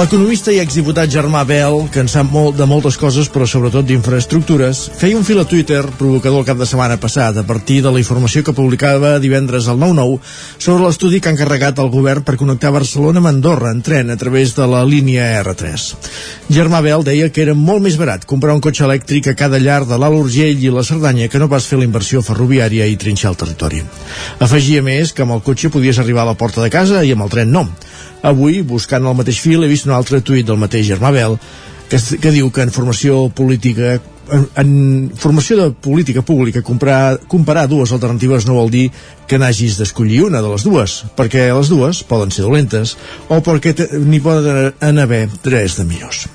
L'economista i exdiputat Germà Bel, que en sap molt de moltes coses, però sobretot d'infraestructures, feia un fil a Twitter provocador el cap de setmana passat a partir de la informació que publicava divendres al 9-9 sobre l'estudi que ha encarregat el govern per connectar Barcelona amb Andorra en tren a través de la línia R3. Germà Bel deia que era molt més barat comprar un cotxe elèctric a cada llar de l'Alt Urgell i la Cerdanya que no pas fer la inversió ferroviària i trinxar el territori. Afegia més que amb el cotxe podies arribar a la porta de casa i amb el tren no. Avui, buscant el mateix fil, he vist un altre tuit del mateix Germà Bel que, que diu que en formació política en, en formació de política pública comprar, comparar dues alternatives no vol dir que n'hagis d'escollir una de les dues, perquè les dues poden ser dolentes o perquè n'hi poden haver tres de millors.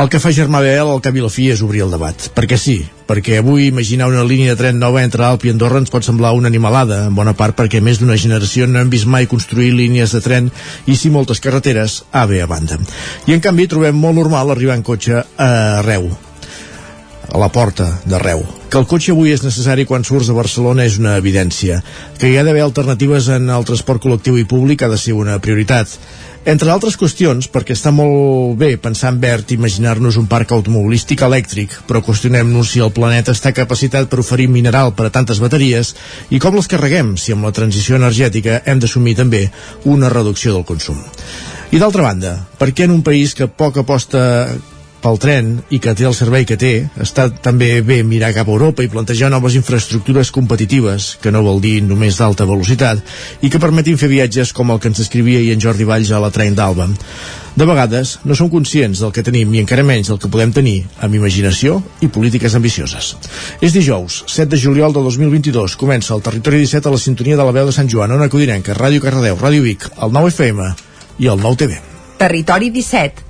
El que fa Germà Bel al cap i la fi és obrir el debat. Perquè sí, perquè avui imaginar una línia de tren nova entre Alp i Andorra ens pot semblar una animalada, en bona part perquè més d'una generació no hem vist mai construir línies de tren i si moltes carreteres A, B a banda. I en canvi trobem molt normal arribar en cotxe a Reu, a la porta de Reu. Que el cotxe avui és necessari quan surts de Barcelona és una evidència. Que hi ha d'haver alternatives en el transport col·lectiu i públic ha de ser una prioritat entre altres qüestions, perquè està molt bé pensar en verd imaginar-nos un parc automobilístic elèctric, però qüestionem-nos si el planeta està capacitat per oferir mineral per a tantes bateries i com les carreguem si amb la transició energètica hem d'assumir també una reducció del consum. I d'altra banda, per què en un país que poc aposta pel tren i que té el servei que té, està també bé mirar cap a Europa i plantejar noves infraestructures competitives, que no vol dir només d'alta velocitat, i que permetin fer viatges com el que ens escrivia i en Jordi Valls a la Tren d'Alba. De vegades no som conscients del que tenim i encara menys del que podem tenir amb imaginació i polítiques ambicioses. És dijous, 7 de juliol de 2022. Comença el Territori 17 a la sintonia de la veu de Sant Joan, Ona Codinenca, Ràdio Cardedeu, Ràdio Vic, el 9 FM i el 9 TV. Territori 17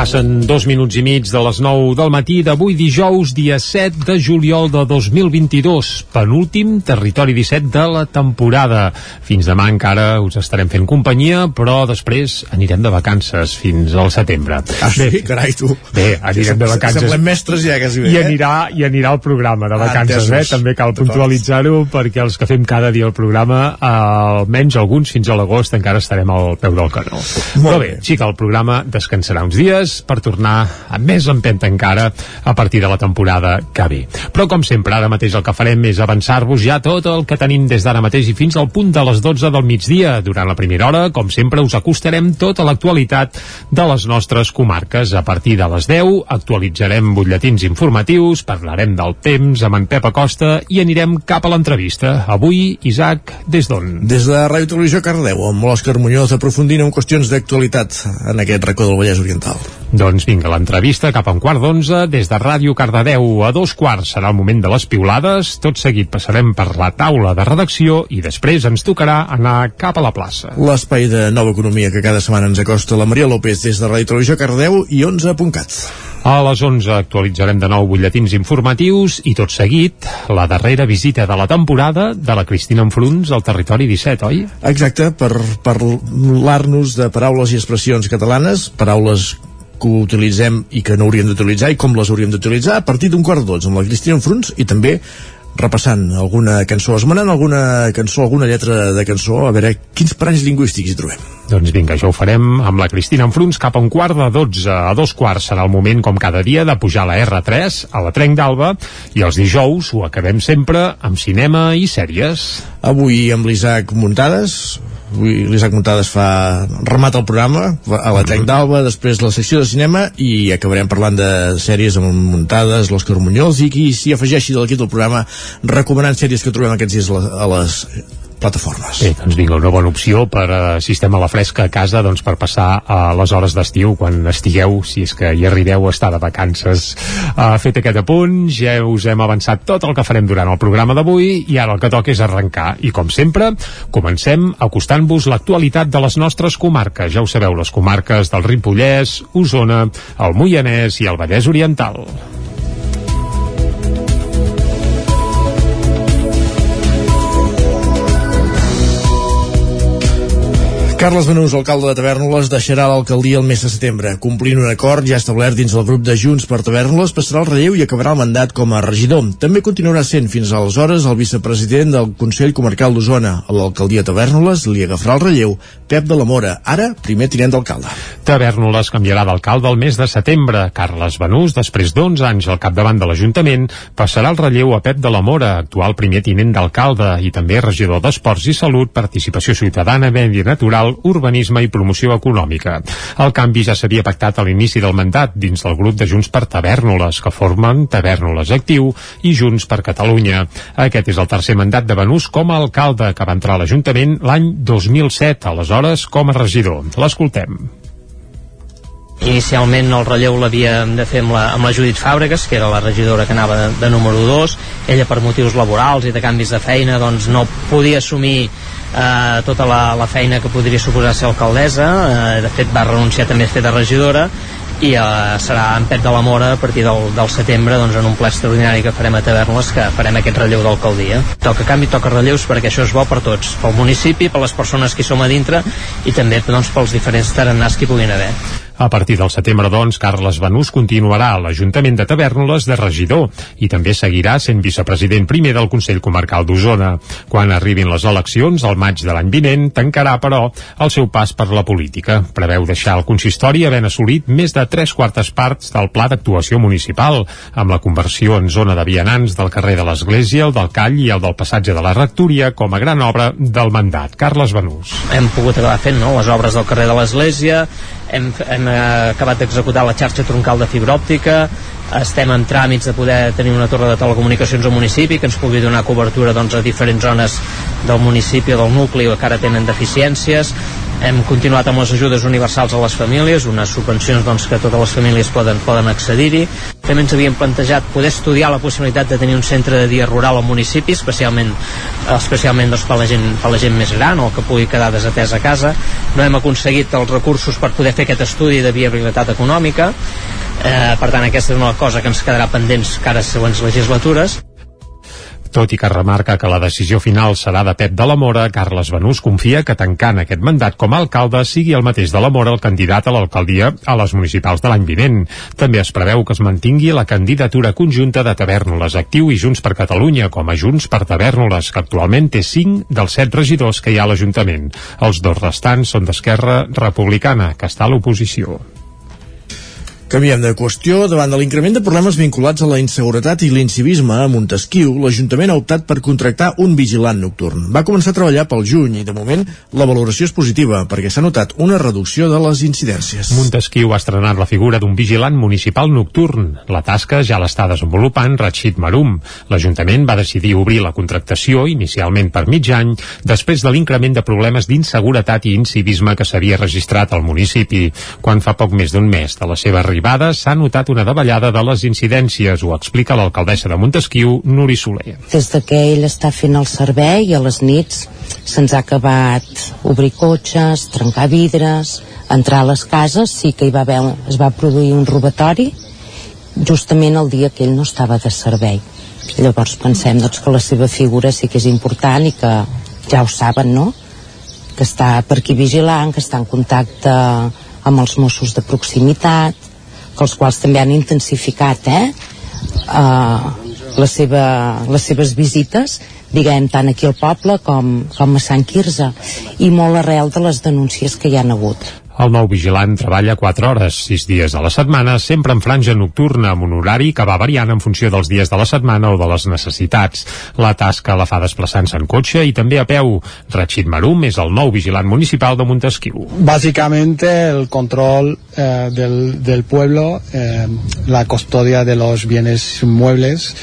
Passen dos minuts i mig de les 9 del matí d'avui dijous, dia 7 de juliol de 2022, penúltim Territori 17 de la temporada. Fins demà encara us estarem fent companyia, però després anirem de vacances fins al setembre. Ah, sí? Bé, carai, tu. Bé, anirem de vacances. Semblem mestres ja, quasi bé. I eh? anirà, i anirà el programa de vacances, ah, eh? També cal puntualitzar-ho, perquè els que fem cada dia el programa, eh, almenys alguns fins a l'agost encara estarem al peu del canó. Molt però bé, bé, sí que el programa descansarà uns dies, dies per tornar amb més empenta encara a partir de la temporada que ve. Però com sempre, ara mateix el que farem és avançar-vos ja tot el que tenim des d'ara mateix i fins al punt de les 12 del migdia. Durant la primera hora, com sempre, us acostarem tota l'actualitat de les nostres comarques. A partir de les 10 actualitzarem butlletins informatius, parlarem del temps amb en Pep Acosta i anirem cap a l'entrevista. Avui, Isaac, des d'on? Des de Ràdio Televisió Cardeu, amb l'Òscar Muñoz aprofundint en qüestions d'actualitat en aquest racó del Vallès Oriental. Doncs vinga, l'entrevista cap a un quart d'onze des de Ràdio Cardedeu a dos quarts serà el moment de les piulades, tot seguit passarem per la taula de redacció i després ens tocarà anar cap a la plaça. L'espai de nova economia que cada setmana ens acosta la Maria López des de Ràdio Televisió Cardedeu i 11.cat. A les 11 actualitzarem de nou butlletins informatius i tot seguit la darrera visita de la temporada de la Cristina Enfruns al territori 17, oi? Exacte, per parlar-nos de paraules i expressions catalanes, paraules que utilitzem i que no hauríem d'utilitzar i com les hauríem d'utilitzar a partir d'un quart d'onze amb la Cristina Fruns i també repassant alguna cançó, esmenant alguna cançó, alguna lletra de cançó, a veure quins paranys lingüístics hi trobem. Doncs vinga, això ho farem amb la Cristina Enfruns cap a un quart de 12 a dos quarts serà el moment, com cada dia, de pujar la R3 a la Trenc d'Alba i els dijous ho acabem sempre amb cinema i sèries. Avui amb l'Isaac Muntades, avui l'Isaac Montades fa remat el programa a la Trenc d'Alba, després la secció de cinema i acabarem parlant de sèries amb Montades, l'Òscar Muñoz i qui s'hi afegeixi de l'equip del programa recomanant sèries que trobem aquests dies a les plataformes. Bé, doncs vinga, una bona opció per uh, sistema a la fresca a casa doncs per passar uh, les hores d'estiu quan estigueu, si és que hi arribeu a estar de vacances. Uh, fet aquest apunt, ja us hem avançat tot el que farem durant el programa d'avui i ara el que toca és arrencar. I com sempre, comencem acostant-vos l'actualitat de les nostres comarques. Ja ho sabeu, les comarques del Ripollès, Osona, el Moianès i el Vallès Oriental. Carles Benús, alcalde de Tavernoles, deixarà l'alcaldia el mes de setembre. Complint un acord ja establert dins del grup de Junts per Tavernoles, passarà el relleu i acabarà el mandat com a regidor. També continuarà sent fins aleshores el vicepresident del Consell Comarcal d'Osona. A l'alcaldia Tavernoles li agafarà el relleu Pep de la Mora, ara primer tinent d'alcalde. Tavernoles canviarà d'alcalde el mes de setembre. Carles Benús, després d'11 anys al capdavant de l'Ajuntament, passarà el relleu a Pep de la Mora, actual primer tinent d'alcalde i també regidor d'Esports i Salut, Participació Ciutadana, Medi Natural, urbanisme i promoció econòmica. El canvi ja s'havia pactat a l'inici del mandat dins del grup de Junts per Tavernoles, que formen Tavernoles Actiu i Junts per Catalunya. Aquest és el tercer mandat de Benús com a alcalde, que va entrar a l'Ajuntament l'any 2007, aleshores com a regidor. L'escoltem. Inicialment el relleu l'havíem de fer amb la, amb la Judit Fàbregas, que era la regidora que anava de, de número 2. Ella per motius laborals i de canvis de feina doncs no podia assumir eh, tota la, la feina que podria suposar ser alcaldessa. Eh, de fet va renunciar també a fer de regidora i eh, serà en Pep de la Mora a partir del, del setembre doncs, en un ple extraordinari que farem a Tavernes que farem aquest relleu d'alcaldia toca canvi, toca relleus perquè això és bo per tots pel municipi, per les persones que som a dintre i també doncs, pels diferents tarannars que hi puguin haver a partir del setembre, doncs, Carles Benús continuarà a l'Ajuntament de Tavernoles de regidor i també seguirà sent vicepresident primer del Consell Comarcal d'Osona. Quan arribin les eleccions, al maig de l'any vinent, tancarà, però, el seu pas per la política. Preveu deixar el consistori havent assolit més de tres quartes parts del pla d'actuació municipal, amb la conversió en zona de vianants del carrer de l'Església, el del Call i el del passatge de la Rectoria com a gran obra del mandat. Carles Benús. Hem pogut acabar fent no? les obres del carrer de l'Església, hem, hem acabat d'executar la xarxa troncal de fibra òptica. Estem en tràmits de poder tenir una torre de telecomunicacions al municipi que ens pugui donar cobertura doncs, a diferents zones del municipi o del nucli que ara tenen deficiències hem continuat amb les ajudes universals a les famílies, unes subvencions doncs, que totes les famílies poden, poden accedir-hi. També ens havíem plantejat poder estudiar la possibilitat de tenir un centre de dia rural al municipi, especialment, especialment doncs, per, la gent, per la gent més gran o que pugui quedar desatès a casa. No hem aconseguit els recursos per poder fer aquest estudi de viabilitat econòmica, eh, per tant aquesta és una cosa que ens quedarà pendents cares següents legislatures tot i que remarca que la decisió final serà de Pep de la Mora, Carles Benús confia que tancant aquest mandat com a alcalde sigui el mateix de la Mora el candidat a l'alcaldia a les municipals de l'any vinent. També es preveu que es mantingui la candidatura conjunta de Tavernoles Actiu i Junts per Catalunya com a Junts per Tavernoles, que actualment té 5 dels 7 regidors que hi ha a l'Ajuntament. Els dos restants són d'Esquerra Republicana, que està a l'oposició. Canviem de qüestió. Davant de l'increment de problemes vinculats a la inseguretat i l'incivisme a Montesquieu, l'Ajuntament ha optat per contractar un vigilant nocturn. Va començar a treballar pel juny i, de moment, la valoració és positiva perquè s'ha notat una reducció de les incidències. Montesquieu ha estrenat la figura d'un vigilant municipal nocturn. La tasca ja l'està desenvolupant Rachid Marum. L'Ajuntament va decidir obrir la contractació, inicialment per mig any, després de l'increment de problemes d'inseguretat i incivisme que s'havia registrat al municipi, quan fa poc més d'un mes de la seva arribada s'ha notat una davallada de les incidències, ho explica l'alcaldessa de Montesquieu, Nuri Soler. Des de que ell està fent el servei a les nits se'ns ha acabat obrir cotxes, trencar vidres, entrar a les cases, sí que hi va haver, es va produir un robatori justament el dia que ell no estava de servei. Llavors pensem doncs, que la seva figura sí que és important i que ja ho saben, no? que està per aquí vigilant, que està en contacte amb els Mossos de proximitat, que els quals també han intensificat eh, uh, la seva, les seves visites diguem, tant aquí al poble com, com a Sant Quirze i molt arrel de les denúncies que hi han hagut. El nou vigilant treballa 4 hores, 6 dies a la setmana, sempre en franja nocturna, amb un horari que va variant en funció dels dies de la setmana o de les necessitats. La tasca la fa desplaçant-se en cotxe i també a peu. Rachid Marum és el nou vigilant municipal de Montesquieu. Básicamente el control eh, del, del pueblo, eh, la custodia de los bienes muebles,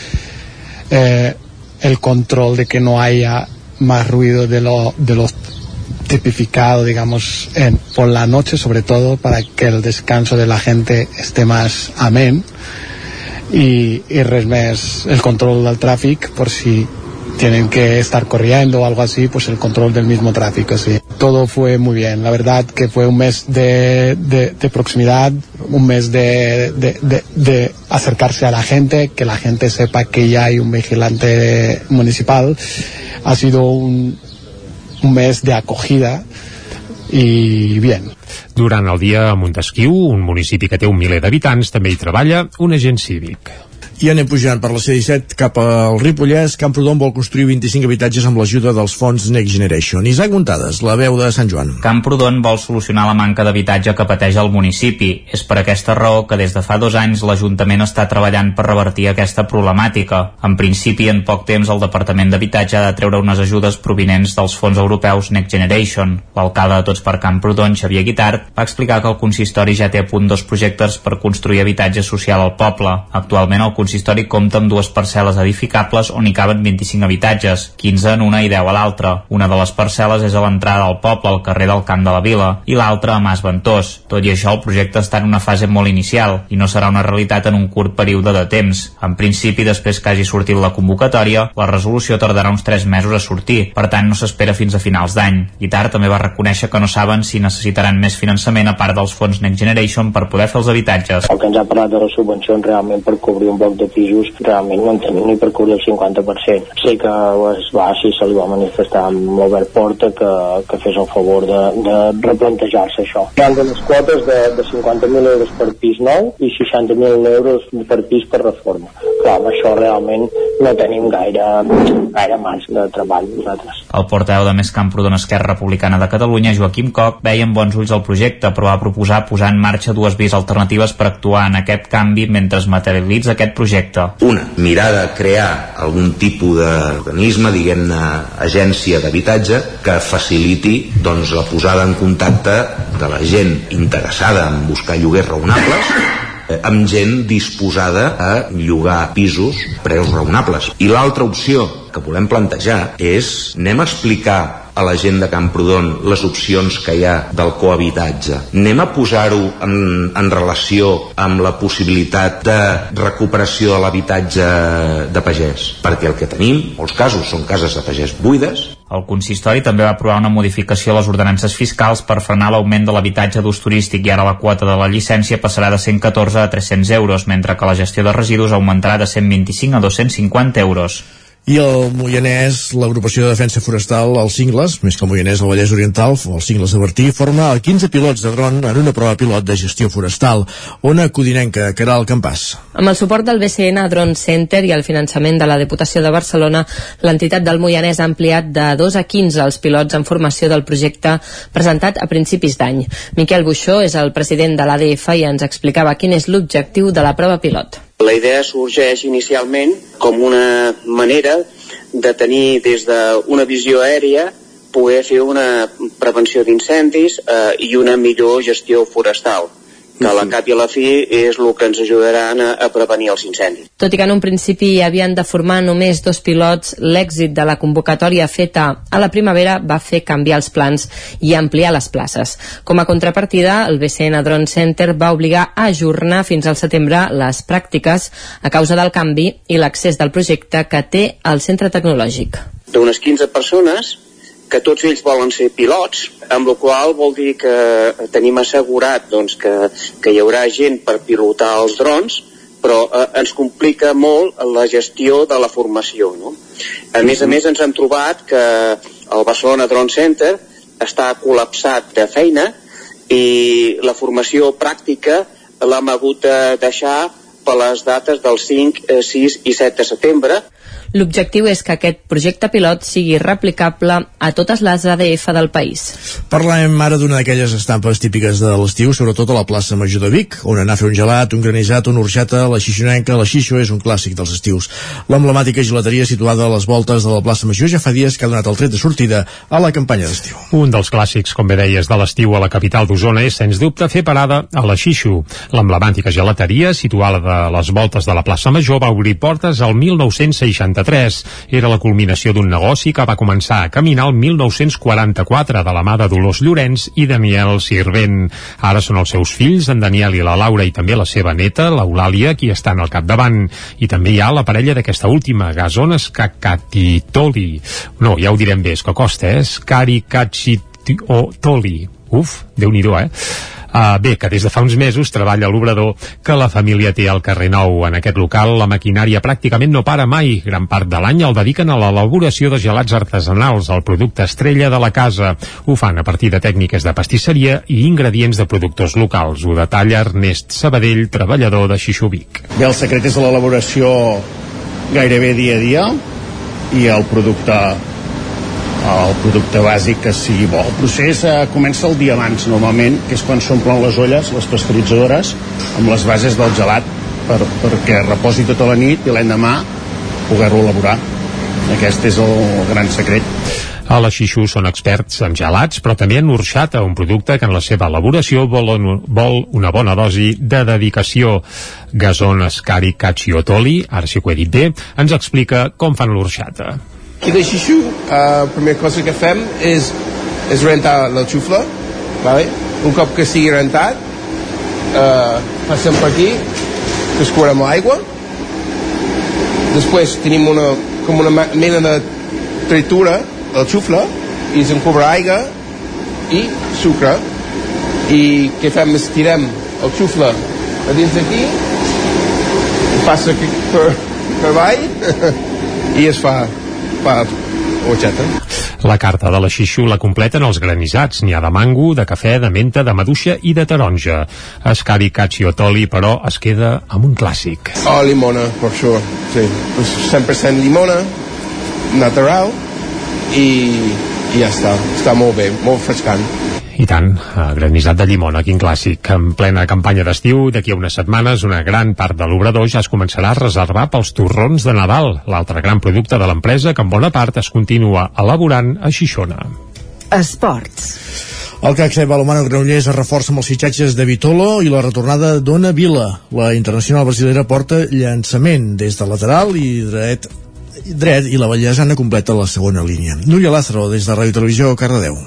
eh, el control de que no haya más ruido de, lo, de los tipificado, digamos, en, por la noche, sobre todo para que el descanso de la gente esté más amén y, y res més el control del tráfico por si tienen que estar corriendo o algo así, pues el control del mismo tráfico, sí. Todo fue muy bien, la verdad que fue un mes de, de, de proximidad, un mes de, de, acercarse a la gente, que la gente sepa que ya hay un vigilante municipal. Ha sido un, un mes de acogida y bien. Durant el dia a Montesquieu, un municipi que té un miler d'habitants, també hi treballa un agent cívic. I anem pujant per la C-17 cap al Ripollès. Camprodon vol construir 25 habitatges amb l'ajuda dels fons Next Generation. Isaac Muntades, la veu de Sant Joan. Camprodon vol solucionar la manca d'habitatge que pateix el municipi. És per aquesta raó que des de fa dos anys l'Ajuntament està treballant per revertir aquesta problemàtica. En principi, en poc temps, el Departament d'Habitatge ha de treure unes ajudes provinents dels fons europeus Next Generation. L'alcalde de Tots per Camprodon, Xavier Guitart, va explicar que el consistori ja té a punt dos projectes per construir habitatge social al poble. Actualment, el consistori compta amb dues parcel·les edificables on hi caben 25 habitatges, 15 en una i 10 a l'altra. Una de les parcel·les és a l'entrada del poble, al carrer del Camp de la Vila, i l'altra a Mas Ventós. Tot i això, el projecte està en una fase molt inicial i no serà una realitat en un curt període de temps. En principi, després que hagi sortit la convocatòria, la resolució tardarà uns 3 mesos a sortir, per tant no s'espera fins a finals d'any. Guitar també va reconèixer que no saben si necessitaran més finançament a part dels fons Next Generation per poder fer els habitatges. El que ens ha parlat de les subvencions realment per cobrir un bloc de pisos realment no en tenim ni per cobrir el 50%. Sé que es va, si se li va manifestar amb Albert Porta que, que fes el favor de, de replantejar-se això. Hi ha les quotes de, de 50.000 euros per pis nou i 60.000 euros per pis per reforma. Clar, amb això realment no tenim gaire, gaire marge de treball nosaltres. El portaveu de Més Camprodon Esquerra Republicana de Catalunya, Joaquim Coc, veia amb bons ulls el projecte, però va proposar posar en marxa dues vies alternatives per actuar en aquest canvi mentre es materialitza aquest projecte. Una, mirar de crear algun tipus d'organisme, diguem-ne agència d'habitatge, que faciliti doncs, la posada en contacte de la gent interessada en buscar lloguers raonables eh, amb gent disposada a llogar pisos preus raonables. I l'altra opció que volem plantejar és anem a explicar a la gent de Camprodon les opcions que hi ha del cohabitatge. Anem a posar-ho en, en relació amb la possibilitat de recuperació de l'habitatge de pagès, perquè el que tenim, molts casos, són cases de pagès buides, el consistori també va aprovar una modificació a les ordenances fiscals per frenar l'augment de l'habitatge d'ús turístic i ara la quota de la llicència passarà de 114 a 300 euros, mentre que la gestió de residus augmentarà de 125 a 250 euros. I el Moianès, l'agrupació de defensa forestal, els Cingles, més que el Moianès, el Vallès Oriental, els Cingles de Bertí, forma 15 pilots de dron en una prova pilot de gestió forestal. Ona Codinenca, Caral Campàs. Amb el suport del BCN Drone Center i el finançament de la Diputació de Barcelona, l'entitat del Moianès ha ampliat de 2 a 15 els pilots en formació del projecte presentat a principis d'any. Miquel Buixó és el president de l'ADF i ens explicava quin és l'objectiu de la prova pilot. La idea sorgeix inicialment com una manera de tenir des d'una visió aèria poder fer una prevenció d'incendis eh, i una millor gestió forestal que la cap i a la fi és el que ens ajudaran a, a prevenir els incendis. Tot i que en un principi havien de formar només dos pilots, l'èxit de la convocatòria feta a la primavera va fer canviar els plans i ampliar les places. Com a contrapartida, el BCN Drone Center va obligar a ajornar fins al setembre les pràctiques a causa del canvi i l'accés del projecte que té el centre tecnològic. D'unes 15 persones que tots ells volen ser pilots, amb la qual vol dir que tenim assegurat doncs, que, que hi haurà gent per pilotar els drons, però eh, ens complica molt la gestió de la formació. No? A més a més ens hem trobat que el Barcelona Drone Center està col·lapsat de feina i la formació pràctica l'hem hagut de deixar per les dates del 5, 6 i 7 de setembre L'objectiu és que aquest projecte pilot sigui replicable a totes les ADF del país. Parlem ara d'una d'aquelles estampes típiques de l'estiu, sobretot a la plaça Major de Vic, on anar a fer un gelat, un granissat, una orxata, la xixonenca, la xixo és un clàssic dels estius. L'emblemàtica gelateria situada a les voltes de la plaça Major ja fa dies que ha donat el tret de sortida a la campanya d'estiu. Un dels clàssics, com bé deies, de l'estiu a la capital d'Osona és, sens dubte, fer parada a la Xixo. L'emblemàtica gelateria, situada a les voltes de la plaça Major, va obrir portes al 1960 1993. Era la culminació d'un negoci que va començar a caminar el 1944 de la mà de Dolors Llorenç i Daniel Sirvent. Ara són els seus fills, en Daniel i la Laura, i també la seva neta, l'Eulàlia, qui estan al capdavant. I també hi ha la parella d'aquesta última, Gazon Scacatitoli. No, ja ho direm bé, és que costa, eh? Scari Toli. Uf, déu nhi eh? Uh, bé, que des de fa uns mesos treballa l'obrador que la família té al carrer Nou. En aquest local la maquinària pràcticament no para mai. Gran part de l'any el dediquen a l'elaboració de gelats artesanals, el producte estrella de la casa. Ho fan a partir de tècniques de pastisseria i ingredients de productors locals. Ho detalla Ernest Sabadell, treballador de Xixubic. Bé, el secret és l'elaboració gairebé dia a dia i el producte el producte bàsic que sigui bo. El procés eh, comença el dia abans, normalment, que és quan s'omplen les olles, les pasteuritzadores, amb les bases del gelat, per, perquè reposi tota la nit i l'endemà poder-lo elaborar. Aquest és el gran secret. A la Xixú són experts en gelats, però també en orxata, un producte que en la seva elaboració vol, vol una bona dosi de dedicació. Gazon Escari Cacciotoli, ara que ho he dit bé, ens explica com fan l'orxata. Aquí de Xixú, la uh, primera cosa que fem és, és rentar la xufla, vale? un cop que sigui rentat, uh, passem per aquí, descobrem l'aigua, després tenim una, com una mena de tritura, la xufla, i ens encobra aigua i sucre, i què fem? Estirem el xufla a dins d'aquí, passa per, per avall, i es fa per orxata. La carta de la xixu la completen els granissats. N'hi ha de mango, de cafè, de menta, de maduixa i de taronja. Escari Cacciotoli, però, es queda amb un clàssic. Oh, limona, per sure. Sí. 100% limona, natural, i, i ja està. Està molt bé, molt frescant. I tant, granissat de llimona, quin clàssic. En plena campanya d'estiu, d'aquí a unes setmanes, una gran part de l'obrador ja es començarà a reservar pels torrons de Nadal, l'altre gran producte de l'empresa que en bona part es continua elaborant a Xixona. Esports. El CAC Balomano Granollers es reforça amb els fitxatges de Vitolo i la retornada d'Ona Vila. La internacional brasilera porta llançament des de lateral i dret dret i la Vallesana completa la segona línia. Núria Lázaro, des de Ràdio Televisió, Cardedeu.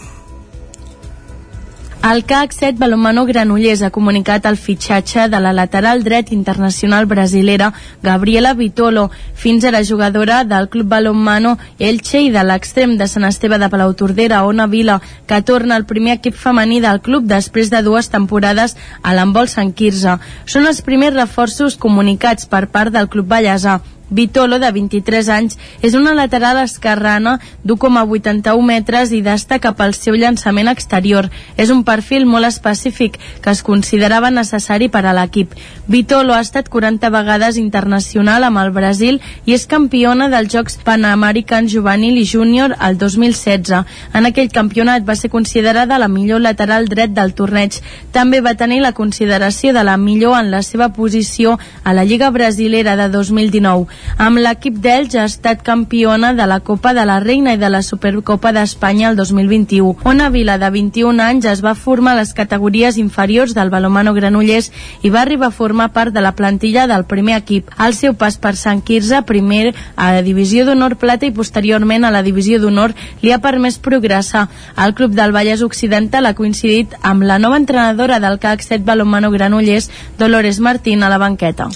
El CAC 7 Balomano Granollers ha comunicat el fitxatge de la lateral dret internacional brasilera Gabriela Vitolo, fins ara jugadora del Club Balomano Elche i de l'extrem de Sant Esteve de Palautordera, Ona Vila, que torna al primer equip femení del club després de dues temporades a l'embol Sant Quirze. Són els primers reforços comunicats per part del Club Vallèsà. Vitolo, de 23 anys, és una lateral esquerrana d'1,81 metres i destaca pel seu llançament exterior. És un perfil molt específic que es considerava necessari per a l'equip. Vitolo ha estat 40 vegades internacional amb el Brasil i és campiona dels Jocs Panamericans Juvenil i Júnior el 2016. En aquell campionat va ser considerada la millor lateral dret del torneig. També va tenir la consideració de la millor en la seva posició a la Lliga Brasilera de 2019. Amb l'equip d'Elx ha estat campiona de la Copa de la Reina i de la Supercopa d'Espanya el 2021. Ona Vila, de 21 anys, es va formar a les categories inferiors del Balomano Granollers i va arribar a formar part de la plantilla del primer equip. Al seu pas per Sant Quirze, primer a la Divisió d'Honor Plata i posteriorment a la Divisió d'Honor, li ha permès progressar. El Club del Vallès Occidental ha coincidit amb la nova entrenadora del CAC 7 Balomano Granollers, Dolores Martín, a la banqueta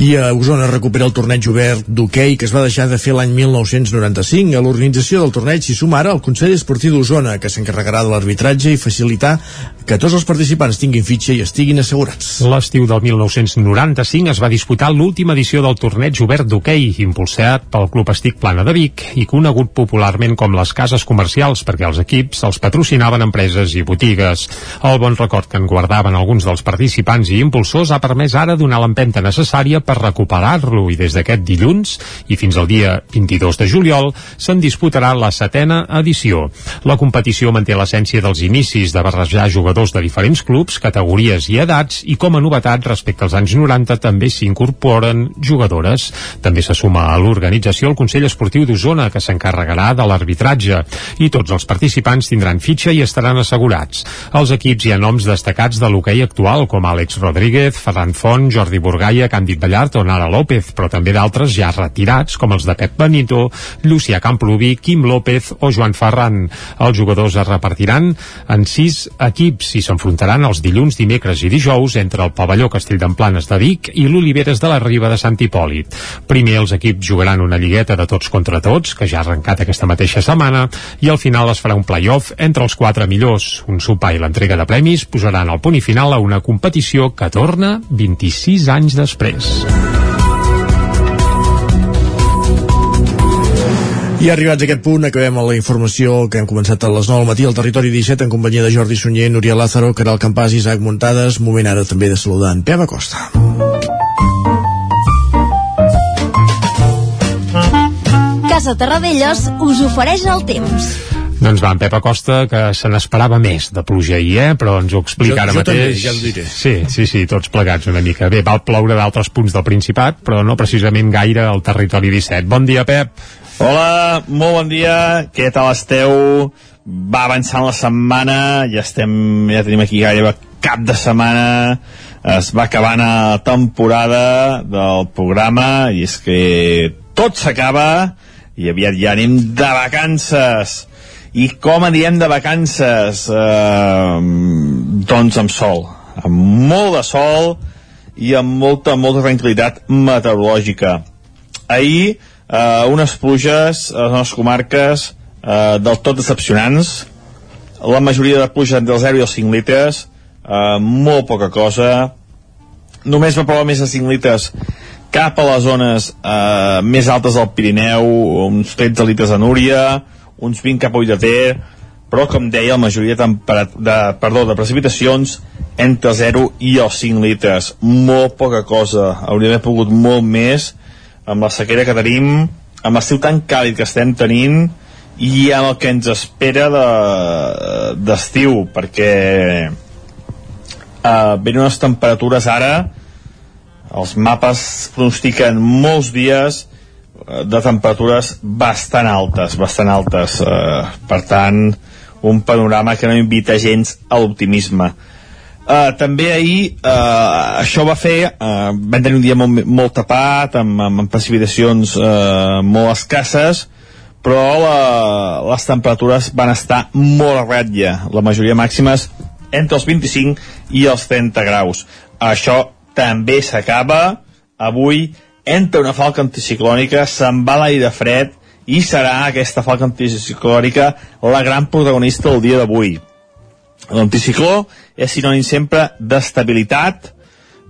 i a Osona recupera el torneig obert d'hoquei que es va deixar de fer l'any 1995. A l'organització del torneig s'hi suma ara el Consell Esportiu d'Osona, que s'encarregarà de l'arbitratge i facilitar que tots els participants tinguin fitxa i estiguin assegurats. L'estiu del 1995 es va disputar l'última edició del torneig obert d'hoquei, impulsat pel Club Estic Plana de Vic i conegut popularment com les cases comercials perquè els equips els patrocinaven empreses i botigues. El bon record que en guardaven alguns dels participants i impulsors ha permès ara donar l'empenta necessària per recuperar-lo i des d'aquest dilluns i fins al dia 22 de juliol se'n disputarà la setena edició. La competició manté l'essència dels inicis de barrejar jugadors de diferents clubs, categories i edats i com a novetat respecte als anys 90 també s'incorporen jugadores. També se suma a l'organització el Consell Esportiu d'Osona que s'encarregarà de l'arbitratge i tots els participants tindran fitxa i estaran assegurats. Als equips hi ha noms destacats de l'hoquei actual com Àlex Rodríguez, Ferran Font, Jordi Burgaia, Càndid Vallès Castellar tornarà López, però també d'altres ja retirats, com els de Pep Benito, Llucià Camploví, Quim López o Joan Ferran. Els jugadors es repartiran en sis equips i s'enfrontaran els dilluns, dimecres i dijous entre el pavelló Castell d'Emplanes de Vic i l'Oliveres de la Riba de Sant Hipòlit. Primer els equips jugaran una lligueta de tots contra tots, que ja ha arrencat aquesta mateixa setmana, i al final es farà un play-off entre els quatre millors. Un sopar i l'entrega de premis posaran el punt i final a una competició que torna 26 anys després. I arribats a aquest punt, acabem la informació que hem començat a les 9 del matí al Territori 17 en companyia de Jordi Sunyer, Núria Lázaro, Caral Campàs i Isaac Muntades. Moment ara també de saludar en Pep Acosta. Casa Terradellos us ofereix el temps. Doncs va, en Pep Acosta, que se n'esperava més de pluja ahir, eh? però ens ho explica Jo- ara jo també, mateix. ja ho diré. Sí, sí, sí, tots plegats una mica. Bé, va ploure d'altres punts del Principat, però no precisament gaire al territori 17. Bon dia, Pep. Hola, molt bon dia, què tal esteu? Va avançant la setmana, ja estem, ja tenim aquí gairebé cap de setmana, es va acabant la temporada del programa i és que tot s'acaba i aviat ja anem de vacances. I com anirem de vacances? Eh, doncs amb sol, amb molt de sol i amb molta, molta tranquil·litat meteorològica. Ahir, eh, unes pluges a les nostres comarques eh, del tot decepcionants. La majoria de pluges entre els 0 i els 5 litres, eh, molt poca cosa. Només va provar més de 5 litres cap a les zones eh, més altes del Pirineu, uns 13 litres a Núria, uns 20 cap a Ter, però com deia, la majoria de, de, perdó, de precipitacions entre 0 i els 5 litres. Molt poca cosa. Hauria d'haver pogut molt més amb la sequera que tenim, amb l'estiu tan càlid que estem tenint i amb el que ens espera de- d'estiu, de, perquè eh, venen unes temperatures ara els mapes pronostiquen molts dies de temperatures bastant altes, bastant altes. Eh, per tant, un panorama que no invita gens a l'optimisme. Uh, també ahir uh, això va fer uh, vam tenir un dia molt, molt tapat amb, amb, amb precipitacions uh, molt escasses però la, les temperatures van estar molt a ratlla la majoria màximes entre els 25 i els 30 graus això també s'acaba avui entra una falca anticiclònica se'n va l'aire fred i serà aquesta falca anticiclònica la gran protagonista del dia d'avui L'anticicló és sinònim sempre d'estabilitat,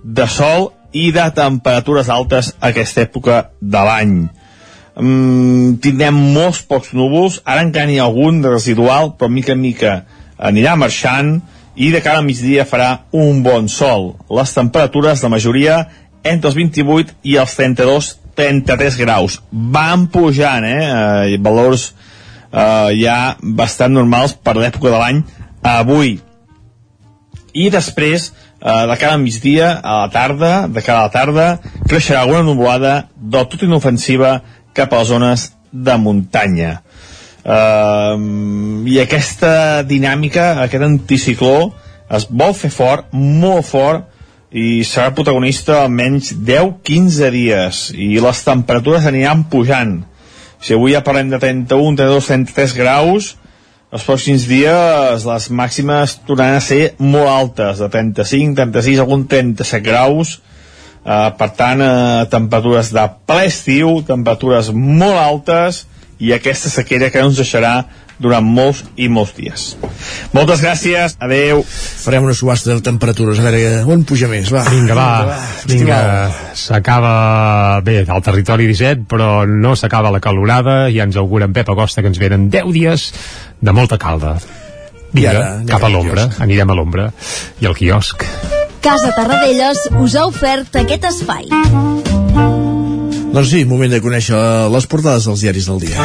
de sol i de temperatures altes a aquesta època de l'any. Mm, tindrem molts pocs núvols, ara encara n'hi ha algun de residual, però mica en mica anirà marxant i de cara a migdia farà un bon sol. Les temperatures, la majoria, entre els 28 i els 32 33 graus. Van pujant, eh? eh valors eh, ja bastant normals per l'època de l'any avui i després eh, de cara a migdia a la tarda, de cara a la tarda creixerà alguna nuvolada del tot inofensiva cap a les zones de muntanya eh, i aquesta dinàmica aquest anticicló es vol fer fort, molt fort i serà protagonista almenys 10-15 dies. I les temperatures aniran pujant. Si avui ja parlem de 31, 32, 33 graus els pròxims dies les màximes tornaran a ser molt altes, de 35, 36, algun 37 graus, eh, per tant, eh, temperatures de ple estiu, temperatures molt altes, i aquesta sequera que no ens deixarà durant molts i molts dies. Moltes gràcies, adeu. Farem una subhasta de temperatures, a veure on puja més, va. Vinga, va, vinga, s'acaba bé al territori 17, però no s'acaba la calorada, i ens augura en Pep Agosta que ens venen 10 dies de molta calda. Vinga, ara cap a l'ombra, anirem a l'ombra, i al quiosc. Casa Tarradellas us ha ofert aquest espai. Doncs sí, moment de conèixer les portades dels diaris del dia.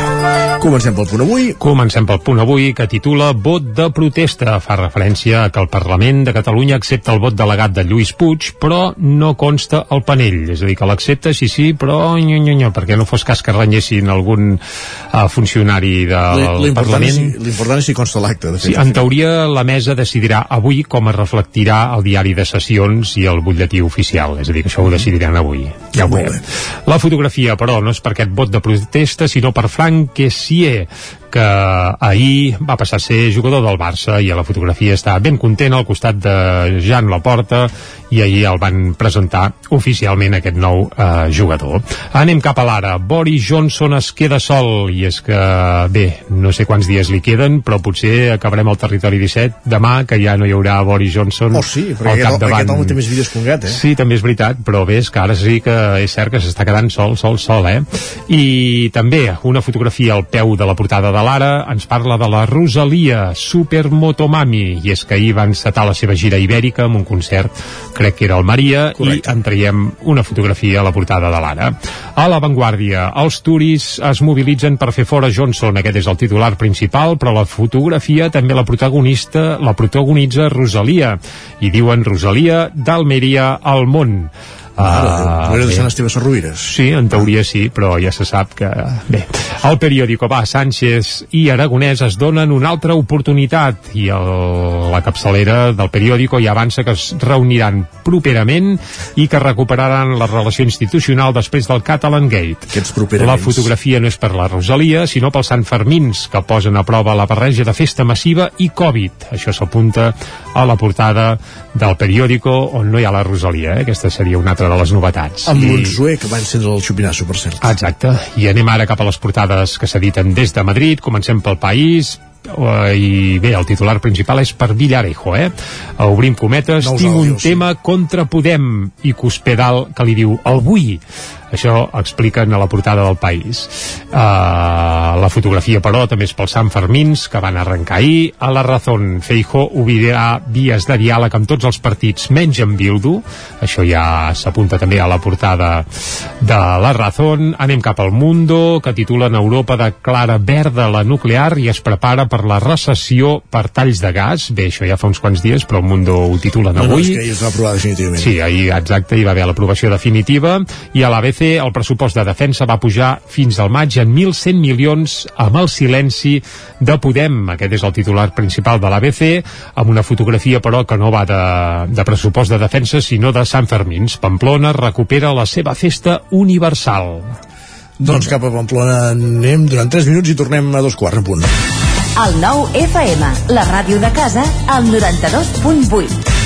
Comencem pel punt avui. Comencem pel punt avui que titula Vot de protesta. Fa referència a que el Parlament de Catalunya accepta el vot delegat de Lluís Puig, però no consta el panell. És a dir, que l'accepta, sí, sí, però nyo, nyo, nyo, perquè no fos cas que renyessin algun uh, funcionari del Parlament. L'important és si consta l'acte. Sí, en teoria, la mesa decidirà avui com es reflectirà el diari de sessions i el butlletí oficial. És a dir, que això ho decidiran avui. Ja ho veurem. La fotografia, però, no és per aquest vot de protesta, sinó per Frank Kessier, que ahir va passar a ser jugador del Barça i a la fotografia està ben content al costat de Jan Laporta i ahir el van presentar oficialment aquest nou eh, jugador. Anem cap a l'ara. Boris Johnson es queda sol i és que, bé, no sé quants dies li queden, però potser acabarem al territori 17 demà, que ja no hi haurà Boris Johnson oh, sí, al capdavant. Aquest home té més vídeos que un gat, eh? Sí, també és veritat, però bé, és que ara sí que és cert que s'està quedant sol, sol, sol, eh? I també una fotografia al peu de la portada de l'Ara ens parla de la Rosalia Supermotomami i és que ahir va encetar la seva gira ibèrica amb un concert, crec que era el Maria Correcte. i en traiem una fotografia a la portada de l'Ara. A La Vanguardia, els turis es mobilitzen per fer fora Johnson, aquest és el titular principal, però la fotografia també la protagonista la protagonitza Rosalia i diuen Rosalia d'Almeria al món Uh, no era deixant les teves. Sí, en teoria sí, però ja se sap que... Bé, el periòdico va, Sánchez i Aragonès es donen una altra oportunitat i el, la capçalera del periòdico ja avança que es reuniran properament i que recuperaran la relació institucional després del Catalan Gate. La fotografia no és per la Rosalia, sinó pels Sant Fermins, que posen a prova la barreja de festa massiva i Covid. Això s'apunta a la portada del periòdico on no hi ha la Rosalia, eh? aquesta seria una altra de les novetats. Amb I... l'Unzué, que va encendre el xupinasso, per cert. Exacte. I anem ara cap a les portades que s'editen des de Madrid. Comencem pel País, i bé, el titular principal és per Villarejo, eh? Obrim cometes, Nous tinc un tema sí. contra Podem i Cospedal que li diu el vull això expliquen a la portada del País. Uh, la fotografia, però, també és pels Sant Fermins, que van arrencar ahir. A la Razón, Feijó obrirà vies de diàleg amb tots els partits, menys amb Bildu. Això ja s'apunta també a la portada de la Razón. Anem cap al Mundo, que titula en Europa declara verda la nuclear i es prepara per la recessió per talls de gas. Bé, això ja fa uns quants dies, però el Mundo ho titulen avui. No, no, és que ahir es va aprovar definitivament. Sí, ahir, exacte, hi va haver l'aprovació definitiva. I a l'ABC l'ABC, el pressupost de defensa va pujar fins al maig en 1.100 milions amb el silenci de Podem. Aquest és el titular principal de l'ABC, amb una fotografia, però, que no va de, de pressupost de defensa, sinó de Sant Fermins. Pamplona recupera la seva festa universal. Doncs cap a Pamplona anem durant 3 minuts i tornem a dos quarts en punt. El nou FM, la ràdio de casa, al 92.8.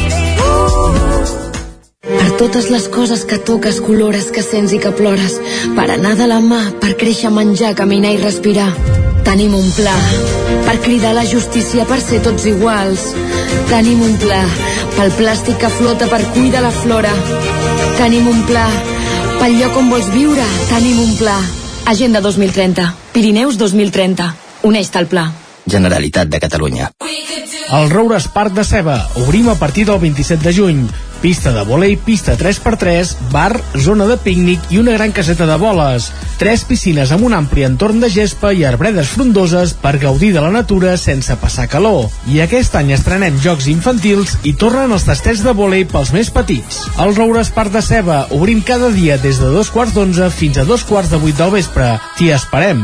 Totes les coses que toques, colores, que sents i que plores. Per anar de la mà, per créixer, menjar, caminar i respirar Tenim un pla per cridar la justícia per ser tots iguals. Tenim un pla pel plàstic que flota per cuidar la flora. Tenim un pla pel lloc on vols viure. Tenim un pla. Agenda 2030. Pirineus 2030. Uneix-te al pla. Generalitat de Catalunya. El Roures Parc de Ceba. Obrim a partir del 27 de juny. Pista de volei, pista 3x3, bar, zona de pícnic i una gran caseta de boles. Tres piscines amb un ampli entorn de gespa i arbredes frondoses per gaudir de la natura sense passar calor. I aquest any estrenem jocs infantils i tornen els tastets de volei pels més petits. El Roures Parc de Ceba. Obrim cada dia des de dos quarts d'onze fins a dos quarts de vuit del vespre. T'hi esperem.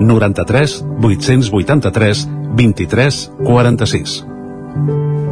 93 883 23 46.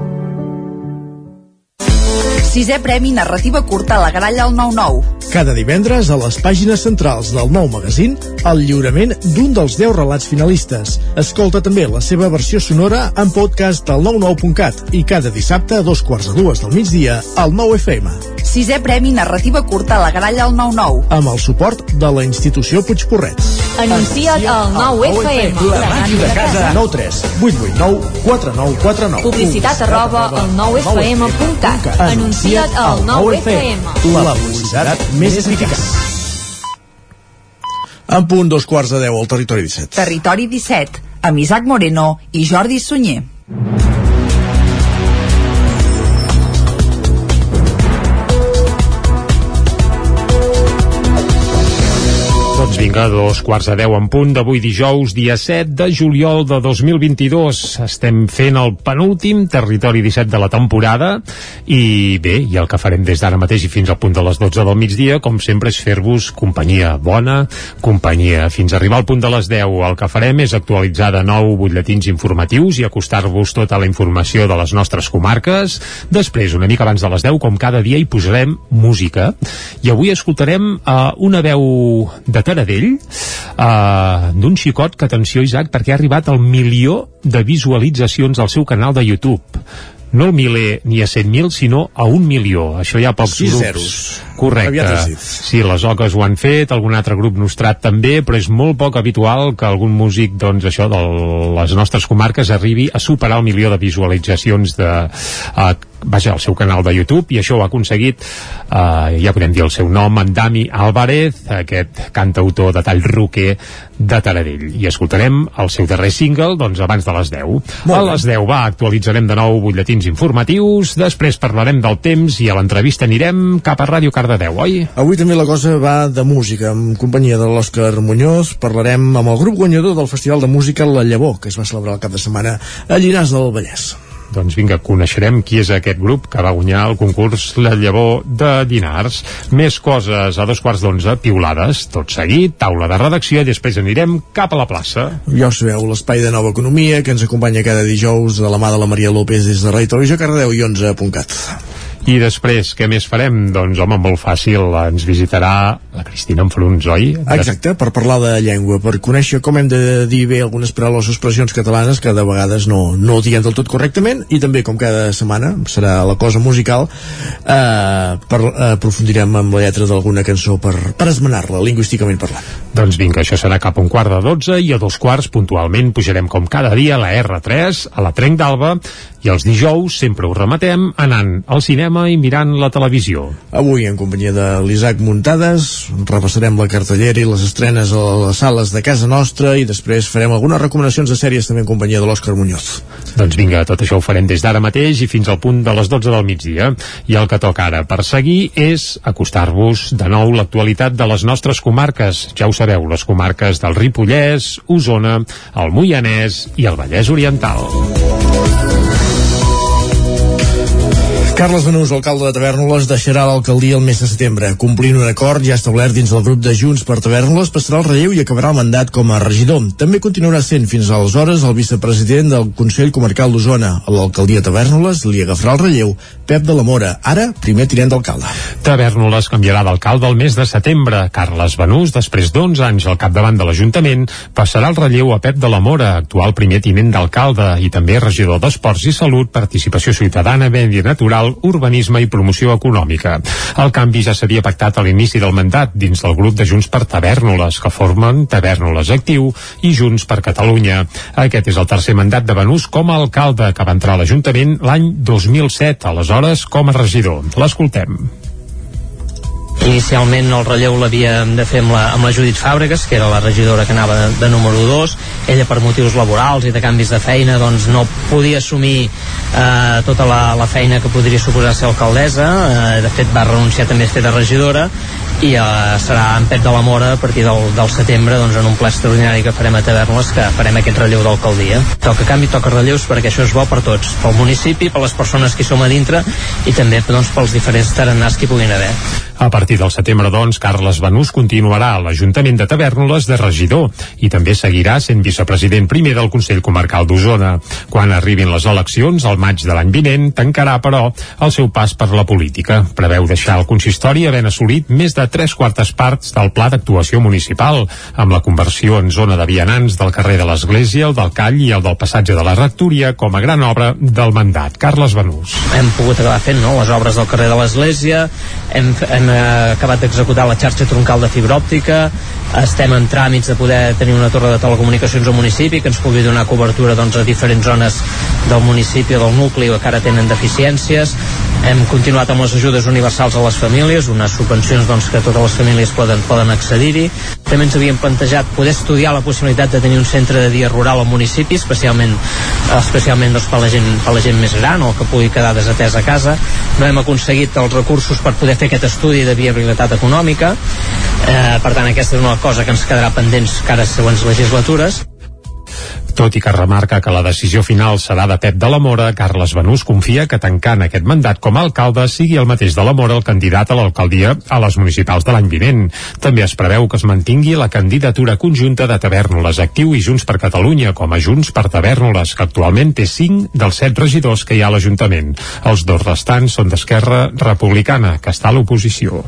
Sisè Premi Narrativa Curta a la Gralla al 9-9. Cada divendres, a les pàgines centrals del nou magazín, el lliurament d'un dels 10 relats finalistes. Escolta també la seva versió sonora en podcast al 99.cat i cada dissabte a dos quarts de dues del migdia al 9 FM. Sisè Premi Narrativa Curta a la Gralla al 9-9. Amb el suport de la institució Puigporret. Anuncia't al 9FM. La màquina de casa. 9 3 8 8 9 4 9 4 9. Publicitat arroba al 9FM.cat. Anuncia't al 9FM. La publicitat més eficaç. En punt dos quarts de deu al territori 17. Territori 17, amb Isaac Moreno i Jordi Sunyer. Vinga, dos quarts de deu en punt d'avui dijous, dia 7 de juliol de 2022. Estem fent el penúltim territori 17 de la temporada i bé, i el que farem des d'ara mateix i fins al punt de les 12 del migdia, com sempre, és fer-vos companyia bona, companyia. Fins a arribar al punt de les 10 el que farem és actualitzar de nou butlletins informatius i acostar-vos tota la informació de les nostres comarques. Després, una mica abans de les 10, com cada dia, hi posarem música. I avui escoltarem uh, una veu de Taradell uh, d'un xicot que, atenció Isaac, perquè ha arribat al milió de visualitzacions al seu canal de YouTube no el miler ni a 100.000, sinó a un milió. Això hi ha pocs Sis grups. zeros. Correcte. Sí, les oques ho han fet, algun altre grup nostrat també, però és molt poc habitual que algun músic, doncs això, de les nostres comarques arribi a superar el milió de visualitzacions de, uh, vaja, al seu canal de YouTube, i això ho ha aconseguit, uh, ja podem dir el seu nom, en Dami Álvarez, aquest cantautor de tall roquer de Taradell. I escoltarem el seu darrer single, doncs, abans de les 10. a les 10, va, actualitzarem de nou butlletins informatius, després parlarem del temps i a l'entrevista anirem cap a Ràdio Cardedeu, oi? Avui també la cosa va de música. En companyia de l'Òscar Muñoz parlarem amb el grup guanyador del Festival de Música La Llavor, que es va celebrar el cap de setmana a Llinars del Vallès. Doncs vinga, coneixerem qui és aquest grup que va guanyar el concurs La Llavor de Dinars. Més coses a dos quarts d'onze, piulades, tot seguit, taula de redacció i després anirem cap a la plaça. Ja ho sabeu, l'espai de nova economia que ens acompanya cada dijous de la mà de la Maria López des de Ràdio Televisió i 11.cat. I després, què més farem? Doncs, home, molt fàcil, ens visitarà la Cristina Enfruns, oi? Exacte, per parlar de llengua, per conèixer com hem de dir bé algunes paraules o expressions catalanes que de vegades no, no diguem del tot correctament i també, com cada setmana, serà la cosa musical, eh, per, eh, aprofundirem amb la lletra d'alguna cançó per, per esmenar-la, lingüísticament parlant. Doncs vinga, això serà cap a un quart de dotze i a dos quarts, puntualment, pujarem com cada dia a la R3, a la Trenc d'Alba, i els dijous sempre ho rematem anant al cinema i mirant la televisió. Avui, en companyia de l'Isaac Muntades, repassarem la cartellera i les estrenes a les sales de casa nostra i després farem algunes recomanacions de sèries també en companyia de l'Òscar Muñoz. Doncs vinga, tot això ho farem des d'ara mateix i fins al punt de les 12 del migdia. I el que toca ara per seguir és acostar-vos de nou l'actualitat de les nostres comarques. Ja ho sabeu, les comarques del Ripollès, Osona, el Moianès i el Vallès Oriental. Carles Benús, alcalde de Tavernoles, deixarà l'alcaldia el mes de setembre. Complint un acord ja establert dins del grup de Junts per Tavernoles, passarà el relleu i acabarà el mandat com a regidor. També continuarà sent fins aleshores el vicepresident del Consell Comarcal d'Osona. A l'alcaldia Tavernoles li agafarà el relleu Pep de la Mora, ara primer tinent d'alcalde. Tavernoles canviarà d'alcalde el mes de setembre. Carles Benús, després d'11 anys al capdavant de l'Ajuntament, passarà el relleu a Pep de la Mora, actual primer tinent d'alcalde i també regidor d'Esports i Salut, Participació Ciutadana, Medi Natural, Urbanisme i Promoció Econòmica. El canvi ja s'havia pactat a l'inici del mandat dins del grup de Junts per Tavernoles, que formen Tavernoles Actiu i Junts per Catalunya. Aquest és el tercer mandat de Benús com a alcalde, que va entrar a l'Ajuntament l'any 2007, aleshores com a regidor. L'escoltem. Inicialment el relleu l'havíem de fer amb la, amb la Judit Fàbregas, que era la regidora que anava de, de número 2. Ella per motius laborals i de canvis de feina doncs no podia assumir eh, tota la, la feina que podria suposar ser alcaldessa. Eh, de fet va renunciar també a fer de regidora i eh, serà en Pep de la Mora a partir del, del setembre doncs, en un ple extraordinari que farem a Tavernes que farem aquest relleu d'alcaldia. Toca canvi, toca relleus perquè això és bo per tots, pel municipi, per les persones que som a dintre i també doncs, pels diferents tarannars que hi puguin haver. A partir del setembre, doncs, Carles Benús continuarà a l'Ajuntament de Tavernoles de regidor i també seguirà sent vicepresident primer del Consell Comarcal d'Osona. Quan arribin les eleccions, al maig de l'any vinent, tancarà, però, el seu pas per la política. Preveu deixar el consistori havent assolit més de tres quartes parts del pla d'actuació municipal, amb la conversió en zona de vianants del carrer de l'Església, el del Call i el del passatge de la Rectoria com a gran obra del mandat. Carles Benús. Hem pogut acabar fent no, les obres del carrer de l'Església, hem, hem eh, acabat d'executar la xarxa troncal de fibra òptica estem en tràmits de poder tenir una torre de telecomunicacions al municipi que ens pugui donar cobertura doncs, a diferents zones del municipi o del nucli que ara tenen deficiències. Hem continuat amb les ajudes universals a les famílies unes subvencions doncs, que totes les famílies poden, poden accedir-hi. També ens havíem plantejat poder estudiar la possibilitat de tenir un centre de dia rural al municipi especialment, especialment doncs, per, la gent, per la gent més gran o que pugui quedar desatès a casa. No hem aconseguit els recursos per poder fer aquest estudi de viabilitat econòmica. Eh, per tant aquesta és una cosa que ens quedarà pendents cara a següents legislatures tot i que remarca que la decisió final serà de Pep de la Mora, Carles Benús confia que tancant aquest mandat com a alcalde sigui el mateix de la Mora el candidat a l'alcaldia a les municipals de l'any vinent. També es preveu que es mantingui la candidatura conjunta de Tavernoles Actiu i Junts per Catalunya com a Junts per Tavernoles, que actualment té 5 dels 7 regidors que hi ha a l'Ajuntament. Els dos restants són d'Esquerra Republicana, que està a l'oposició.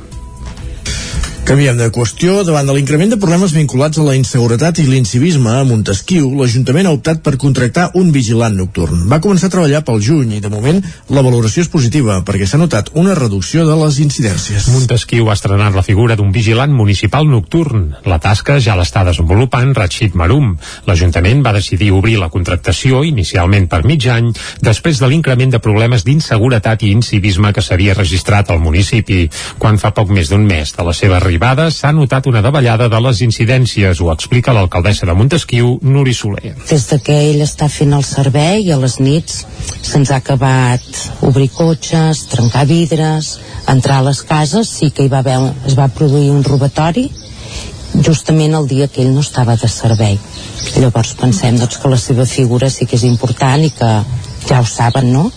Canviem de qüestió. Davant de l'increment de problemes vinculats a la inseguretat i l'incivisme a Montesquieu, l'Ajuntament ha optat per contractar un vigilant nocturn. Va començar a treballar pel juny i, de moment, la valoració és positiva perquè s'ha notat una reducció de les incidències. Montesquieu ha estrenat la figura d'un vigilant municipal nocturn. La tasca ja l'està desenvolupant Rachid Marum. L'Ajuntament va decidir obrir la contractació, inicialment per mig any, després de l'increment de problemes d'inseguretat i incivisme que s'havia registrat al municipi, quan fa poc més d'un mes de la seva arribada arribada s'ha notat una davallada de les incidències, ho explica l'alcaldessa de Montesquieu, Nuri Soler. Des de que ell està fent el servei a les nits se'ns ha acabat obrir cotxes, trencar vidres, entrar a les cases, sí que hi va haver, es va produir un robatori justament el dia que ell no estava de servei. Llavors pensem doncs, que la seva figura sí que és important i que ja ho saben, no?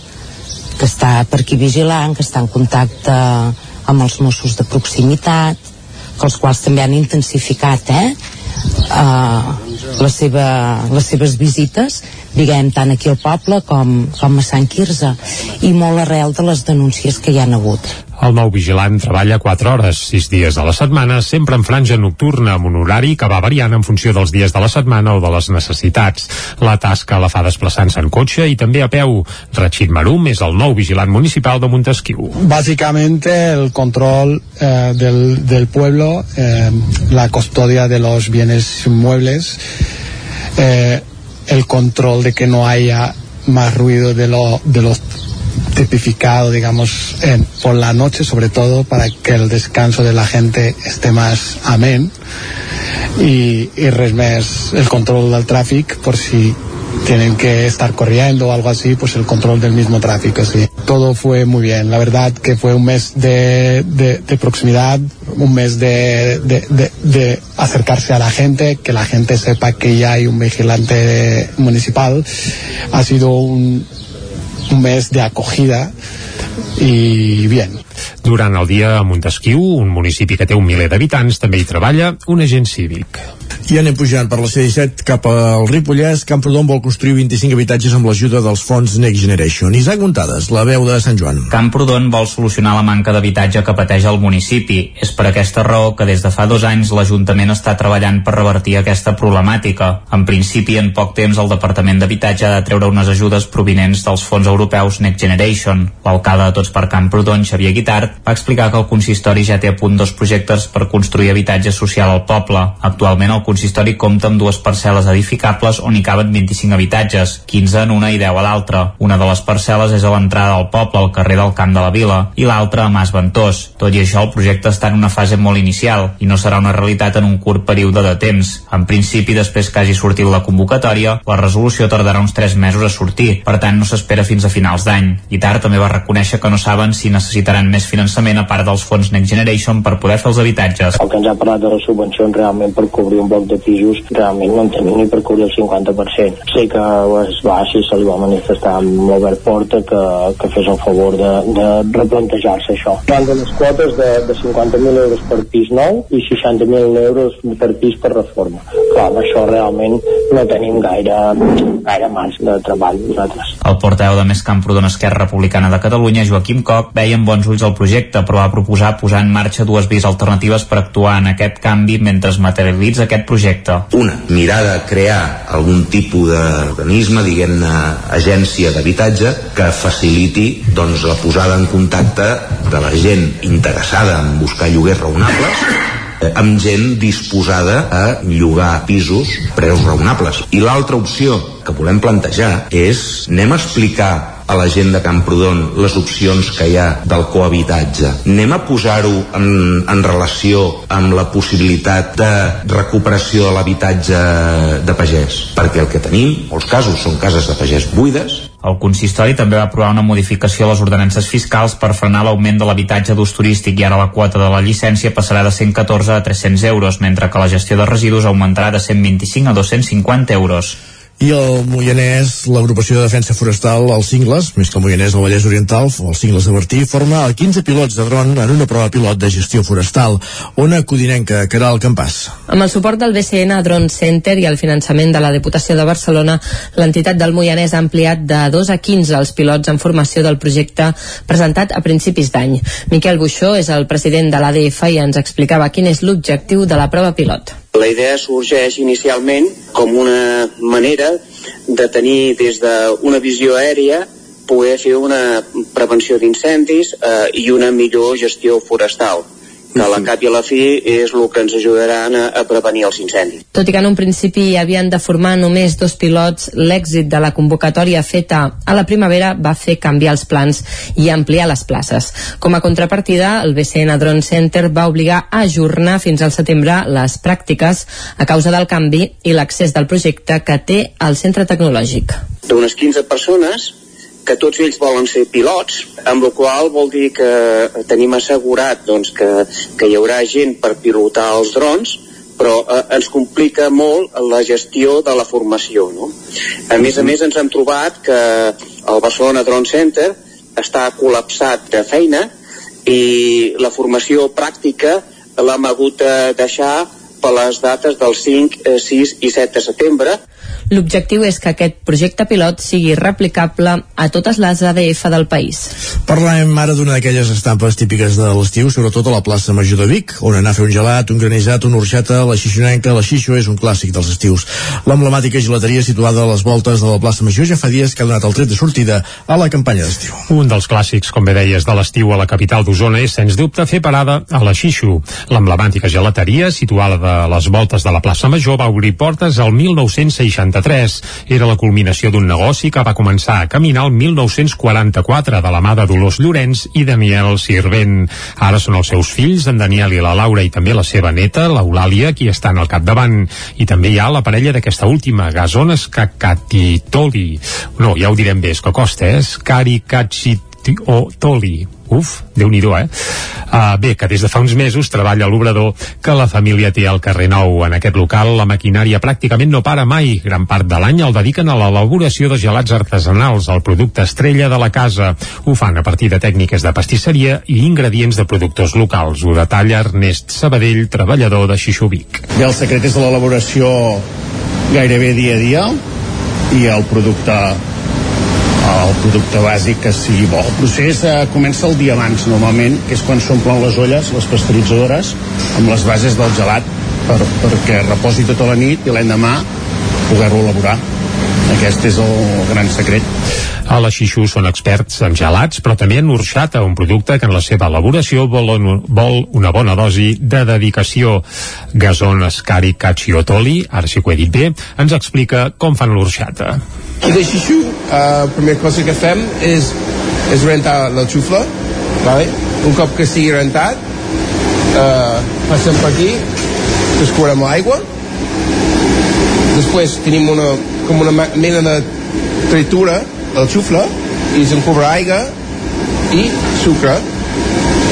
que està per aquí vigilant, que està en contacte amb els Mossos de proximitat, que els quals també han intensificat eh, uh, la seva, les seves visites diguem, tant aquí al poble com, com a Sant Quirze i molt arrel de les denúncies que hi han hagut. El nou vigilant treballa 4 hores, 6 dies a la setmana, sempre en franja nocturna, amb un horari que va variant en funció dels dies de la setmana o de les necessitats. La tasca la fa desplaçant-se en cotxe i també a peu. Rachid Marum és el nou vigilant municipal de Montesquieu. Básicamente el control eh, del, del pueblo, eh, la custodia de los bienes muebles, eh, el control de que no haya más ruido de, lo, de los tipificado, digamos, en, por la noche, sobre todo para que el descanso de la gente esté más amén y, y res el control del tráfico por si tienen que estar corriendo o algo así, pues el control del mismo tráfico, sí. Todo fue muy bien, la verdad que fue un mes de, de, de proximidad, un mes de, de, acercarse a la gente, que la gente sepa que ya hay un vigilante municipal. Ha sido un, un mes de acogida i bien. Durant el dia a Montesquieu, un municipi que té un miler d'habitants, també hi treballa un agent cívic. I anem pujant per la C-17 cap al Ripollès. Camprodon vol construir 25 habitatges amb l'ajuda dels fons Next Generation. Isaac Montades, la veu de Sant Joan. Camprodon vol solucionar la manca d'habitatge que pateix el municipi. És per aquesta raó que des de fa dos anys l'Ajuntament està treballant per revertir aquesta problemàtica. En principi, en poc temps, el Departament d'Habitatge ha de treure unes ajudes provinents dels fons europeus Next Generation. L'alcalde de Tots per Camprodon, Xavier Guitart, va explicar que el consistori ja té a punt dos projectes per construir habitatge social al poble. Actualment el consistori compta amb dues parcel·les edificables on hi caben 25 habitatges, 15 en una i 10 a l'altra. Una de les parcel·les és a l'entrada del poble, al carrer del Camp de la Vila, i l'altra a Mas Ventós. Tot i això, el projecte està en una fase molt inicial i no serà una realitat en un curt període de temps. En principi, després que hagi sortit la convocatòria, la resolució tardarà uns 3 mesos a sortir, per tant no s'espera fins a finals d'any. Guitar també va reconèixer que no saben si necessitaran més finançament a part dels fons Next Generation per poder fer els habitatges. El que ens ha parlat de les subvencions realment per cobrir un bloc de pisos realment no en tenim ni per cobrir el 50%. Sé que es va, si se li va manifestar amb l'Obert Porta que, que fes el favor de, de replantejar-se això. Van de les quotes de, de 50.000 euros per pis nou i 60.000 euros per pis per reforma. Clar, amb això realment no tenim gaire, gaire marge de treball nosaltres. El portaveu de Més Camprodon Esquerra Republicana de Catalunya, Joaquim Coc, veia amb bons ulls el projecte, però va proposar posar en marxa dues vies alternatives per actuar en aquest canvi mentre es materialitza aquest projecte. Una, mirar de crear algun tipus d'organisme, diguem-ne agència d'habitatge, que faciliti doncs, la posada en contacte de la gent interessada en buscar lloguers raonables eh, amb gent disposada a llogar pisos preus raonables. I l'altra opció que volem plantejar és anem a explicar a la gent de Camprodon les opcions que hi ha del cohabitatge. Anem a posar-ho en, en relació amb la possibilitat de recuperació de l'habitatge de pagès, perquè el que tenim, molts casos, són cases de pagès buides, el consistori també va aprovar una modificació a les ordenances fiscals per frenar l'augment de l'habitatge d'ús turístic i ara la quota de la llicència passarà de 114 a 300 euros, mentre que la gestió de residus augmentarà de 125 a 250 euros i el Moianès, l'agrupació de defensa forestal, els Cingles, més que el Moianès, el Vallès Oriental, els Cingles de Bertí, forma 15 pilots de dron en una prova pilot de gestió forestal. Ona Codinenca, Caral Campàs. Amb el suport del BCN Drone Center i el finançament de la Diputació de Barcelona, l'entitat del Moianès ha ampliat de 2 a 15 els pilots en formació del projecte presentat a principis d'any. Miquel Buixó és el president de l'ADF i ens explicava quin és l'objectiu de la prova pilot. La idea sorgeix inicialment com una manera de tenir des d'una visió aèria poder fer una prevenció d'incendis eh, i una millor gestió forestal que la cap i a la fi és el que ens ajudaran a, a prevenir els incendis. Tot i que en un principi havien de formar només dos pilots, l'èxit de la convocatòria feta a la primavera va fer canviar els plans i ampliar les places. Com a contrapartida, el BCN Drone Center va obligar a ajornar fins al setembre les pràctiques a causa del canvi i l'accés del projecte que té el centre tecnològic. D'unes 15 persones, que tots ells volen ser pilots, amb la qual vol dir que tenim assegurat doncs, que, que hi haurà gent per pilotar els drons, però eh, ens complica molt la gestió de la formació. No? A més a més ens hem trobat que el Barcelona Drone Center està col·lapsat de feina i la formació pràctica l'hem hagut de deixar per les dates del 5, 6 i 7 de setembre L'objectiu és que aquest projecte pilot sigui replicable a totes les ADF del país. Parlem ara d'una d'aquelles estampes típiques de l'estiu, sobretot a la plaça Major de Vic, on anar a fer un gelat, un granejat, una orxata, la xixonenca, la xixo és un clàssic dels estius. L'emblemàtica gelateria situada a les voltes de la plaça Major ja fa dies que ha donat el tret de sortida a la campanya d'estiu. Un dels clàssics, com bé deies, de l'estiu a la capital d'Osona és, sens dubte, fer parada a la Xixo. L'emblemàtica gelateria, situada a les voltes de la plaça Major, va obrir portes al 1963 93. Era la culminació d'un negoci que va començar a caminar el 1944 de la mà de Dolors Llorenç i Daniel Sirvent. Ara són els seus fills, en Daniel i la Laura, i també la seva neta, l'Eulàlia, qui estan al capdavant. I també hi ha la parella d'aquesta última, Gazones Cacatitoli. No, ja ho direm bé, és que costa, eh? Toli. Uf, déu nhi eh? Uh, bé, que des de fa uns mesos treballa l'obrador que la família té al carrer Nou. En aquest local la maquinària pràcticament no para mai. Gran part de l'any el dediquen a l'elaboració de gelats artesanals, el producte estrella de la casa. Ho fan a partir de tècniques de pastisseria i ingredients de productors locals. Ho detalla Ernest Sabadell, treballador de Xixubic. I el secret és l'elaboració gairebé dia a dia i el producte el producte bàsic que sigui bo. El procés eh, comença el dia abans, normalment, que és quan s'omplen les olles, les pasteuritzadores, amb les bases del gelat, per, perquè reposi tota la nit i l'endemà poder-lo elaborar. Aquest és el gran secret. A la Xixú són experts en gelats, però també en orxata, un producte que en la seva elaboració vol, un, vol una bona dosi de dedicació. Gazon Escari Cacciotoli, ara sí que ho he dit bé, ens explica com fan l'orxata. I de Xixú, la uh, primera cosa que fem és, és rentar la xufla, vale? un cop que estigui rentat, uh, passem per aquí, descobrem l'aigua, després tenim una, com una mena de tritura el xufla i se'n cobra aigua i sucre.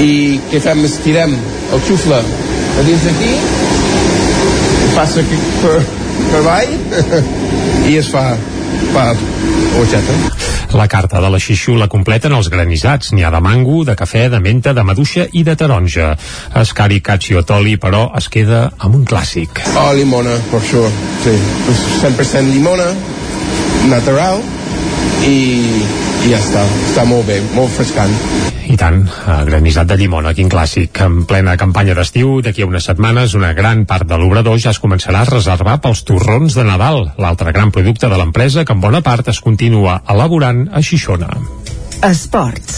I què fem? És tirem el xufla a dins d'aquí passa per, per avall i es fa pa horchata la carta de la xixú la completen els granissats. N'hi ha de mango, de cafè, de menta, de maduixa i de taronja. Escari Cacciotoli, però, es queda amb un clàssic. Oh, limona, per sure. Sí. 100% limona, natural, i, i ja està, està molt bé, molt frescant. I tant, granissat de llimona, quin clàssic. En plena campanya d'estiu, d'aquí a unes setmanes, una gran part de l'obrador ja es començarà a reservar pels torrons de Nadal, l'altre gran producte de l'empresa que en bona part es continua elaborant a Xixona. Esports.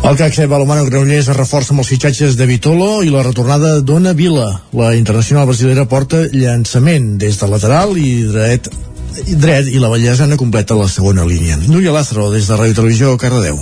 El CAC Seba Balomano Granollers es reforça amb els fitxatges de Vitolo i la retornada d'Ona Vila. La internacional brasilera porta llançament des de lateral i dret dret i la Vallesana completa la segona línia. Núria Lázaro, des de Ràdio Televisió, Cardedeu.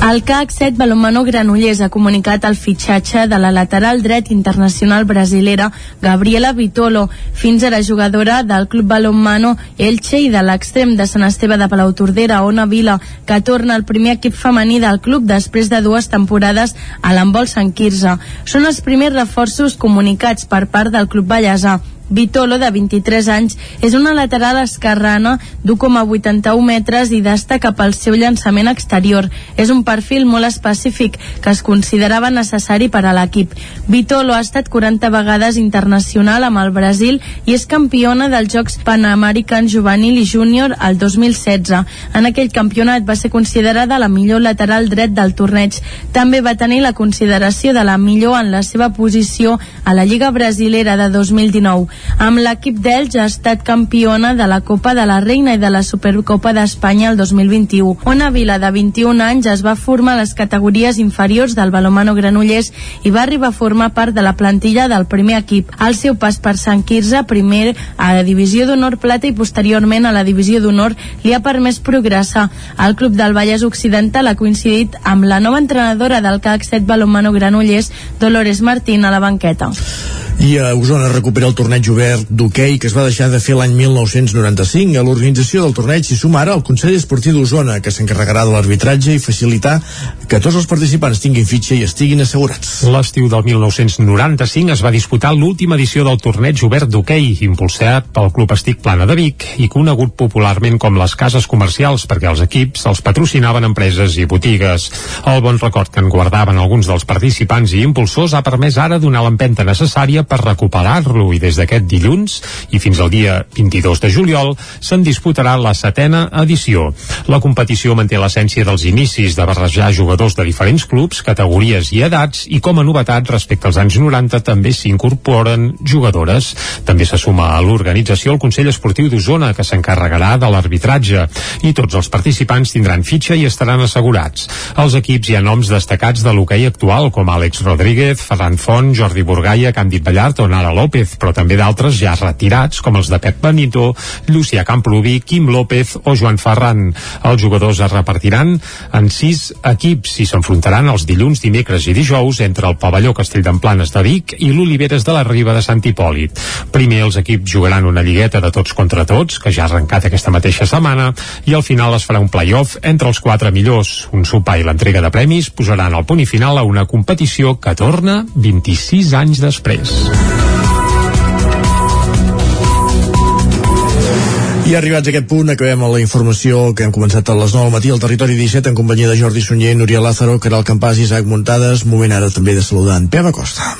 El CAC 7 Balomano Granollers ha comunicat el fitxatge de la lateral dret internacional brasilera Gabriela Vitolo, fins ara jugadora del Club Balomano Elche i de l'extrem de Sant Esteve de Palautordera, Ona Vila, que torna al primer equip femení del club després de dues temporades a l'embol Sant Quirze. Són els primers reforços comunicats per part del club ballesà. Vitolo, de 23 anys, és una lateral esquerrana d'1,81 metres i destaca pel seu llançament exterior. És un perfil molt específic que es considerava necessari per a l'equip. Vitolo ha estat 40 vegades internacional amb el Brasil i és campiona dels Jocs Panamericans Juvenil i Júnior el 2016. En aquell campionat va ser considerada la millor lateral dret del torneig. També va tenir la consideració de la millor en la seva posició a la Lliga Brasilera de 2019. Amb l'equip d'Elx ha estat campiona de la Copa de la Reina i de la Supercopa d'Espanya el 2021. Ona Vila, de 21 anys, es va formar a les categories inferiors del Balomano Granollers i va arribar a formar part de la plantilla del primer equip. El seu pas per Sant Quirze, primer a la Divisió d'Honor Plata i posteriorment a la Divisió d'Honor, li ha permès progressar. El Club del Vallès Occidental ha coincidit amb la nova entrenadora del CAC 7 Balomano Granollers, Dolores Martín, a la banqueta. I a Osona recupera el torneig obert d'hoquei que es va deixar de fer l'any 1995. A l'organització del torneig s'hi suma ara el Consell Esportiu d'Osona, que s'encarregarà de l'arbitratge i facilitar que tots els participants tinguin fitxa i estiguin assegurats. L'estiu del 1995 es va disputar l'última edició del torneig obert d'hoquei, impulsat pel Club Estic Plana de Vic i conegut popularment com les cases comercials perquè els equips els patrocinaven empreses i botigues. El bon record que en guardaven alguns dels participants i impulsors ha permès ara donar l'empenta necessària per recuperar-lo i des d'aquest dilluns i fins al dia 22 de juliol se'n disputarà la setena edició. La competició manté l'essència dels inicis de barrejar jugadors de diferents clubs, categories i edats i com a novetat respecte als anys 90 també s'incorporen jugadores. També se suma a l'organització el Consell Esportiu d'Osona que s'encarregarà de l'arbitratge i tots els participants tindran fitxa i estaran assegurats. Als equips hi ha noms destacats de l'hoquei actual com Àlex Rodríguez, Ferran Font, Jordi Burgaia, Càndid Ballar Gallard o Nara López, però també d'altres ja retirats, com els de Pep Benito, Llucià Camplubi, Quim López o Joan Ferran. Els jugadors es repartiran en sis equips i s'enfrontaran els dilluns, dimecres i dijous entre el pavelló Castell d'Emplanes de Vic i l'Oliveres de la Riba de Sant Hipòlit. Primer els equips jugaran una lligueta de tots contra tots, que ja ha arrencat aquesta mateixa setmana, i al final es farà un play-off entre els quatre millors. Un sopar i l'entrega de premis posaran el punt i final a una competició que torna 26 anys després. I arribats a aquest punt, acabem la informació que hem començat a les 9 del matí al Territori 17 en companyia de Jordi Sunyer, Núria Lázaro, Caral Campàs i Isaac Muntades. Moment ara també de saludar en Pep Acosta.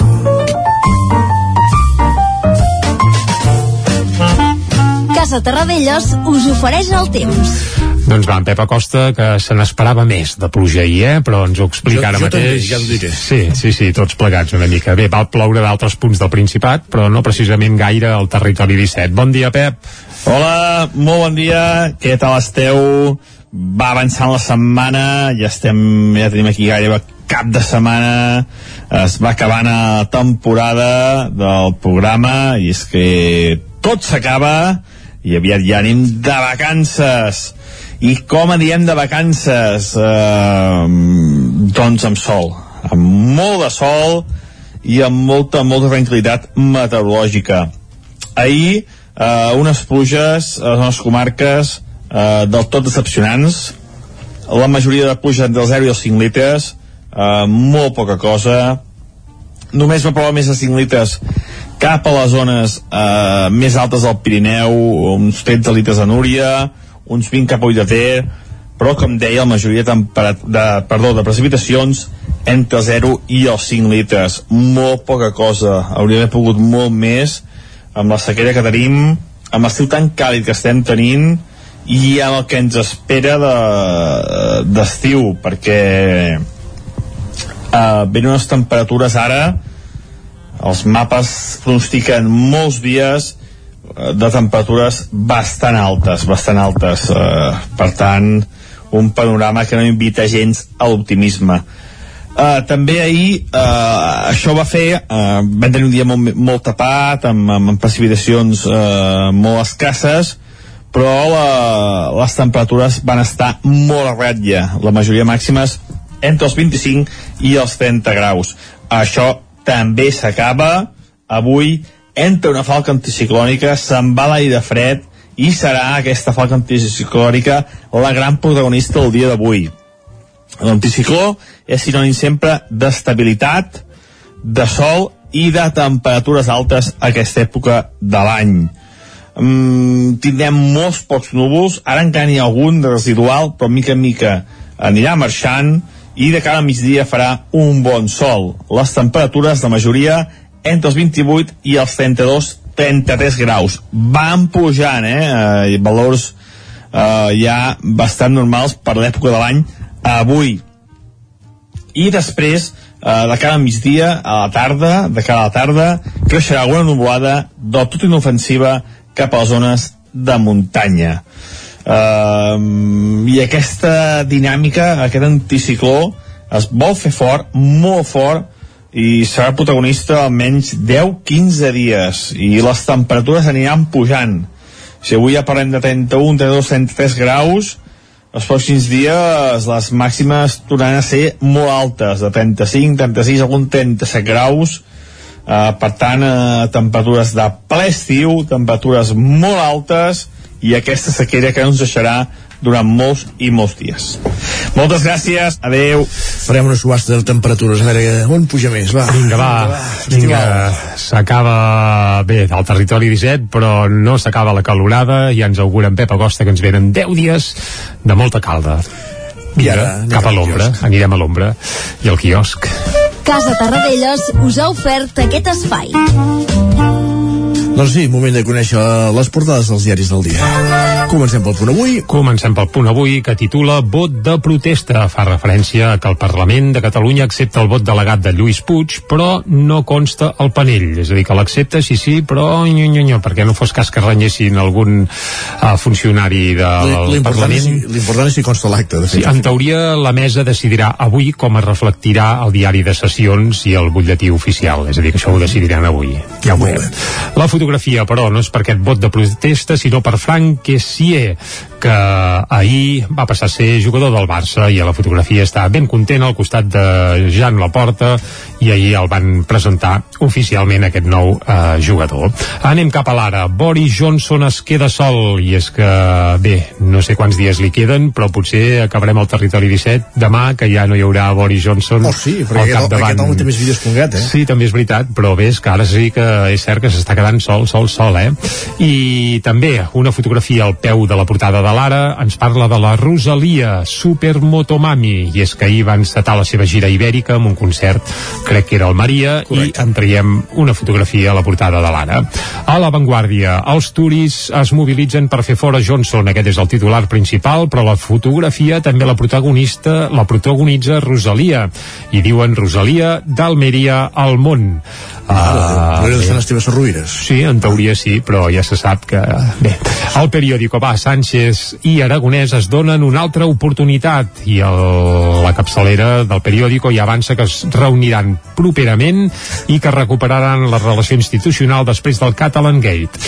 Casa Terradellos us ofereix el temps. Doncs va, en Pep Acosta, que se n'esperava més de pluja ahir, eh? però ens ho explica Jo- ara jo mateix. també, ja ho diré. Sí, sí, sí, tots plegats una mica. Bé, va ploure d'altres punts del Principat, però no precisament gaire al territori 17. Bon dia, Pep. Hola, molt bon dia, què tal esteu? Va avançant la setmana, ja estem, ja tenim aquí gairebé cap de setmana, es va acabant la temporada del programa i és que tot s'acaba i aviat ja anem de vacances. I com anirem de vacances? Eh, doncs amb sol, amb molt de sol i amb molta, molta tranquil·litat meteorològica. Ahir, eh, unes pluges a les nostres comarques eh, del tot decepcionants. La majoria de entre els 0 i els 5 litres, eh, molt poca cosa. Només va provar més de 5 litres cap a les zones eh, més altes del Pirineu, uns 13 litres a Núria, uns 20 cap a de Ter, però com deia, la majoria de, perdó, de precipitacions entre el 0 i els 5 litres. Molt poca cosa. Hauria d'haver pogut molt més amb la sequera que tenim, amb l'estiu tan càlid que estem tenint i amb el que ens espera de- d'estiu, de, perquè uh, venen unes temperatures ara els mapes pronostiquen molts dies eh, de temperatures bastant altes, bastant altes. Eh, per tant, un panorama que no invita gens a l'optimisme. Uh, també ahir uh, això va fer uh, vam tenir un dia molt, molt tapat amb, amb, precipitacions uh, molt escasses però la, les temperatures van estar molt a ratlla la majoria màximes entre els 25 i els 30 graus això també s'acaba avui entra una falca anticiclònica se'n va l'aire fred i serà aquesta falca anticiclònica la gran protagonista del dia d'avui L'anticicló és sinònim sempre d'estabilitat, de sol i de temperatures altes a aquesta època de l'any. Mm, tindrem molts pocs núvols, ara encara n'hi ha algun de residual, però mica en mica anirà marxant i de cara a migdia farà un bon sol. Les temperatures, de majoria, entre els 28 i els 32 33 graus. Van pujant, eh? eh valors eh, ja bastant normals per l'època de l'any avui i després eh, de cara al migdia a la tarda, de cara a la tarda creixerà alguna nuvolada del tot inofensiva cap a les zones de muntanya eh, i aquesta dinàmica aquest anticicló es vol fer fort, molt fort i serà protagonista almenys 10-15 dies. I les temperatures aniran pujant. Si avui ja parlem de 31, 32, 33 graus els pròxims dies les màximes tornaran a ser molt altes, de 35, 36, algun 37 graus, eh, per tant, eh, temperatures de ple estiu, temperatures molt altes, i aquesta sequera que ens deixarà durant molts i molts dies. Moltes gràcies, adeu. Farem una subhasta de temperatures, a veure on puja més, va. Vinga, va, vinga, s'acaba bé al territori 17, però no s'acaba la calorada, i ens augura en Pep Agosta que ens venen 10 dies de molta calda. Vinga, I ara cap a l'ombra, anirem a l'ombra i al quiosc. Casa Tarradellas us ha ofert aquest espai. Doncs sí, moment de conèixer les portades dels diaris del dia. Comencem pel punt avui. Comencem pel punt avui que titula Vot de protesta. Fa referència a que el Parlament de Catalunya accepta el vot delegat de Lluís Puig, però no consta el panell. És a dir, que l'accepta, sí, sí, però nyo, nyo, nyo, perquè no fos cas que renyessin algun uh, funcionari del Parlament. l'important és si consta l'acte, Sí, en teoria, la mesa decidirà avui com es reflectirà el diari de sessions i el butlletí oficial. És a dir, que això ho decidiran avui. Ja ho veurem. La fotografia, però, no és per aquest vot de protesta, sinó per Frank Kessier, que ahir va passar a ser jugador del Barça i a la fotografia està ben content al costat de Jan Laporta i ahir el van presentar oficialment aquest nou eh, jugador. Anem cap a l'ara. Boris Johnson es queda sol i és que, bé, no sé quants dies li queden, però potser acabarem al territori 17 demà, que ja no hi haurà Boris Johnson Oh, sí, perquè al capdavant. aquest home té més vídeos que un gat, eh? Sí, també és veritat, però bé, és que ara sí que és cert que s'està quedant sol sol, sol, sol, eh? I també una fotografia al peu de la portada de l'Ara ens parla de la Rosalia Supermotomami i és que ahir va encetar la seva gira ibèrica amb un concert, crec que era el Maria Correcte. i en traiem una fotografia a la portada de l'Ara. A la Vanguardia, els turis es mobilitzen per fer fora Johnson, aquest és el titular principal, però la fotografia també la protagonista la protagonitza Rosalia i diuen Rosalia d'Almeria al món. Ah, uh, estan les ruïnes. Sí, en teoria sí, però ja se sap que... Bé, el periòdico va, Sánchez i Aragonès es donen una altra oportunitat i el, la capçalera del periòdico ja avança que es reuniran properament i que recuperaran la relació institucional després del Catalan Gate.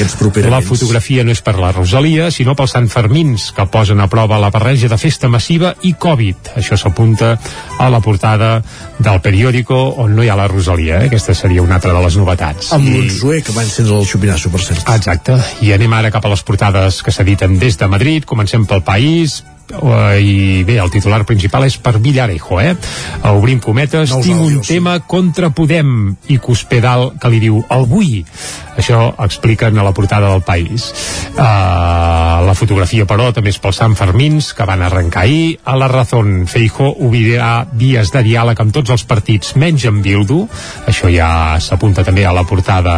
La fotografia no és per la Rosalia, sinó pels Sant Fermins, que posen a prova la barreja de festa massiva i Covid. Això s'apunta a la portada del periòdico on no hi ha la Rosalia. Eh? Aquesta seria una altra de les novetats. Amb I... l'Unzué, que va encendre el xupinasso, per cert. Exacte. I anem ara cap a les portades que s'editen des de Madrid. Comencem pel País, i bé, el titular principal és per Villarejo, eh? Obrim cometes, no tinc un tema contra Podem i Cospedal que li diu avui. Això expliquen a la portada del País. Uh, la fotografia, però, també és pels Sant Fermins, que van arrencar ahir. A la Razón, Feijo obrirà vies de diàleg amb tots els partits, menys amb Bildu. Això ja s'apunta també a la portada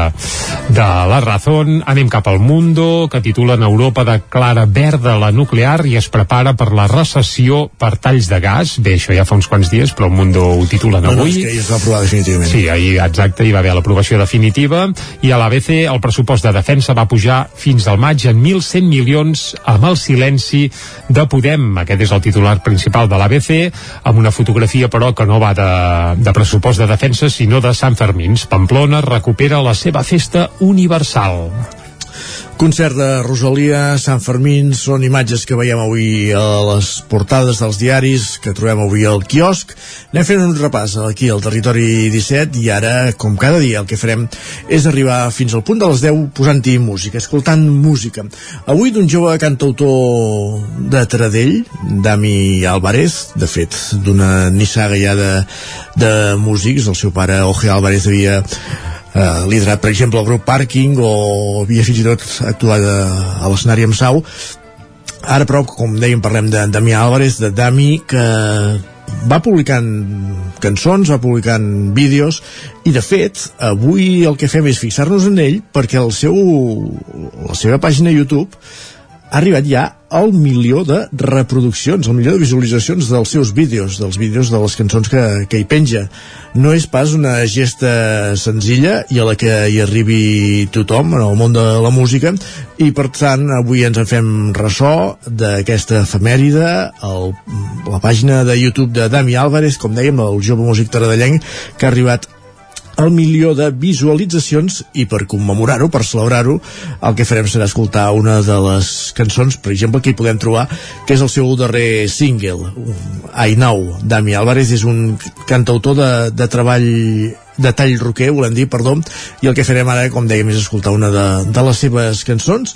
de la Razón. Anem cap al Mundo, que titulen Europa declara verda la nuclear i es prepara per la recessió per talls de gas. Bé, això ja fa uns quants dies, però el Mundo ho titulen avui. No, no, és que ja es va aprovar definitivament. Sí, ahir, exacte, hi va haver l'aprovació definitiva i a l'ABC el pressupost de defensa va pujar fins al maig en 1.100 milions amb el silenci de Podem. Aquest és el titular principal de l'ABC, amb una fotografia, però, que no va de, de pressupost de defensa, sinó de Sant Fermins. Pamplona recupera la seva festa universal. Concert de Rosalia, Sant Fermín, són imatges que veiem avui a les portades dels diaris, que trobem avui al quiosc. Anem fent un repàs aquí al territori 17 i ara, com cada dia, el que farem és arribar fins al punt de les 10 posant-hi música, escoltant música. Avui d'un jove cantautor de Tradell, Dami Álvarez, de fet, d'una nissaga ja de, de músics, el seu pare, Oje Álvarez, havia eh, liderat per exemple el grup Parking o havia fins i tot actuat a, a l'escenari amb Sau. Ara però com dèiem parlem de Damià Álvarez de Dami que va publicant cançons, va publicant vídeos i de fet avui el que fem és fixar-nos en ell perquè el seu, la seva pàgina YouTube ha arribat ja al milió de reproduccions, al milió de visualitzacions dels seus vídeos, dels vídeos de les cançons que, que hi penja. No és pas una gesta senzilla i a la que hi arribi tothom en el món de la música i per tant avui ens en fem ressò d'aquesta efemèride el, la pàgina de YouTube de Dami Álvarez, com dèiem, el jove músic taradellenc que ha arribat el milió de visualitzacions i per commemorar-ho, per celebrar-ho, el que farem serà escoltar una de les cançons, per exemple, que hi podem trobar, que és el seu darrer single, I Know. Dami Álvarez és un cantautor de, de treball de tall roquer, volem dir, perdó, i el que farem ara, com dèiem, és escoltar una de, de les seves cançons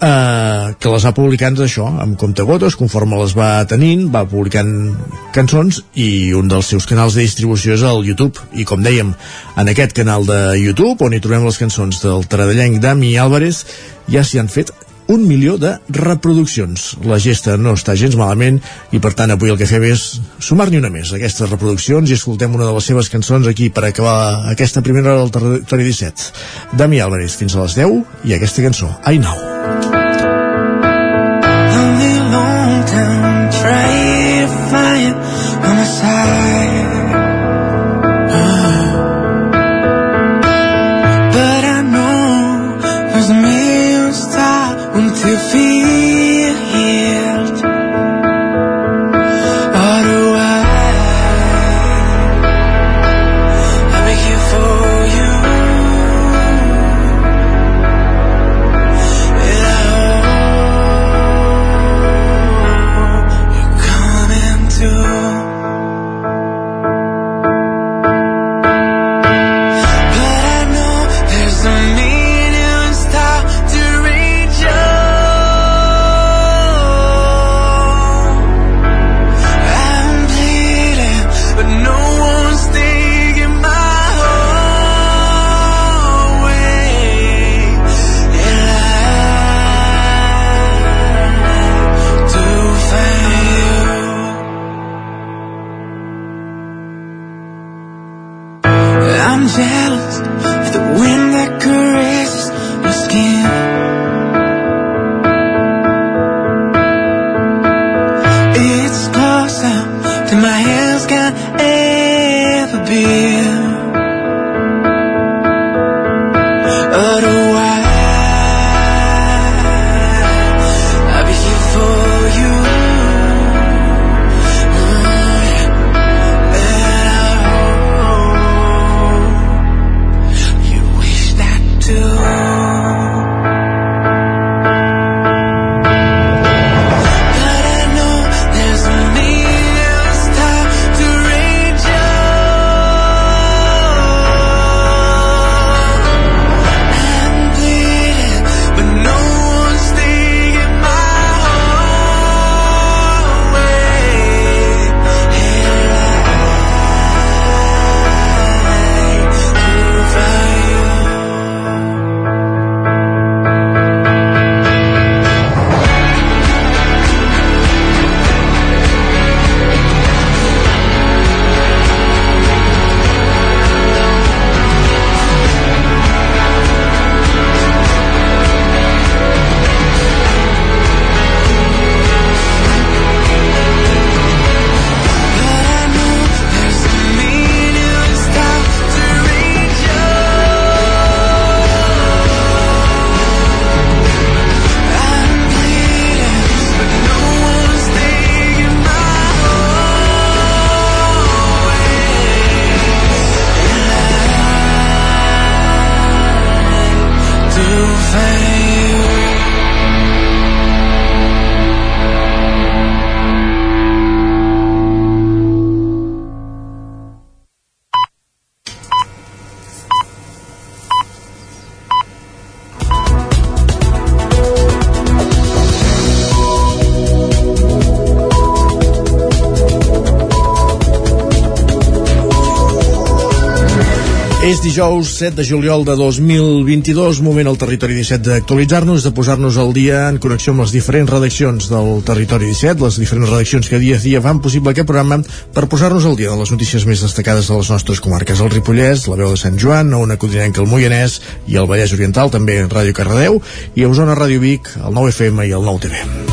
eh, que les va publicant això, amb comptagotes, conforme les va tenint, va publicant cançons i un dels seus canals de distribució és el YouTube. I com dèiem, en aquest canal de YouTube, on hi trobem les cançons del taradellenc Dami Álvarez, ja s'hi han fet un milió de reproduccions. La gesta no està gens malament i per tant avui el que fem és sumar-n'hi una més a aquestes reproduccions i escoltem una de les seves cançons aquí per acabar aquesta primera hora del territori 17. Dami Álvarez fins a les 10 i aquesta cançó, I Know. you feel És dijous 7 de juliol de 2022, moment al Territori 17 d'actualitzar-nos, de posar-nos al dia en connexió amb les diferents redaccions del Territori 17, les diferents redaccions que dia a dia fan possible aquest programa per posar-nos al dia de les notícies més destacades de les nostres comarques, el Ripollès, la veu de Sant Joan, una codinenca el Moianès i el Vallès Oriental, també Ràdio Cardedeu, i a Osona Ràdio Vic, el 9FM i el 9TV.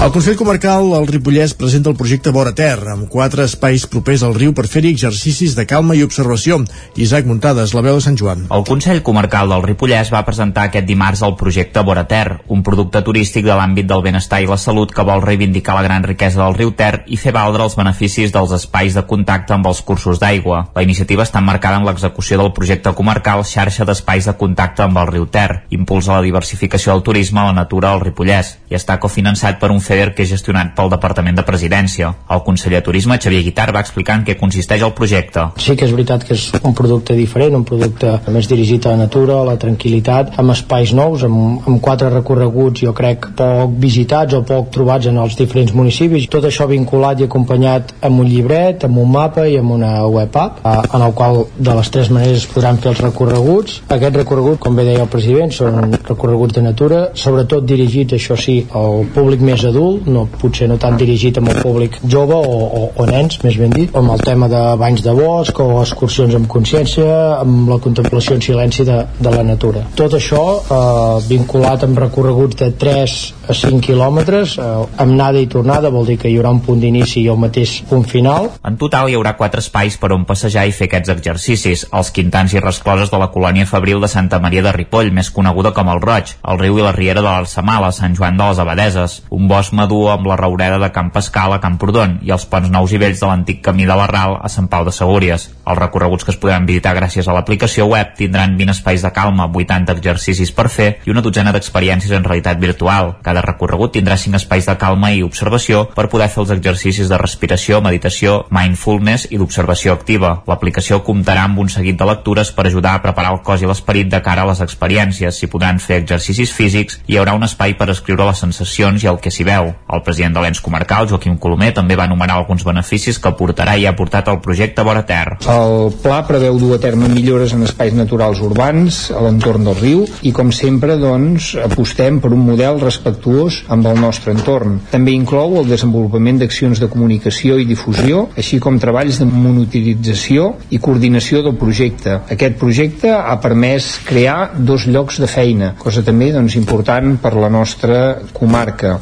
El Consell Comarcal al Ripollès presenta el projecte Vora Ter, amb quatre espais propers al riu per fer-hi exercicis de calma i observació. Isaac Muntades, la veu de Sant Joan. El Consell Comarcal del Ripollès va presentar aquest dimarts el projecte Vora Ter, un producte turístic de l'àmbit del benestar i la salut que vol reivindicar la gran riquesa del riu Ter i fer valdre els beneficis dels espais de contacte amb els cursos d'aigua. La iniciativa està marcada en l'execució del projecte comarcal xarxa d'espais de contacte amb el riu Ter, impulsa la diversificació del turisme a la natura al Ripollès i està cofinançat per un FEDER que és gestionat pel Departament de Presidència. El conseller de Turisme, Xavier Guitar, va explicar en què consisteix el projecte. Sí que és veritat que és un producte diferent, un producte més dirigit a la natura, a la tranquil·litat, amb espais nous, amb, amb quatre recorreguts, jo crec, poc visitats o poc trobats en els diferents municipis. Tot això vinculat i acompanyat amb un llibret, amb un mapa i amb una web app, eh, en el qual de les tres maneres es podran fer els recorreguts. Aquest recorregut, com bé deia el president, són recorreguts de natura, sobretot dirigits, això sí, al públic més adult, no, potser no tan dirigit amb el públic jove o, o, o nens, més ben dit, amb el tema de banys de bosc o excursions amb consciència, amb la contemplació en silenci de, de la natura. Tot això eh, vinculat amb recorreguts de 3 a 5 quilòmetres, eh, amb nada i tornada, vol dir que hi haurà un punt d'inici i el mateix punt final. En total hi haurà quatre espais per on passejar i fer aquests exercicis, els quintans i rescloses de la colònia Fabril de Santa Maria de Ripoll, més coneguda com el Roig, el riu i la riera de l'Arsamala, Sant Joan de les Abadeses, un bosc madur amb la raureda de Camp Pascal a Camprodon i els ponts nous i vells de l'antic camí de la Ral a Sant Pau de Segúries. Els recorreguts que es podran visitar gràcies a l'aplicació web tindran 20 espais de calma, 80 exercicis per fer i una dotzena d'experiències en realitat virtual. Cada recorregut tindrà 5 espais de calma i observació per poder fer els exercicis de respiració, meditació, mindfulness i d'observació activa. L'aplicació comptarà amb un seguit de lectures per ajudar a preparar el cos i l'esperit de cara a les experiències. S'hi podran fer exercicis físics i hi haurà un espai per escriure les sensacions i el que s'hi veu. El president de l'ens comarcal, Joaquim Colomer, també va enumerar alguns beneficis que portarà i ha portat el projecte Vora Ter. El pla preveu dur a terme millores en espais naturals urbans a l'entorn del riu i com sempre doncs apostem per un model respectuós amb el nostre entorn. També inclou el desenvolupament d'accions de comunicació i difusió, així com treballs de monitorització i coordinació del projecte. Aquest projecte ha permès crear dos llocs de feina, cosa també doncs, important per la nostra comarca.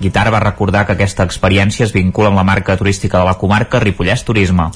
Guitar va recordar que aquesta experiència es vincula amb la marca turística de la comarca Ripollès Turisme.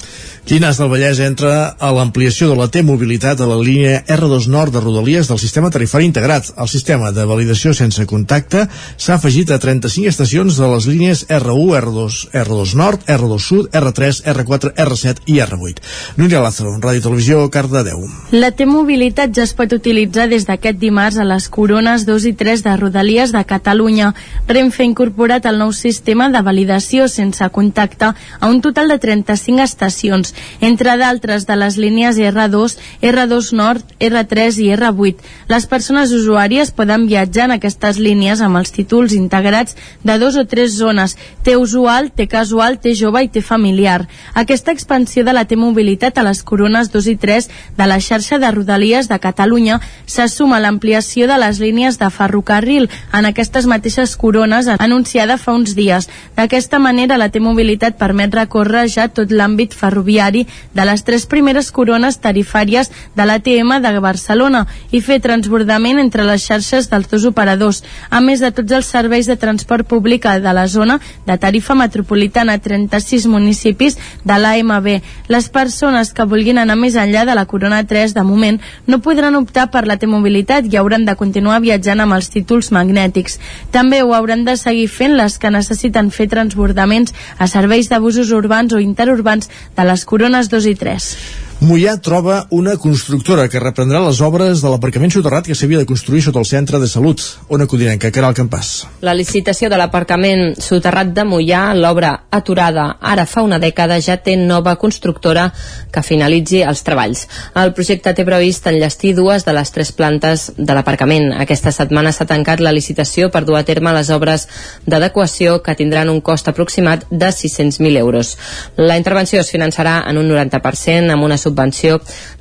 Llinars del Vallès entra a l'ampliació de la T-mobilitat a la línia R2 Nord de Rodalies del sistema tarifari integrat. El sistema de validació sense contacte s'ha afegit a 35 estacions de les línies R1, R2, R2 Nord, R2 Sud, R3, R4, R7 i R8. Núria Lázaro, Ràdio Televisió, Cardedeu. La T-mobilitat ja es pot utilitzar des d'aquest dimarts a les corones 2 i 3 de Rodalies de Catalunya. Renfe ha incorporat el nou sistema de validació sense contacte a un total de 35 estacions, entre d'altres de les línies R2, R2 Nord, R3 i R8. Les persones usuàries poden viatjar en aquestes línies amb els títols integrats de dos o tres zones, T usual, T casual, T jove i T familiar. Aquesta expansió de la T-mobilitat a les corones 2 i 3 de la xarxa de Rodalies de Catalunya se suma a l'ampliació de les línies de ferrocarril en aquestes mateixes corones anunciada fa uns dies. D'aquesta manera, la T-mobilitat permet recórrer ja tot l'àmbit ferroviari de les tres primeres corones tarifàries de l'ATM de Barcelona i fer transbordament entre les xarxes dels dos operadors, a més de tots els serveis de transport públic de la zona de tarifa metropolitana a 36 municipis de l'AMB. Les persones que vulguin anar més enllà de la Corona 3 de moment no podran optar per la T-mobilitat i hauran de continuar viatjant amb els títols magnètics. També ho hauran de seguir fent les que necessiten fer transbordaments a serveis de busos urbans o interurbans de les corones 2 i 3. Mollà troba una constructora que reprendrà les obres de l'aparcament soterrat que s'havia de construir sota el centre de salut. On acudirem, que Caral Campàs. La licitació de l'aparcament soterrat de Mollà, l'obra aturada ara fa una dècada, ja té nova constructora que finalitzi els treballs. El projecte té previst enllestir dues de les tres plantes de l'aparcament. Aquesta setmana s'ha tancat la licitació per dur a terme les obres d'adequació que tindran un cost aproximat de 600.000 euros. La intervenció es finançarà en un 90% amb una subvenció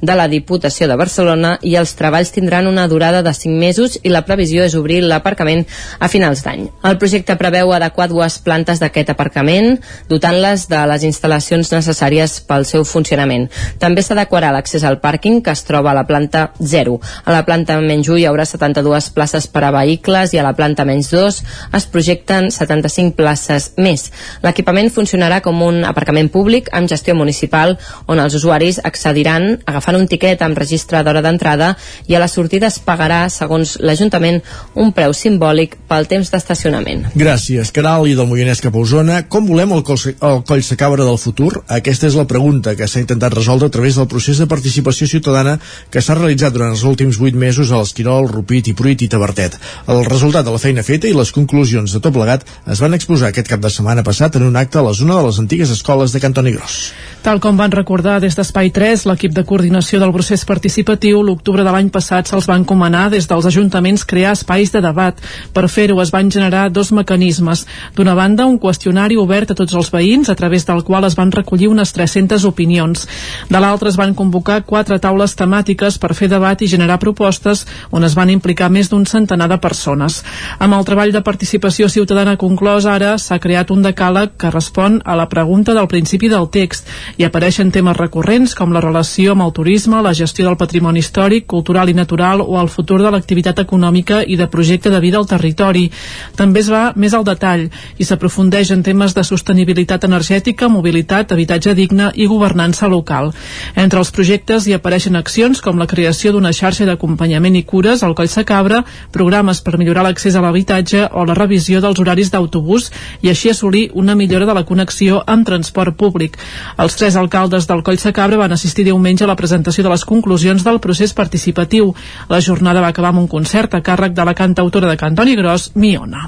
de la Diputació de Barcelona i els treballs tindran una durada de 5 mesos i la previsió és obrir l'aparcament a finals d'any. El projecte preveu adequar dues plantes d'aquest aparcament, dotant-les de les instal·lacions necessàries pel seu funcionament. També s'adequarà l'accés al pàrquing que es troba a la planta 0. A la planta menys 1 hi haurà 72 places per a vehicles i a la planta menys 2 es projecten 75 places més. L'equipament funcionarà com un aparcament públic amb gestió municipal on els usuaris accediran agafant un tiquet amb registre d'hora d'entrada i a la sortida es pagarà, segons l'Ajuntament, un preu simbòlic pel temps d'estacionament. Gràcies, Caral, i del Moianès cap a Osona. Com volem el, col, el coll de cabra del futur? Aquesta és la pregunta que s'ha intentat resoldre a través del procés de participació ciutadana que s'ha realitzat durant els últims 8 mesos a l'Esquirol, Rupit i Pruit i Tabertet. El resultat de la feina feta i les conclusions de tot plegat es van exposar aquest cap de setmana passat en un acte a la zona de les antigues escoles de Cantoni Gros. Tal com van recordar des d'Espai 3, l'equip de coordinació del procés participatiu, l'octubre de l'any passat se'ls va encomanar des dels ajuntaments crear espais de debat. Per fer-ho es van generar dos mecanismes. D'una banda, un qüestionari obert a tots els veïns, a través del qual es van recollir unes 300 opinions. De l'altra es van convocar quatre taules temàtiques per fer debat i generar propostes on es van implicar més d'un centenar de persones. Amb el treball de participació ciutadana conclòs ara s'ha creat un decàleg que respon a la pregunta del principi del text i apareixen temes recurrents com la relació amb el turisme, la gestió del patrimoni històric, cultural i natural o el futur de l'activitat econòmica i de projecte de vida al territori. També es va més al detall i s'aprofundeix en temes de sostenibilitat energètica, mobilitat, habitatge digne i governança local. Entre els projectes hi apareixen accions com la creació d'una xarxa d'acompanyament i cures al Coll Cabra, programes per millorar l'accés a l'habitatge o la revisió dels horaris d'autobús i així assolir una millora de la connexió amb transport públic. Els tres alcaldes del Coll Cabra van assistir diumenge a la presentació de les conclusions del procés participatiu. La jornada va acabar amb un concert a càrrec de la cantautora de Cantoni Gros, Miona.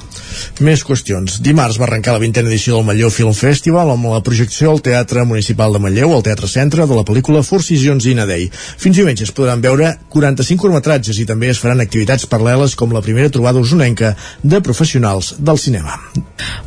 Més qüestions. Dimarts va arrencar la vintena edició del Manlleu Film Festival amb la projecció al Teatre Municipal de Manlleu, al Teatre Centre, de la pel·lícula Forcisions i Nadei. Fins diumenge es podran veure 45 curtmetratges i també es faran activitats paral·leles com la primera trobada usonenca de professionals del cinema.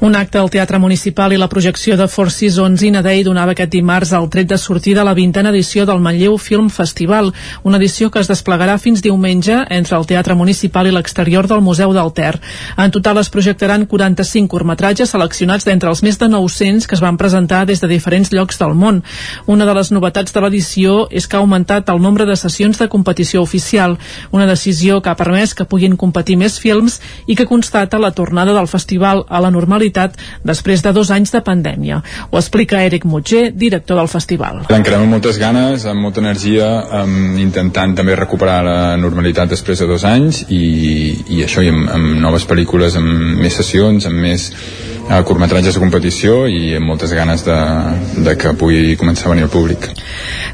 Un acte al Teatre Municipal i la projecció de Four Seasons i Nadei donava aquest dimarts el tret de sortida a la vintena edició del Manlleu Film Festival, una edició que es desplegarà fins diumenge entre el Teatre Municipal i l'exterior del Museu del Ter. En total es projectaran 45 curtmetratges seleccionats d'entre els més de 900 que es van presentar des de diferents llocs del món. Una de les novetats de l'edició és que ha augmentat el nombre de sessions de competició oficial, una decisió que ha permès que puguin competir més films i que constata la tornada del festival a la normalitat després de dos anys de pandèmia. Ho explica Eric Mutger, director del festival. Encarem amb moltes ganes, amb molta energia, amb, intentant també recuperar la normalitat després de dos anys i, i això, i amb, amb noves pel·lícules, amb més sessions, amb més eh, curtmetratges de competició i amb moltes ganes de, de que pugui començar a venir el públic.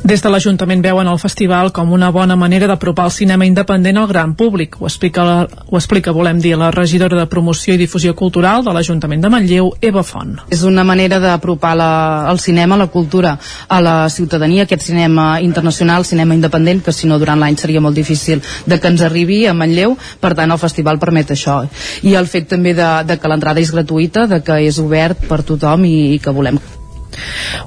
Des de l'Ajuntament veuen el festival com una bona manera d'apropar el cinema independent al gran públic. Ho explica, ho explica, volem dir, la regidora de Promoció i Difusió Cultural de l'Ajuntament de Manlleu, Eva Font. És una manera d'apropar la- el cinema, la cultura, a la ciutadania, aquest cinema internacional, cinema independent, que si no durant l'any seria molt difícil de que ens arribi a Manlleu, per tant el festival permet això. I el fet també de, de que l'entrada és gratuïta, de que és obert per tothom i, i que volem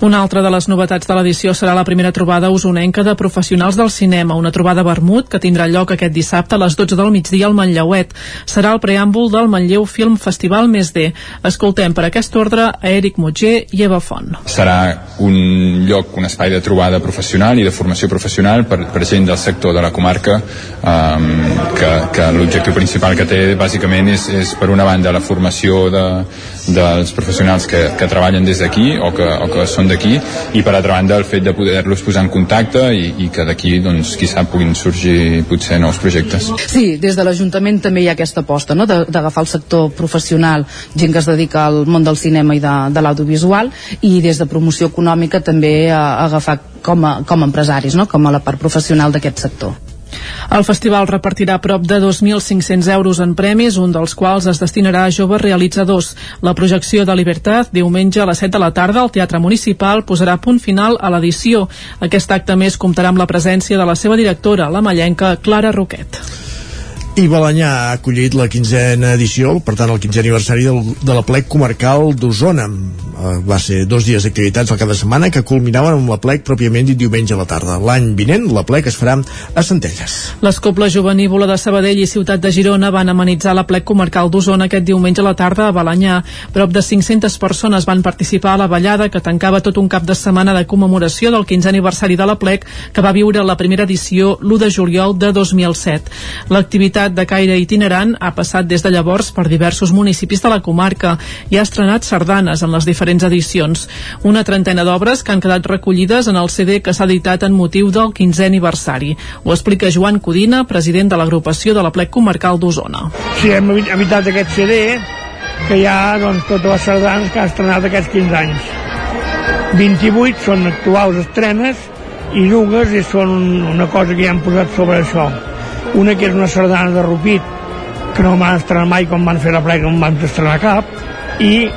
Una altra de les novetats de l'edició serà la primera trobada usonenca de professionals del cinema, una trobada vermut que tindrà lloc aquest dissabte a les 12 del migdia al Manlleuet. Serà el preàmbul del Manlleu Film Festival Més D. Escoltem per aquest ordre a Eric Mutger i Eva Font. Serà un lloc, un espai de trobada professional i de formació professional per, per gent del sector de la comarca um, que, que l'objectiu principal que té bàsicament és, és per una banda la formació de, dels professionals que, que treballen des d'aquí o, que, o que són d'aquí i per altra banda el fet de poder-los posar en contacte i, i que d'aquí doncs qui sap puguin sorgir potser nous projectes. Sí, des de l'Ajuntament també hi ha aquesta aposta no? d'agafar el sector professional, gent que es dedica al món del cinema i de, de l'audiovisual i des de promoció econòmica també a agafar com a, com a empresaris, no? com a la part professional d'aquest sector. El festival repartirà prop de 2.500 euros en premis, un dels quals es destinarà a joves realitzadors. La projecció de Libertat, diumenge a les 7 de la tarda, al Teatre Municipal, posarà punt final a l'edició. Aquest acte més comptarà amb la presència de la seva directora, la mallenca Clara Roquet. I Balanyà ha acollit la quinzena edició, per tant el quinzè aniversari del, de la plec comarcal d'Osona. Eh, va ser dos dies d'activitats al cap de setmana que culminaven amb la plec pròpiament dit diumenge a la tarda. L'any vinent la plec es farà a Centelles. L'Escopla Jovenívola de Sabadell i Ciutat de Girona van amenitzar la plec comarcal d'Osona aquest diumenge a la tarda a Balanyà. Prop de 500 persones van participar a la ballada que tancava tot un cap de setmana de commemoració del 15è aniversari de la plec que va viure la primera edició l'1 de juliol de 2007. L'activitat de caire itinerant ha passat des de llavors per diversos municipis de la comarca i ha estrenat sardanes en les diferents edicions. Una trentena d'obres que han quedat recollides en el CD que s'ha editat en motiu del 15è aniversari. Ho explica Joan Codina, president de l'agrupació de la plec comarcal d'Osona. Sí, hem evitat aquest CD que hi ha doncs, totes les sardanes que ha estrenat aquests 15 anys. 28 són actuals estrenes i dues i són una cosa que ja han posat sobre això. Una que és una sardana de Rupit, que no m'han estrenat mai com van fer la plega, no em van estrenar cap, i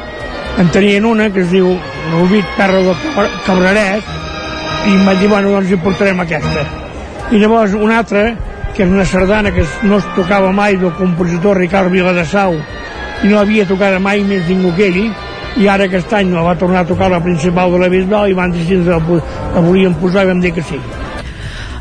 en tenien una que es diu Rupit Perro de Cabraret, i em vaig dir, bueno, doncs hi portarem aquesta. I llavors una altra, que és una sardana que no es tocava mai del compositor Ricard Viladasau, i no havia tocat mai més ningú que ell, i ara aquest any la va tornar a tocar la principal de la Bisbal i van decidir que la volien posar i vam dir que sí.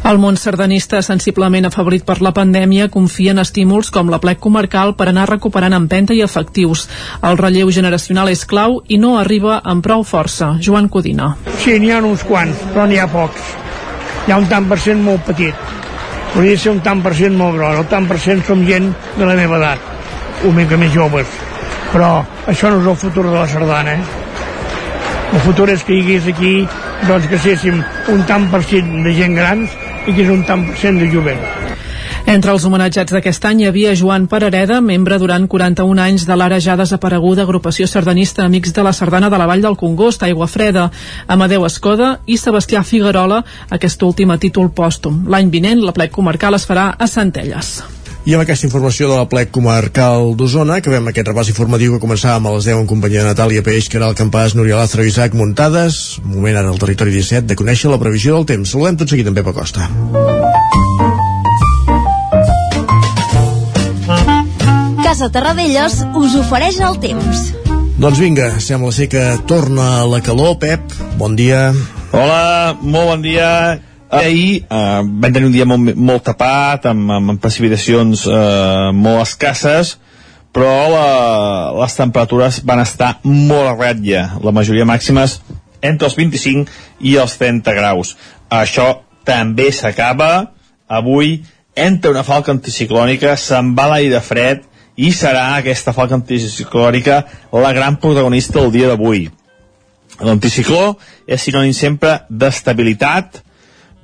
El món sardanista, sensiblement afavorit per la pandèmia, confia en estímuls com la plec comarcal per anar recuperant empenta i efectius. El relleu generacional és clau i no arriba amb prou força. Joan Codina. Sí, n'hi ha uns quants, però n'hi ha pocs. Hi ha un tant per cent molt petit. Podria ser un tant per cent molt gros. El tant per cent som gent de la meva edat, una mica més joves. Però això no és el futur de la sardana, eh? El futur és que hi hagués aquí, doncs que séssim un tant per cent de gent grans i que és un tant per cent de jovent. Entre els homenatjats d'aquest any hi havia Joan Parareda, membre durant 41 anys de l'ara ja desapareguda agrupació sardanista Amics de la Sardana de la Vall del Congost, Aigua Freda, Amadeu Escoda i Sebastià Figuerola, aquest últim a títol pòstum. L'any vinent la plec comarcal es farà a Centelles. I amb aquesta informació de la plec comarcal d'Osona, acabem aquest repàs informatiu que començàvem a les 10 en companyia de Natàlia Peix, Caral Campàs, Núria Lázaro i Isaac Muntades. Moment ara al territori 17 de conèixer la previsió del temps. Saludem tot seguit amb Pepa Costa. Casa Terradellos us ofereix el temps. Doncs vinga, sembla ser que torna la calor, Pep. Bon dia. Hola, molt bon dia. Ahir eh, vam tenir un dia molt, molt tapat, amb, amb, precipitacions eh, molt escasses, però la, les temperatures van estar molt a ratlla. La majoria màximes entre els 25 i els 30 graus. Això també s'acaba. Avui entra una falca anticiclònica, se'n va l'aire fred i serà aquesta falca anticiclònica la gran protagonista del dia d'avui. L'anticicló és sinònim sempre d'estabilitat,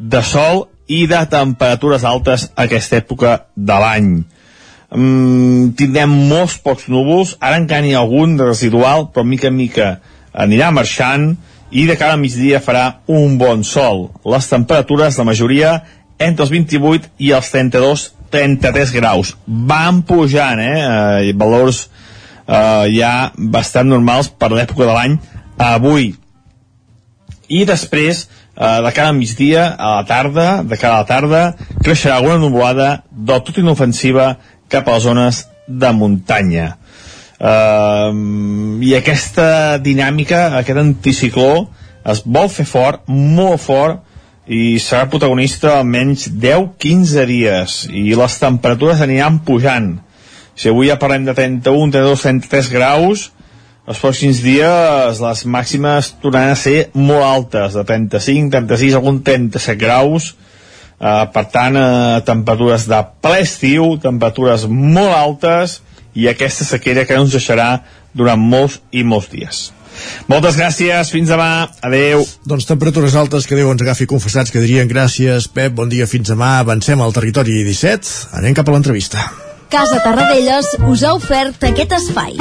de sol i de temperatures altes a aquesta època de l'any. Mm, tindrem molts pocs núvols, ara encara n'hi ha algun de residual, però mica en mica anirà marxant i de cara a migdia farà un bon sol. Les temperatures, la majoria, entre els 28 i els 32 33 graus. Van pujant, eh? eh valors eh, ja bastant normals per l'època de l'any avui. I després, de cara a migdia, a la tarda, de cara a la tarda, creixerà alguna nuvolada del tot inofensiva cap a les zones de muntanya. Uh, I aquesta dinàmica, aquest anticicló, es vol fer fort, molt fort, i serà protagonista almenys 10-15 dies i les temperatures aniran pujant si avui ja parlem de 31, 32, 33 graus els pròxims dies les màximes tornaran a ser molt altes de 35, 36, algun 37 graus eh, per tant eh, temperatures de ple estiu temperatures molt altes i aquesta sequera que no ens deixarà durant molts i molts dies moltes gràcies, fins demà, adeu. Doncs temperatures altes que Déu ens agafi confessats que dirien gràcies, Pep, bon dia, fins demà, avancem al territori 17, anem cap a l'entrevista. Casa Tarradellas us ha ofert aquest espai.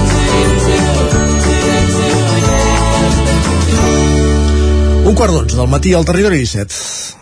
Un quart d'onze del matí al Territori 17.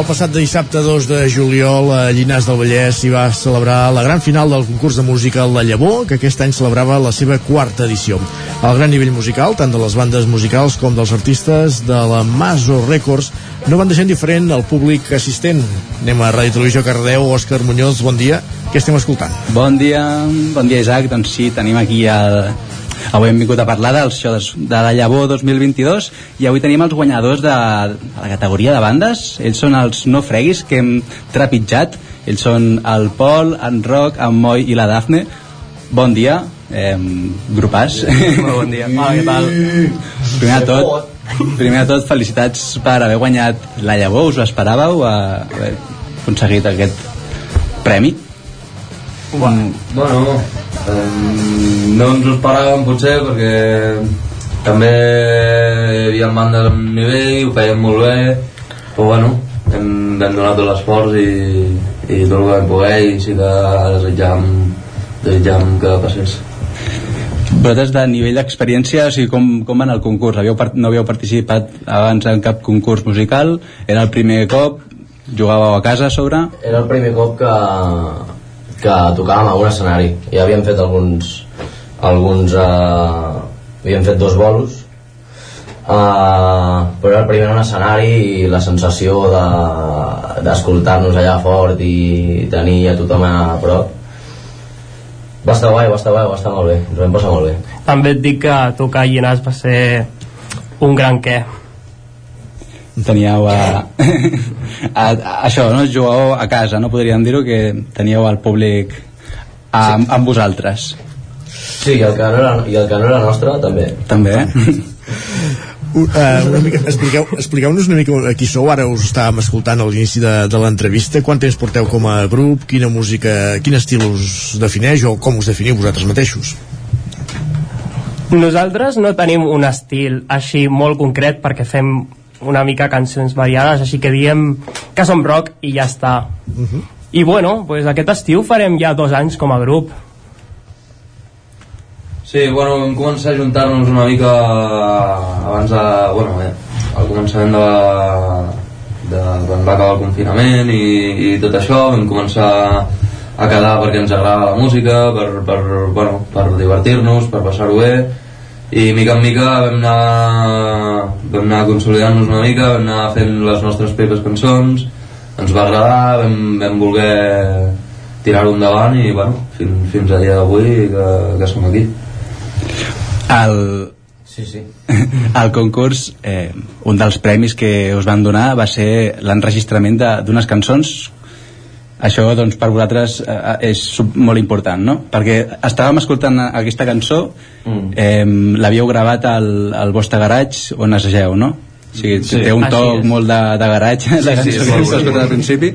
El passat dissabte 2 de juliol a Llinars del Vallès s'hi va celebrar la gran final del concurs de música La Llavor, que aquest any celebrava la seva quarta edició. El gran nivell musical, tant de les bandes musicals com dels artistes de la Maso Records, no van deixar indiferent el públic assistent. Anem a Ràdio Televisió Cardeu, Òscar Muñoz, bon dia. Què estem escoltant? Bon dia, bon dia Isaac, doncs sí, tenim aquí el, Avui hem vingut a parlar dels shows de la Llavor 2022 i avui tenim els guanyadors de, de la categoria de bandes. Ells són els no freguis que hem trepitjat. Ells són el Pol, en Roc, en Moi i la Dafne. Bon dia, eh, grupàs. Molt bon dia. Hola, què tal? Primer de tot, primer de tot, felicitats per haver guanyat la Llavor. Us ho esperàveu a haver aconseguit aquest premi? Bueno, bueno um, no ens ho esperàvem potser perquè també hi havia bandes amb nivell, ho feien molt bé, però bueno, hem, vam donar tot l'esforç i, i tot el que vam poder i sí que desitjàvem, desitjàvem que passés. Vosaltres de nivell d'experiència, o sigui, com, com va anar el concurs? Havíeu, no havíeu participat abans en cap concurs musical? Era el primer cop? Jugàveu a casa a sobre? Era el primer cop que, que tocàvem a un escenari. Ja havíem fet alguns... alguns eh, havíem fet dos bolos. Uh, però era el primer un escenari i la sensació d'escoltar-nos de, allà fort i tenir a tothom a prop va estar guai, va estar guai, va estar molt bé. Ens vam passar molt bé. També et dic que tocar a Llinars va ser un gran què teníeu a, a, a això, no? Jugàveu a casa, no podríem dir-ho que teníeu el públic amb, sí. amb vosaltres Sí, i el, que no era, i el que no era nostre també també Uh, una mica, expliqueu, expliqueu-nos una mica qui sou, ara us estàvem escoltant a l'inici de, de l'entrevista, quant temps porteu com a grup, quina música, quin estil us defineix o com us definiu vosaltres mateixos? Nosaltres no tenim un estil així molt concret perquè fem una mica cançons variades, així que diem que som rock i ja està. Uh -huh. I bueno, pues aquest estiu farem ja dos anys com a grup. Sí, bueno, vam començar a juntar-nos una mica abans de, bueno, bé, al començament de, la, de quan va acabar el confinament i, i tot això, vam començar a quedar perquè ens agrada la música, per, per, bueno, per divertir-nos, per passar-ho bé, i mica en mica vam anar, vam anar consolidant-nos una mica, vam anar fent les nostres pròpies cançons, ens va agradar, vam, vam voler tirar-ho endavant i bueno, fins, fins a dia d'avui que, que som aquí. El, sí, sí. el concurs, eh, un dels premis que us van donar va ser l'enregistrament de- d'unes cançons això doncs per vosaltres eh, és sub- molt important no? perquè estàvem escoltant aquesta cançó Mm. eh, l'havíeu gravat al, al vostre garatge on assageu no? O sigui, Sí. té un to Així és. molt de, de garatge la Sí, sí, cançó és que bonic. al principi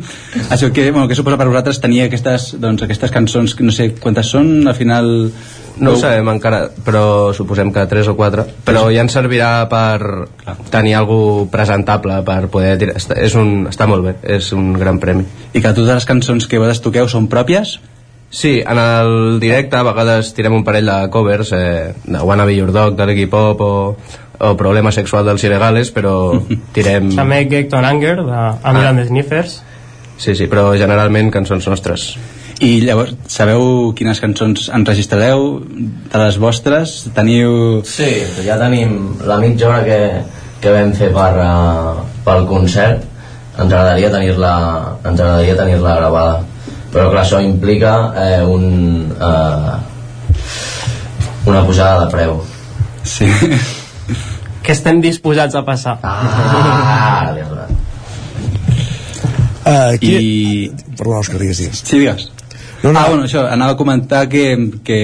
això que, bueno, que suposa per vosaltres tenir aquestes, doncs, aquestes cançons que no sé quantes són al final No ho sabem encara, però suposem que 3 o 4. Però ja ens servirà per tenir algú presentable, per poder... Tirar. Està, és un, està molt bé, és un gran premi. I que totes les cançons que vosaltres toqueu són pròpies? Sí, en el directe a vegades tirem un parell de covers, eh, de Wanna Be Your Dog, de l'Iggy Pop, o, o Problema Sexual dels Ilegales, però tirem... També Get on Anger, de Amir Ah. Sniffers. Sí, sí, però generalment cançons nostres. I llavors, sabeu quines cançons enregistrareu de les vostres? Teniu... Sí, ja tenim la mitja hora que, que vam fer per, uh, pel concert ens agradaria tenir-la ens agradaria tenir-la gravada però clar, això implica eh, un, eh, una pujada de preu sí. Que estem disposats a passar. ah, has donat Uh, qui... I... Perdó, Òscar, digues, digues. Sí, digues. No, no. Ah, bueno, això, anava a comentar que, que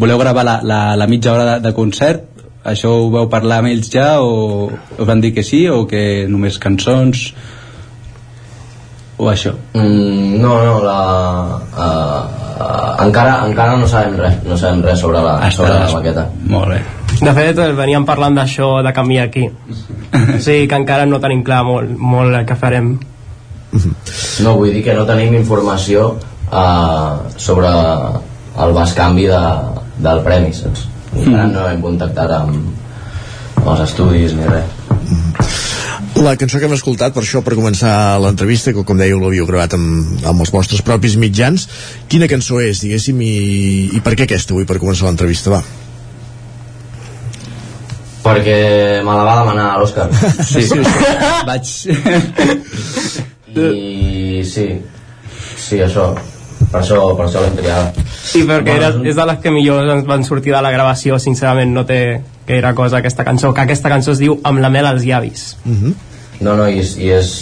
voleu gravar la, la, la mitja hora de, de concert això ho vau parlar amb ells ja o us van dir que sí o que només cançons o això mm, no, no la, uh, uh, encara, encara no sabem res no sabem res sobre la, sobre la maqueta molt bé De fet, veníem parlant d'això de canviar aquí. Sí, que encara no tenim clar molt, molt el que farem. No, vull dir que no tenim informació uh, sobre el bascanvi de, del premi, saps? Encara no hem contactat amb, amb els estudis ni res. La cançó que hem escoltat, per això, per començar l'entrevista, que com dèieu l'havíeu gravat amb, amb els vostres propis mitjans, quina cançó és, diguéssim, i, i per què aquesta avui per començar l'entrevista, va? Perquè me la va demanar l'Òscar. Sí, sí, vaig... I sí, sí, això. Per això, per això l'hem triada. Sí, perquè era, és de les que millor ens van sortir de la gravació, sincerament no té gaire cosa aquesta cançó, que aquesta cançó es diu Amb la mel als llavis. No, no, i, i és,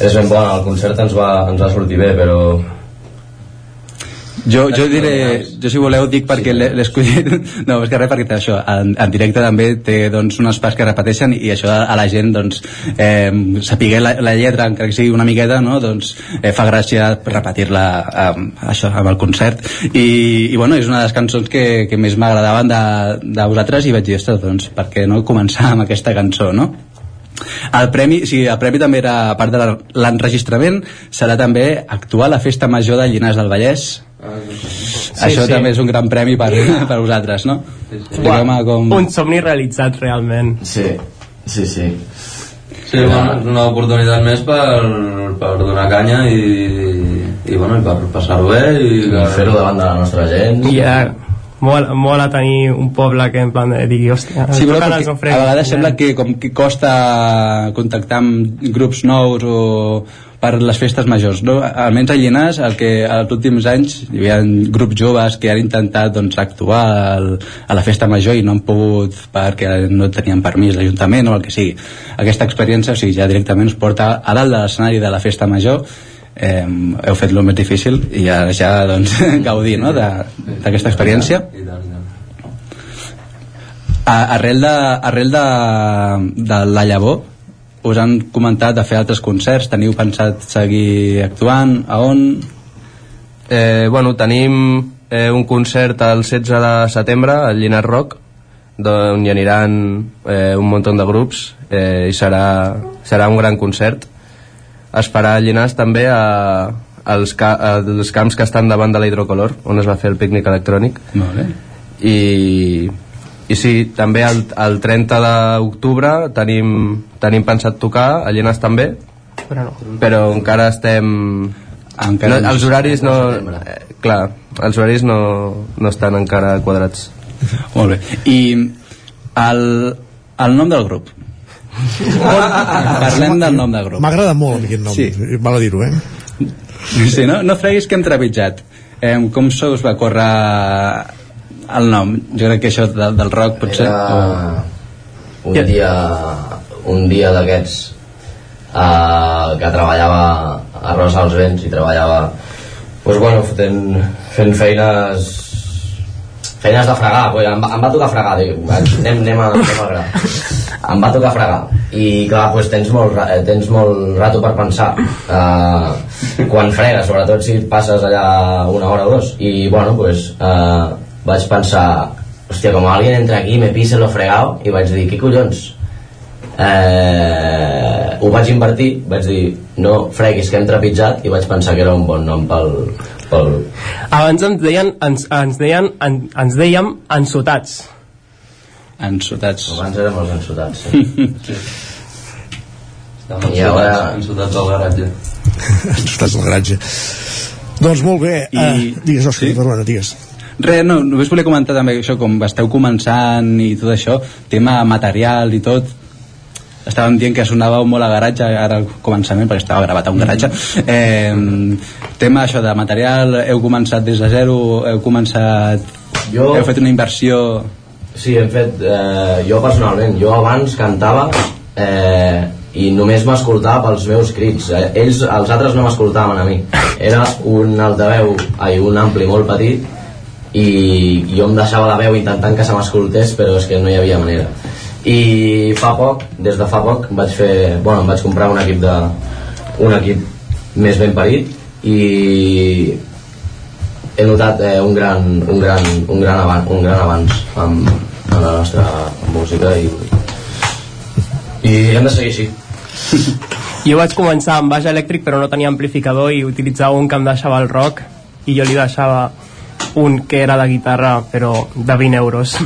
és ben bona. El concert ens va, ens va sortir bé, però Jo, jo diré, jo si voleu dic perquè l'he l'he escollit, no, és que res perquè això, en, en directe també té doncs, unes parts que repeteixen i això a la gent doncs, eh, sapiguer la, la lletra, encara que sigui una miqueta, no, doncs eh, fa gràcia repetir-la eh, això, amb el concert. I, i bueno, és una de les cançons que, que més m'agradaven de, de vosaltres i vaig dir, ostres, doncs per què no començar amb aquesta cançó, no? El premi, o sigui, el premi també era, a part de l'enregistrament, serà també actuar a la Festa Major de Llinars del Vallès. Això sí. també és un gran premi per, per vosaltres, no? Expliqueu-me com... Un somni realitzat realment. Sí, sí, sí. Sí, bueno, és una oportunitat més per, per donar canya i, i, bueno, i per passar-ho bé i, I fer-ho davant de la nostra gent. I eh, mola, mola tenir un poble que en plan de digui, hòstia, Sí, però perquè els a vegades sembla que com que costa contactar amb grups nous o per les festes majors no? almenys a Llinars el que als últims anys hi havia grups joves que han intentat doncs, actuar al, a la festa major i no han pogut perquè no tenien permís l'Ajuntament o el que sigui. Aquesta experiència o sigui, ja directament us porta a dalt de l'escenari de la festa major eh, heu fet el més difícil i ara ja doncs, gaudir no? d'aquesta experiència A, arrel de, arrel de, de la llavor, us han comentat de fer altres concerts, teniu pensat seguir actuant, a on? Eh, bueno, tenim eh, un concert el 16 de setembre al Llinars Rock d'on hi aniran eh, un munt de grups eh, i serà, serà un gran concert esperar a Llinars també a, als, ca als camps que estan davant de la hidrocolor on es va fer el pícnic electrònic Molt bé. i, i sí, també el, el 30 d'octubre tenim, tenim pensat tocar a Llinars també però no. però encara estem encara no, no els horaris no eh, clar, els horaris no, no estan encara quadrats Molt bé. I el, el nom del grup? Parlem del nom del grup. M'agrada molt aquest nom, Sí. val a dir-ho, eh? Sí, no, no freguis que hem trepitjat. Eh, com se us va córrer el nom? Jo crec que això del, del rock potser... Era un dia un dia d'aquests uh, que treballava a Rosa als Vents i treballava pues, bueno, fotent, fent feines feines de fregar pues, em, va, em va tocar fregar dic, anem, anem, a, anem a gra em va tocar fregar. I clar, pues, tens, molt, eh, tens molt rato per pensar uh, quan fregues, sobretot si passes allà una hora o dos. I bueno, pues, uh, vaig pensar hòstia, com alguien entra aquí me pise lo fregado i vaig dir, què collons? Eh, ho vaig invertir vaig dir, no freguis que hem trepitjat i vaig pensar que era un bon nom pel, pel... Abans ens deien, ens, ens deien, en, ens ensotats. Ensotats. Abans érem els ensotats, sí. Estem I ara... ensotats al garatge. Estàs al garatge. Doncs molt bé. I... Uh, digues, Òscar, sí? perdona, digues. Res, no, només volia comentar també això, com esteu començant i tot això, tema material i tot, estàvem dient que sonava molt a garatge ara al començament perquè estava gravat a un garatge eh, tema això de material heu començat des de zero heu començat Jo- heu fet una inversió Sí, hem fet... Eh, jo personalment, jo abans cantava eh, i només m'escoltava pels meus crits. Eh, ells, els altres no m'escoltaven a mi. Era un altaveu, ai, un ampli molt petit i jo em deixava la veu intentant que se m'escoltés però és que no hi havia manera i fa poc, des de fa poc vaig fer, bueno, em vaig comprar un equip de un equip més ben parit i he notat eh, un, gran, un, gran, un, gran avanç, un gran avanç amb, en la nostra música i, i hem de seguir així Jo vaig començar amb baix elèctric però no tenia amplificador i utilitzava un que em deixava el rock i jo li deixava un que era de guitarra però de 20 euros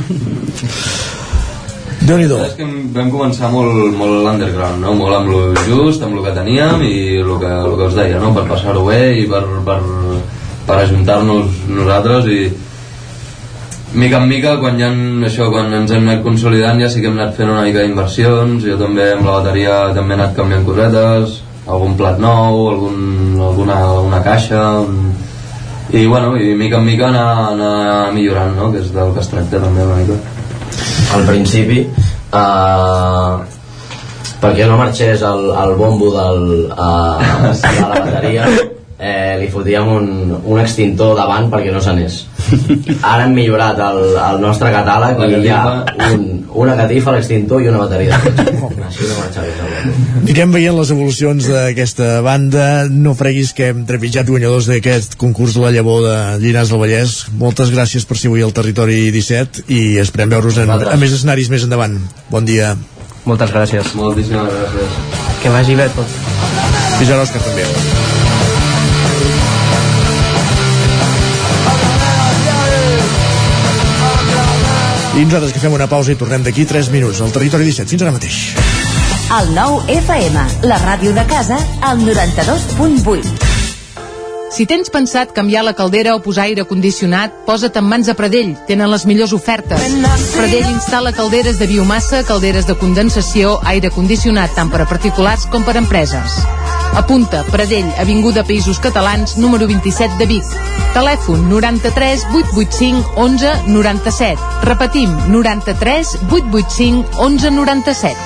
déu nhi que vam començar molt, molt underground, no? molt amb lo just, amb lo que teníem i el que, el que us deia, no? per passar-ho bé i per, per, per ajuntar-nos nosaltres i mica en mica quan, ja, això, quan ens hem anat consolidant ja sí que hem anat fent una mica d'inversions jo també amb la bateria també he anat canviant cosetes algun plat nou algun, alguna, alguna caixa un... i bueno, i mica en mica anar, anar millorant no? que és del que es tracta també una mica al principi uh, perquè no marxés el, el bombo del, uh, de la bateria eh, li fotíem un, un extintor davant perquè no s'anés ara hem millorat el, el nostre catàleg i hi ha un, una catifa, l'extintor i una bateria així no marxa bé. Anirem veient les evolucions d'aquesta banda. No freguis que hem trepitjat guanyadors d'aquest concurs de la llavor de Llinars del Vallès. Moltes gràcies per ser avui al Territori 17 i esperem veure-us en, en més escenaris més endavant. Bon dia. Moltes gràcies. Moltíssimes gràcies. que vagi bé tot Fins ara, Òscar, també. I nosaltres que fem una pausa i tornem d'aquí 3 minuts al Territori 17. Fins ara mateix. El nou FM, la ràdio de casa, al 92.8. Si tens pensat canviar la caldera o posar aire condicionat, posa't en mans de Pradell. Tenen les millors ofertes. Pradell instal·la calderes de biomassa, calderes de condensació, aire condicionat tant per a particulars com per a empreses. Apunta, Pradell, Avinguda Països Catalans, número 27 de Vic. Telèfon 93 885 11 97. Repetim, 93 885 11 97.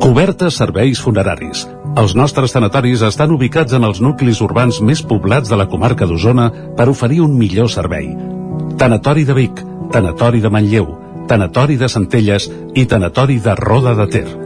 Cobertes serveis funeraris. Els nostres tanatoris estan ubicats en els nuclis urbans més poblats de la comarca d'Osona per oferir un millor servei. Tanatori de Vic, Tanatori de Manlleu, Tanatori de Centelles i Tanatori de Roda de Ter.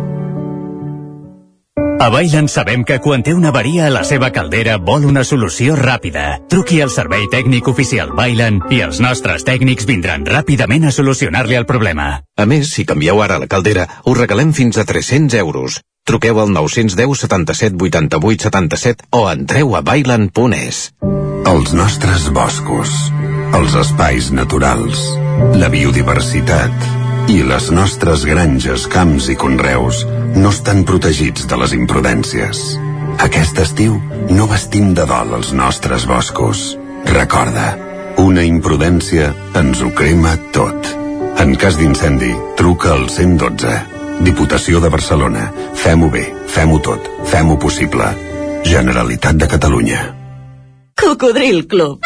A Bailen sabem que quan té una avaria a la seva caldera vol una solució ràpida. Truqui al servei tècnic oficial Bailen i els nostres tècnics vindran ràpidament a solucionar-li el problema. A més, si canvieu ara la caldera, us regalem fins a 300 euros. Truqueu al 910 77 88 77 o entreu a bailen.es. Els nostres boscos, els espais naturals, la biodiversitat i les nostres granges, camps i conreus no estan protegits de les imprudències. Aquest estiu no vestim de dol els nostres boscos. Recorda, una imprudència ens ho crema tot. En cas d'incendi, truca al 112. Diputació de Barcelona. Fem-ho bé, fem-ho tot, fem-ho possible. Generalitat de Catalunya. Cocodril Club.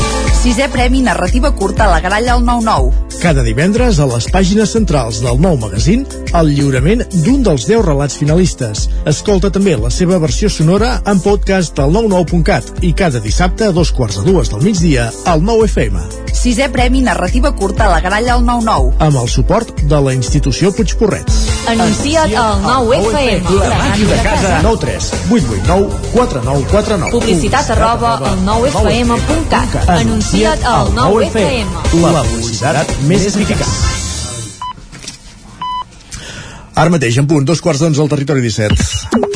Sisè Premi Narrativa Curta a la Gralla al 9-9. Cada divendres a les pàgines centrals del nou magazín el lliurament d'un dels 10 relats finalistes. Escolta també la seva versió sonora en podcast al 99.cat i cada dissabte a dos quarts de dues del migdia al 9 FM. Sisè Premi Narrativa Curta a la Gralla al 9-9. Amb el suport de la institució Puigporret. Anuncia't al 9FM. La màquina de casa. 9 3 8 8 9 4 9 4 9. Publicitat arroba al 9FM.cat. Anuncia't al 9FM. La publicitat més eficaç. Ara mateix, en punt, dos quarts d'onze al territori 17.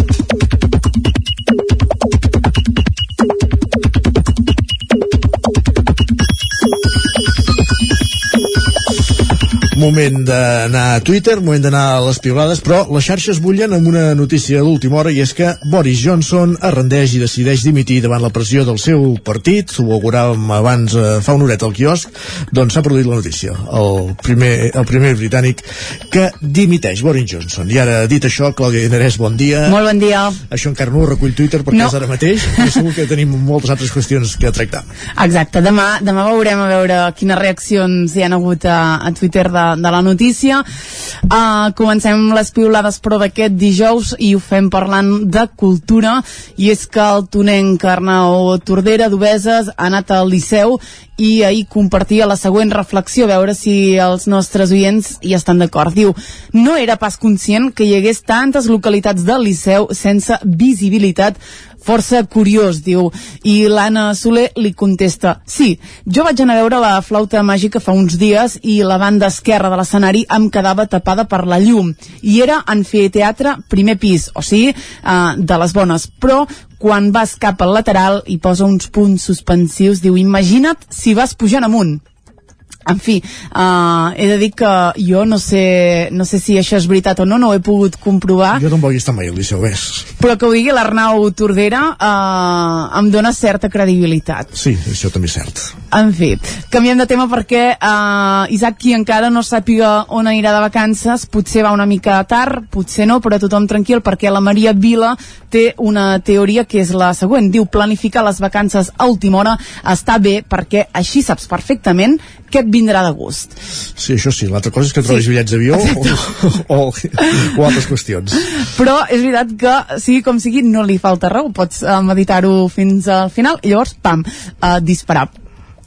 Moment d'anar a Twitter, moment d'anar a les piulades, però les xarxes bullen amb una notícia d'última hora i és que Boris Johnson arrendeix i decideix dimitir davant la pressió del seu partit, ho auguràvem abans eh, fa una horeta al quiosc, doncs s'ha produït la notícia. El primer, el primer britànic que dimiteix, Boris Johnson. I ara, dit això, Clàudia Dinarès, bon dia. Molt bon dia. Això encara no ho recull Twitter perquè No. és ara mateix, i segur que tenim moltes altres qüestions que tractar. Exacte, demà, demà veurem a veure quines reaccions hi han hagut a, a Twitter de, de la notícia. Uh, comencem les piulades però d'aquest dijous i ho fem parlant de cultura i és que el tonenc Arnau Tordera d'Obeses ha anat al Liceu i ahir compartia la següent reflexió, a veure si els nostres oients hi estan d'acord. Diu, no era pas conscient que hi hagués tantes localitats del Liceu sense visibilitat força curiós, diu. I l'Anna Soler li contesta, sí, jo vaig anar a veure la flauta màgica fa uns dies i la banda esquerra de l'escenari em quedava tapada per la llum. I era anfiteatre primer pis, o sigui, uh, de les bones. Però quan vas cap al lateral i posa uns punts suspensius, diu, imagina't si vas pujant amunt. En fi, uh, he de dir que jo no sé, no sé si això és veritat o no, no ho he pogut comprovar, Jo tampoc hi està mai al Liceu, ves. però que ho digui l'Arnau Tordera uh, em dona certa credibilitat. Sí, això també és cert. En fi, canviem de tema perquè uh, Isaac, qui encara no sàpiga on anirà de vacances, potser va una mica tard, potser no, però tothom tranquil, perquè la Maria Vila té una teoria que és la següent. Diu, planificar les vacances a última hora està bé perquè així saps perfectament què et vindrà de gust. Sí, això sí. L'altra cosa és que trobis Sí. bitllets d'avió o, o, o altres qüestions. Però és veritat que, sigui com sigui, no li falta raó. Pots uh, meditar-ho fins al final i llavors, pam, uh, disparar.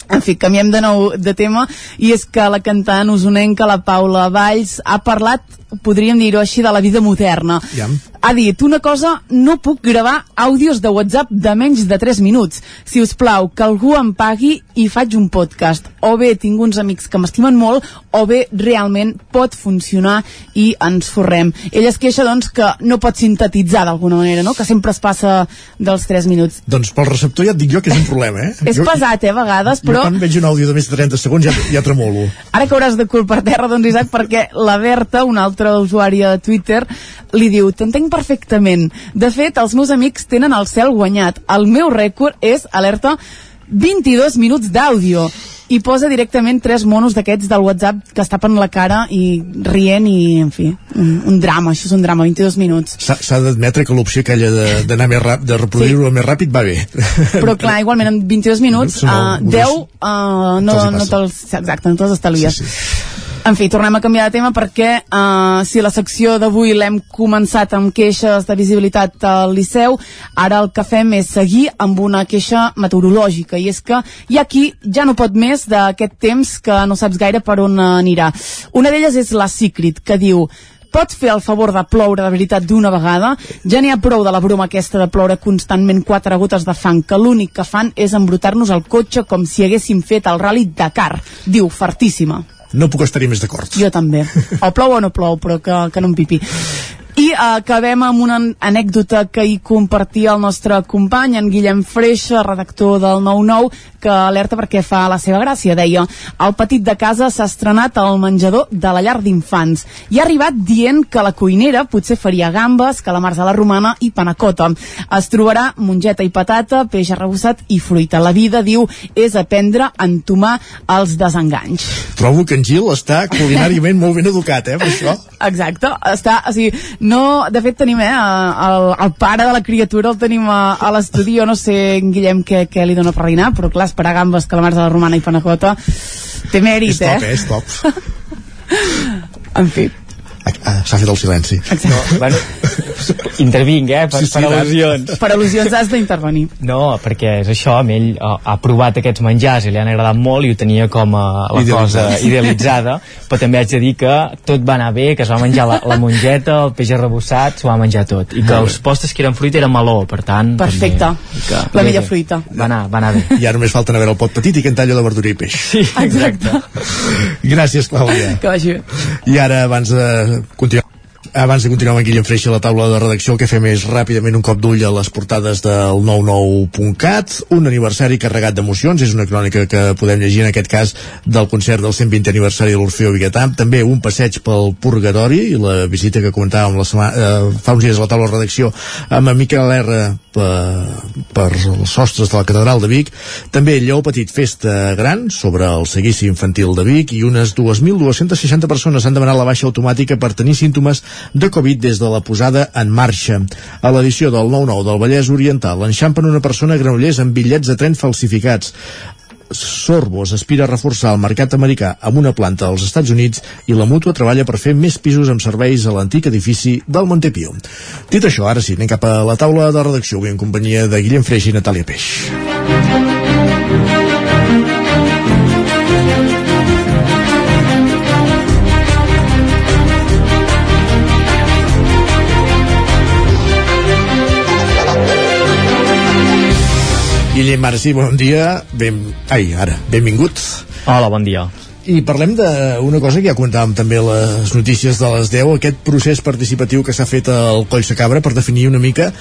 En fi, canviem de nou de tema i és que la cantant usonenca, la Paula Valls, ha parlat, podríem dir-ho així, de la vida moderna. Ja. Ha dit una cosa, no puc gravar àudios de WhatsApp de menys de 3 minuts. Si us plau, que algú em pagui i faig un podcast. O bé tinc uns amics que m'estimen molt, o bé realment pot funcionar i ens forrem. Ell es queixa, doncs, que no pot sintetitzar d'alguna manera, no? Que sempre es passa dels 3 minuts. Doncs pel receptor ja et dic jo que és un problema, eh? És jo, pesat, eh, a vegades, jo però quan veig un àudio de més de 30 segons ja, ja tremolo. ara que hauràs de culpar terra, doncs, Isaac, perquè la Berta, una altra usuària de Twitter, li diu, t'entenc perfectament. De fet, els meus amics tenen el cel guanyat. El meu rècord és, alerta, 22 minuts d'àudio i posa directament tres monos d'aquests del WhatsApp que es tapen la cara i rient i, en fi, un, un drama, això és un drama, 22 minuts. S'ha d'admetre que l'opció aquella de- d'anar més ràpid, de reproduir-ho sí. més ràpid va bé. Però clar, igualment en 22 minuts, No, uh, no, 10 uh, no, no te'ls... Exacte, no te'ls estalvies. Sí, sí. En fi, tornem a canviar de tema perquè uh, si la secció d'avui l'hem començat amb queixes de visibilitat al Liceu, ara el que fem és seguir amb una queixa meteorològica i és que hi ha qui ja no pot més d'aquest temps que no saps gaire per on anirà. Una d'elles és la Cicrit, que diu Pots fer el favor de ploure de veritat d'una vegada? Ja n'hi ha prou de la broma aquesta de ploure constantment quatre gotes de fang, que l'únic que fan és embrutar-nos el cotxe com si haguéssim fet el rally Dakar. Diu, fartíssima. No puc estar-hi més d'acord. Jo també. O plou o no plou, però que, que no em pipi. I acabem amb una anècdota que hi compartia el nostre company, en Guillem Freixa, redactor del 9-9, que alerta perquè fa la seva gràcia. Deia, el petit de casa s'ha estrenat al menjador de la llar d'infants i ha arribat dient que la cuinera potser faria gambes, calamars a la romana i panacota. Es trobarà mongeta i patata, peix arrebossat i fruita. La vida, diu, és aprendre a entomar els desenganys. Trobo que en Gil està culinàriament molt ben educat, eh, per això. Exacte, està, o sigui, no, de fet tenim, eh, el, el pare de la criatura el tenim a, a l'estudi, jo no sé, en Guillem, què, què li dona per dinar, però clar, esperar gambes, calamars de la romana i panacota, té mèrit, És top, eh? eh? És top. En fi. Ah, S'ha fet el silenci. Exacte. No, bueno, intervinc, eh, per, Sí, sí, per al·lusions. Per al·lusions has d'intervenir. No, perquè és això, amb ell ha, ha provat aquests menjars i li han agradat molt i ho tenia com a la Idealitzat. cosa idealitzada, però també haig de dir que tot va anar bé, que es va menjar la, la mongeta, el peix arrebossat, s'ho va menjar tot, i que els postres que eren fruita eren meló, per tant... Perfecte. També, que, La millor fruita. Va anar, va anar bé. I ara només falta anar a veure el pot petit i que en tallo de verdura i peix. Sí, exacte. Gràcies, Clàudia. Que vagi bé. I ara, abans de continuar abans de continuar amb Guillem Freixa a la taula de redacció el que fem és ràpidament un cop d'ull a les portades del 99.cat un aniversari carregat d'emocions és una crònica que podem llegir en aquest cas del concert del 120 aniversari de l'Orfeo Biguetà. També un passeig pel Purgatori i la visita que comentàvem la setmana, eh, fa uns dies a la taula de redacció amb en Miquel R per, per els sostres de la catedral de Vic. També Lleó Petit Festa Gran sobre el seguici infantil de Vic i unes 2.260 persones han demanat la baixa automàtica per tenir símptomes de Covid des de la posada en marxa. A l'edició del 9-9 del Vallès Oriental enxampen una persona a Granollers amb bitllets de tren falsificats. Sorbos aspira a reforçar el mercat americà amb una planta als Estats Units i la mútua treballa per fer més pisos amb serveis a l'antic edifici del Montepío. Dit això, ara sí, anem cap a la taula de redacció, avui en companyia de Guillem Freix i Natàlia Peix. Guillem, sí, bon dia. Ben... Ai, ara, benvingut. Hola, bon dia. I parlem d'una cosa que ja comentàvem també les notícies de les 10, aquest procés participatiu que s'ha fet al Coll Cabra per definir una mica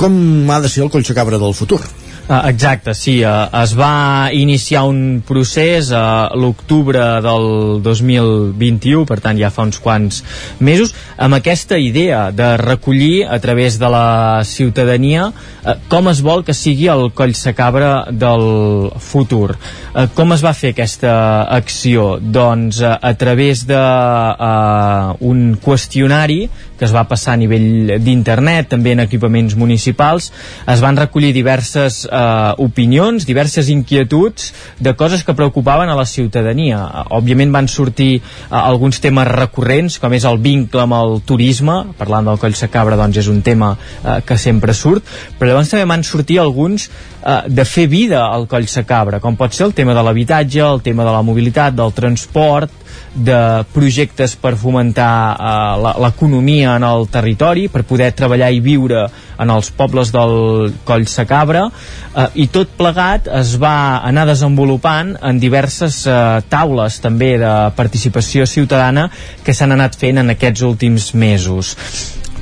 com ha de ser el Coll Cabra del futur. Uh, exacte, sí. Uh, es va iniciar un procés a l'octubre del 2021, per tant ja fa uns quants mesos, amb aquesta idea de recollir a través de la ciutadania uh, com es vol que sigui el coll sacabra del futur. Uh, com es va fer aquesta acció? Doncs a través de uh, un qüestionari que es va passar a nivell d'internet, també en equipaments municipals, es van recollir diverses eh, opinions, diverses inquietuds de coses que preocupaven a la ciutadania. Òbviament van sortir eh, alguns temes recurrents, com és el vincle amb el turisme, parlant del Coll Sacabra doncs és un tema eh, que sempre surt, però llavors també van sortir alguns de fer vida al Coll Sacabra, com pot ser el tema de l'habitatge, el tema de la mobilitat, del transport, de projectes per fomentar eh, l'economia en el territori, per poder treballar i viure en els pobles del Coll Sacabra, eh, i tot plegat es va anar desenvolupant en diverses eh, taules també de participació ciutadana que s'han anat fent en aquests últims mesos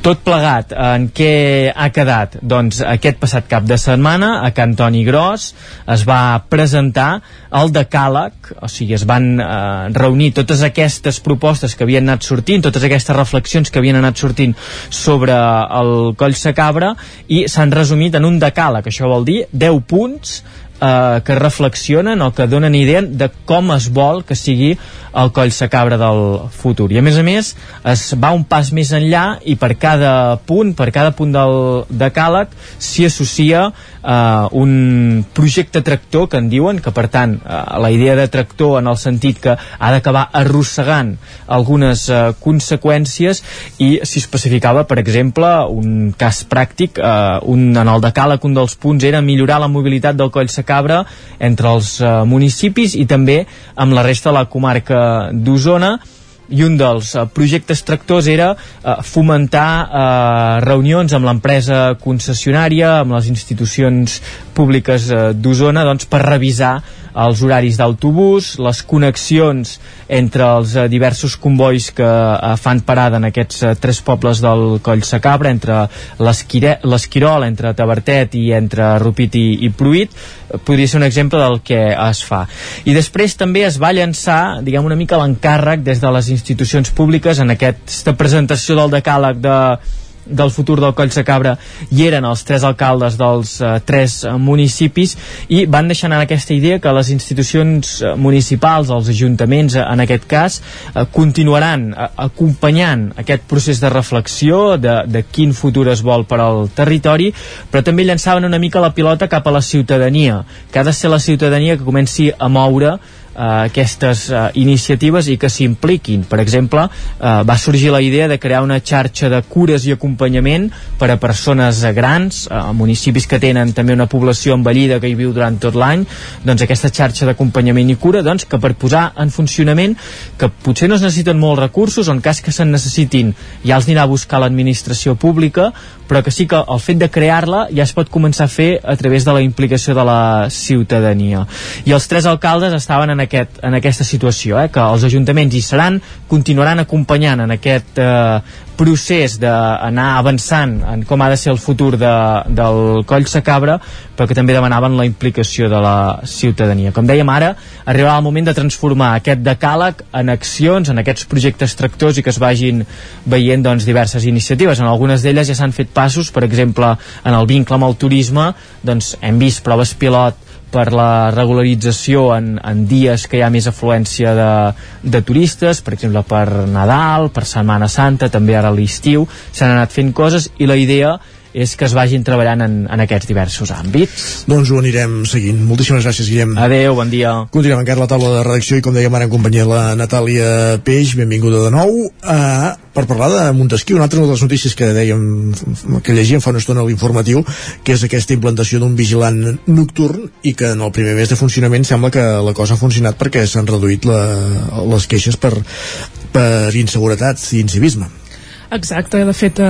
tot plegat, en què ha quedat? Doncs aquest passat cap de setmana a Can Toni Gros es va presentar el decàleg, o sigui, es van eh, reunir totes aquestes propostes que havien anat sortint, totes aquestes reflexions que havien anat sortint sobre el Coll Sacabra i s'han resumit en un decàleg, això vol dir 10 punts eh, que reflexionen o que donen idea de com es vol que sigui el coll sacabra del futur. I a més a més es va un pas més enllà i per cada punt, per cada punt del decàleg s'hi associa eh, un projecte tractor que en diuen, que per tant eh, la idea de tractor en el sentit que ha d'acabar arrossegant algunes eh, conseqüències i s'hi especificava, per exemple, un cas pràctic, eh, un, en el decàleg un dels punts era millorar la mobilitat del coll sacabra Cabra entre els eh, municipis i també amb la resta de la comarca d'Osona i un dels uh, projectes tractors era uh, fomentar uh, reunions amb l'empresa concessionària, amb les institucions públiques uh, d'Osona doncs, per revisar els horaris d'autobús, les connexions entre els eh, diversos convois que eh, fan parada en aquests eh, tres pobles del Coll Sacabra, entre l'Esquirol, entre Tabertet i entre Rupit i, i Pruit, eh, podria ser un exemple del que es fa. I després també es va llançar, diguem una mica l'encàrrec des de les institucions públiques en aquesta presentació del decàleg de del futur del Coll Sacabra hi eren els tres alcaldes dels eh, tres municipis i van deixar anar aquesta idea que les institucions eh, municipals, els ajuntaments eh, en aquest cas, eh, continuaran eh, acompanyant aquest procés de reflexió de, de quin futur es vol per al territori, però també llançaven una mica la pilota cap a la ciutadania, que ha de ser la ciutadania que comenci a moure aquestes eh, iniciatives i que s'impliquin. Per exemple, eh, va sorgir la idea de crear una xarxa de cures i acompanyament per a persones grans, eh, municipis que tenen també una població envellida que hi viu durant tot l'any, doncs aquesta xarxa d'acompanyament i cura, doncs que per posar en funcionament, que potser no es necessiten molts recursos, en cas que se'n necessitin ja els anirà a buscar l'administració pública, però que sí que el fet de crear-la ja es pot començar a fer a través de la implicació de la ciutadania. I els tres alcaldes estaven en aquest, en aquesta situació, eh, que els ajuntaments hi seran, continuaran acompanyant en aquest eh, procés d'anar avançant en com ha de ser el futur de, del Coll Sacabra, però que també demanaven la implicació de la ciutadania. Com dèiem ara, arribarà el moment de transformar aquest decàleg en accions, en aquests projectes tractors i que es vagin veient doncs, diverses iniciatives. En algunes d'elles ja s'han fet passos, per exemple, en el vincle amb el turisme, doncs hem vist proves pilot per la regularització en, en dies que hi ha més afluència de, de turistes, per exemple per Nadal, per Setmana Santa, també ara a l'estiu, s'han anat fent coses i la idea és que es vagin treballant en, en aquests diversos àmbits. Doncs ho anirem seguint. Moltíssimes gràcies, Guillem. Adeu, bon dia. Continuem encara la taula de redacció i com dèiem ara en companyia la Natàlia Peix, benvinguda de nou, uh, per parlar de Montesquieu, una altra de les notícies que dèiem, que llegíem fa una estona a l'informatiu, que és aquesta implantació d'un vigilant nocturn i que en el primer mes de funcionament sembla que la cosa ha funcionat perquè s'han reduït la, les queixes per, per inseguretat i incivisme. Exacte, de fet eh,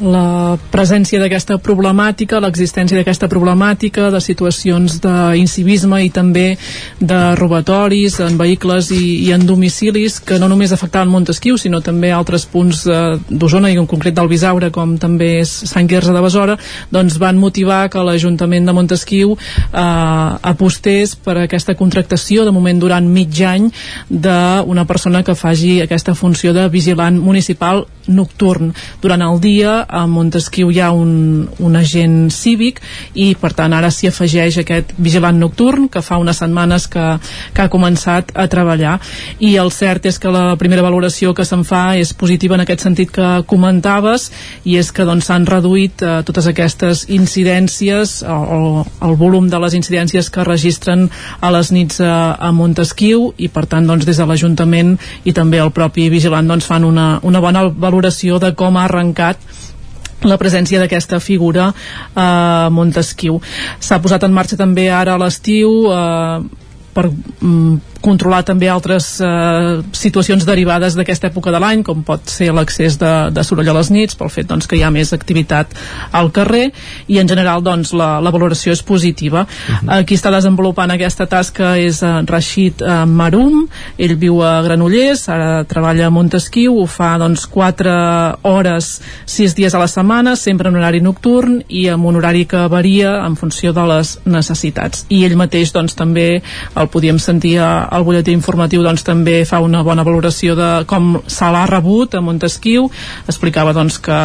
la presència d'aquesta problemàtica, l'existència d'aquesta problemàtica de situacions d'incivisme i també de robatoris en vehicles i, i en domicilis que no només afectaven Montesquieu sinó també altres punts eh, d'Osona i en concret del Bisaure com també és Sant Quirze de Besora doncs van motivar que l'Ajuntament de Montesquieu eh, apostés per aquesta contractació de moment durant mig any d'una persona que faci aquesta funció de vigilant municipal nocturn. Durant el dia a Montesquieu hi ha un, un agent cívic i per tant ara s'hi afegeix aquest vigilant nocturn que fa unes setmanes que, que ha començat a treballar i el cert és que la primera valoració que se'n fa és positiva en aquest sentit que comentaves i és que doncs s'han reduït eh, totes aquestes incidències o, o el volum de les incidències que registren a les nits a, a Montesquieu i per tant doncs des de l'Ajuntament i també el propi vigilant doncs fan una, una bona valoració de com ha arrencat la presència d'aquesta figura a eh, Montesquieu. S'ha posat en marxa també ara a l'estiu eh, per mm, controlar també altres eh, situacions derivades d'aquesta època de l'any, com pot ser l'accés de, de soroll a les nits, pel fet doncs, que hi ha més activitat al carrer, i en general doncs, la, la valoració és positiva. Uh mhm. -huh. Qui està desenvolupant aquesta tasca és eh, Rashid eh, Marum, ell viu a Granollers, ara treballa a Montesquieu, ho fa doncs, 4 hores, 6 dies a la setmana, sempre en horari nocturn i amb un horari que varia en funció de les necessitats. I ell mateix doncs, també el podíem sentir a, el butlletí informatiu doncs, també fa una bona valoració de com se l'ha rebut a Montesquieu explicava doncs, que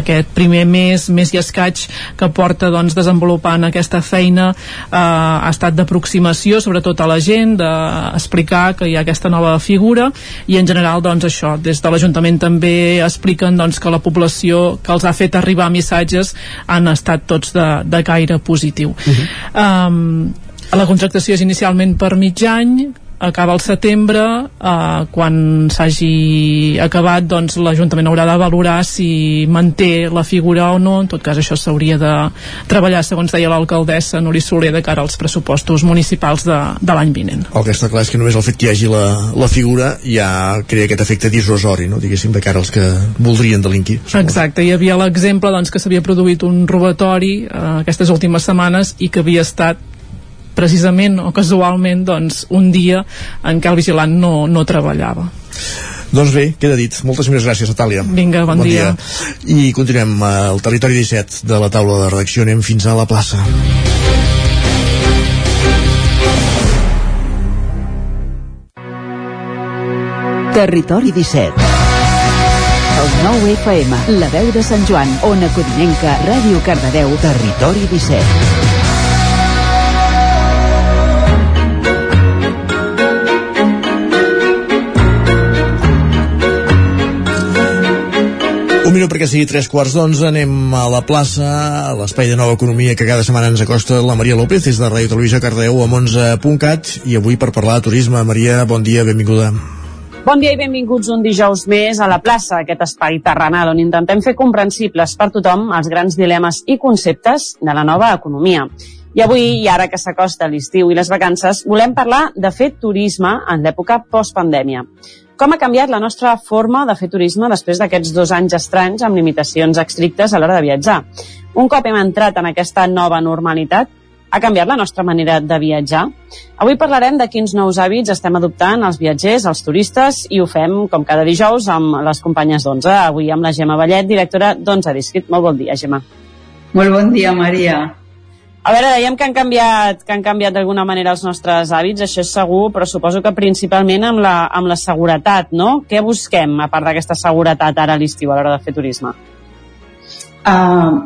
aquest primer mes, mes i escaig que porta doncs, desenvolupant aquesta feina eh, ha estat d'aproximació sobretot a la gent, d'explicar que hi ha aquesta nova figura i en general doncs això, des de l'Ajuntament també expliquen doncs, que la població que els ha fet arribar missatges han estat tots de, de gaire positiu. Uh -huh. um, la contractació és inicialment per mig any, acaba el setembre eh, quan s'hagi acabat doncs l'Ajuntament haurà de valorar si manté la figura o no. En tot cas això s'hauria de treballar segons deia l'alcaldessa Nuri Soler de cara als pressupostos municipals de, de l'any vinent. El que està clar és que només el fet que hi hagi la, la figura ja crea aquest efecte disrosori no? diguéssim de cara als que voldrien delinquir Exacte, hi havia l'exemple doncs, que s'havia produït un robatori eh, aquestes últimes setmanes i que havia estat precisament o casualment doncs, un dia en què el vigilant no, no treballava. Doncs bé, queda dit. Moltes més gràcies, Natàlia. Vinga, bon, bon dia. dia. I continuem al territori 17 de la taula de redacció. Anem fins a la plaça. Territori 17 el 9 FM, la veu de Sant Joan, Ona Codinenca, Ràdio Cardedeu, Territori 17. Un minut perquè sigui tres quarts d'onze, anem a la plaça, a l'espai de nova economia que cada setmana ens acosta la Maria López, des de Ràdio Televisió Cardeu amb 11.cat, i avui per parlar de turisme. Maria, bon dia, benvinguda. Bon dia i benvinguts un dijous més a la plaça, aquest espai terrenal on intentem fer comprensibles per tothom els grans dilemes i conceptes de la nova economia. I avui, i ara que s'acosta l'estiu i les vacances, volem parlar de fer turisme en l'època postpandèmia. Com ha canviat la nostra forma de fer turisme després d'aquests dos anys estranys amb limitacions estrictes a l'hora de viatjar? Un cop hem entrat en aquesta nova normalitat, ha canviat la nostra manera de viatjar? Avui parlarem de quins nous hàbits estem adoptant els viatgers, els turistes, i ho fem, com cada dijous, amb les companyes d'Onze. Avui amb la Gemma Vallet, directora d'Onze Discrit. Molt bon dia, Gemma. Molt bon dia, Maria. A veure, dèiem que han canviat, que han canviat d'alguna manera els nostres hàbits, això és segur, però suposo que principalment amb la, amb la seguretat, no? Què busquem, a part d'aquesta seguretat ara a l'estiu a l'hora de fer turisme? Uh,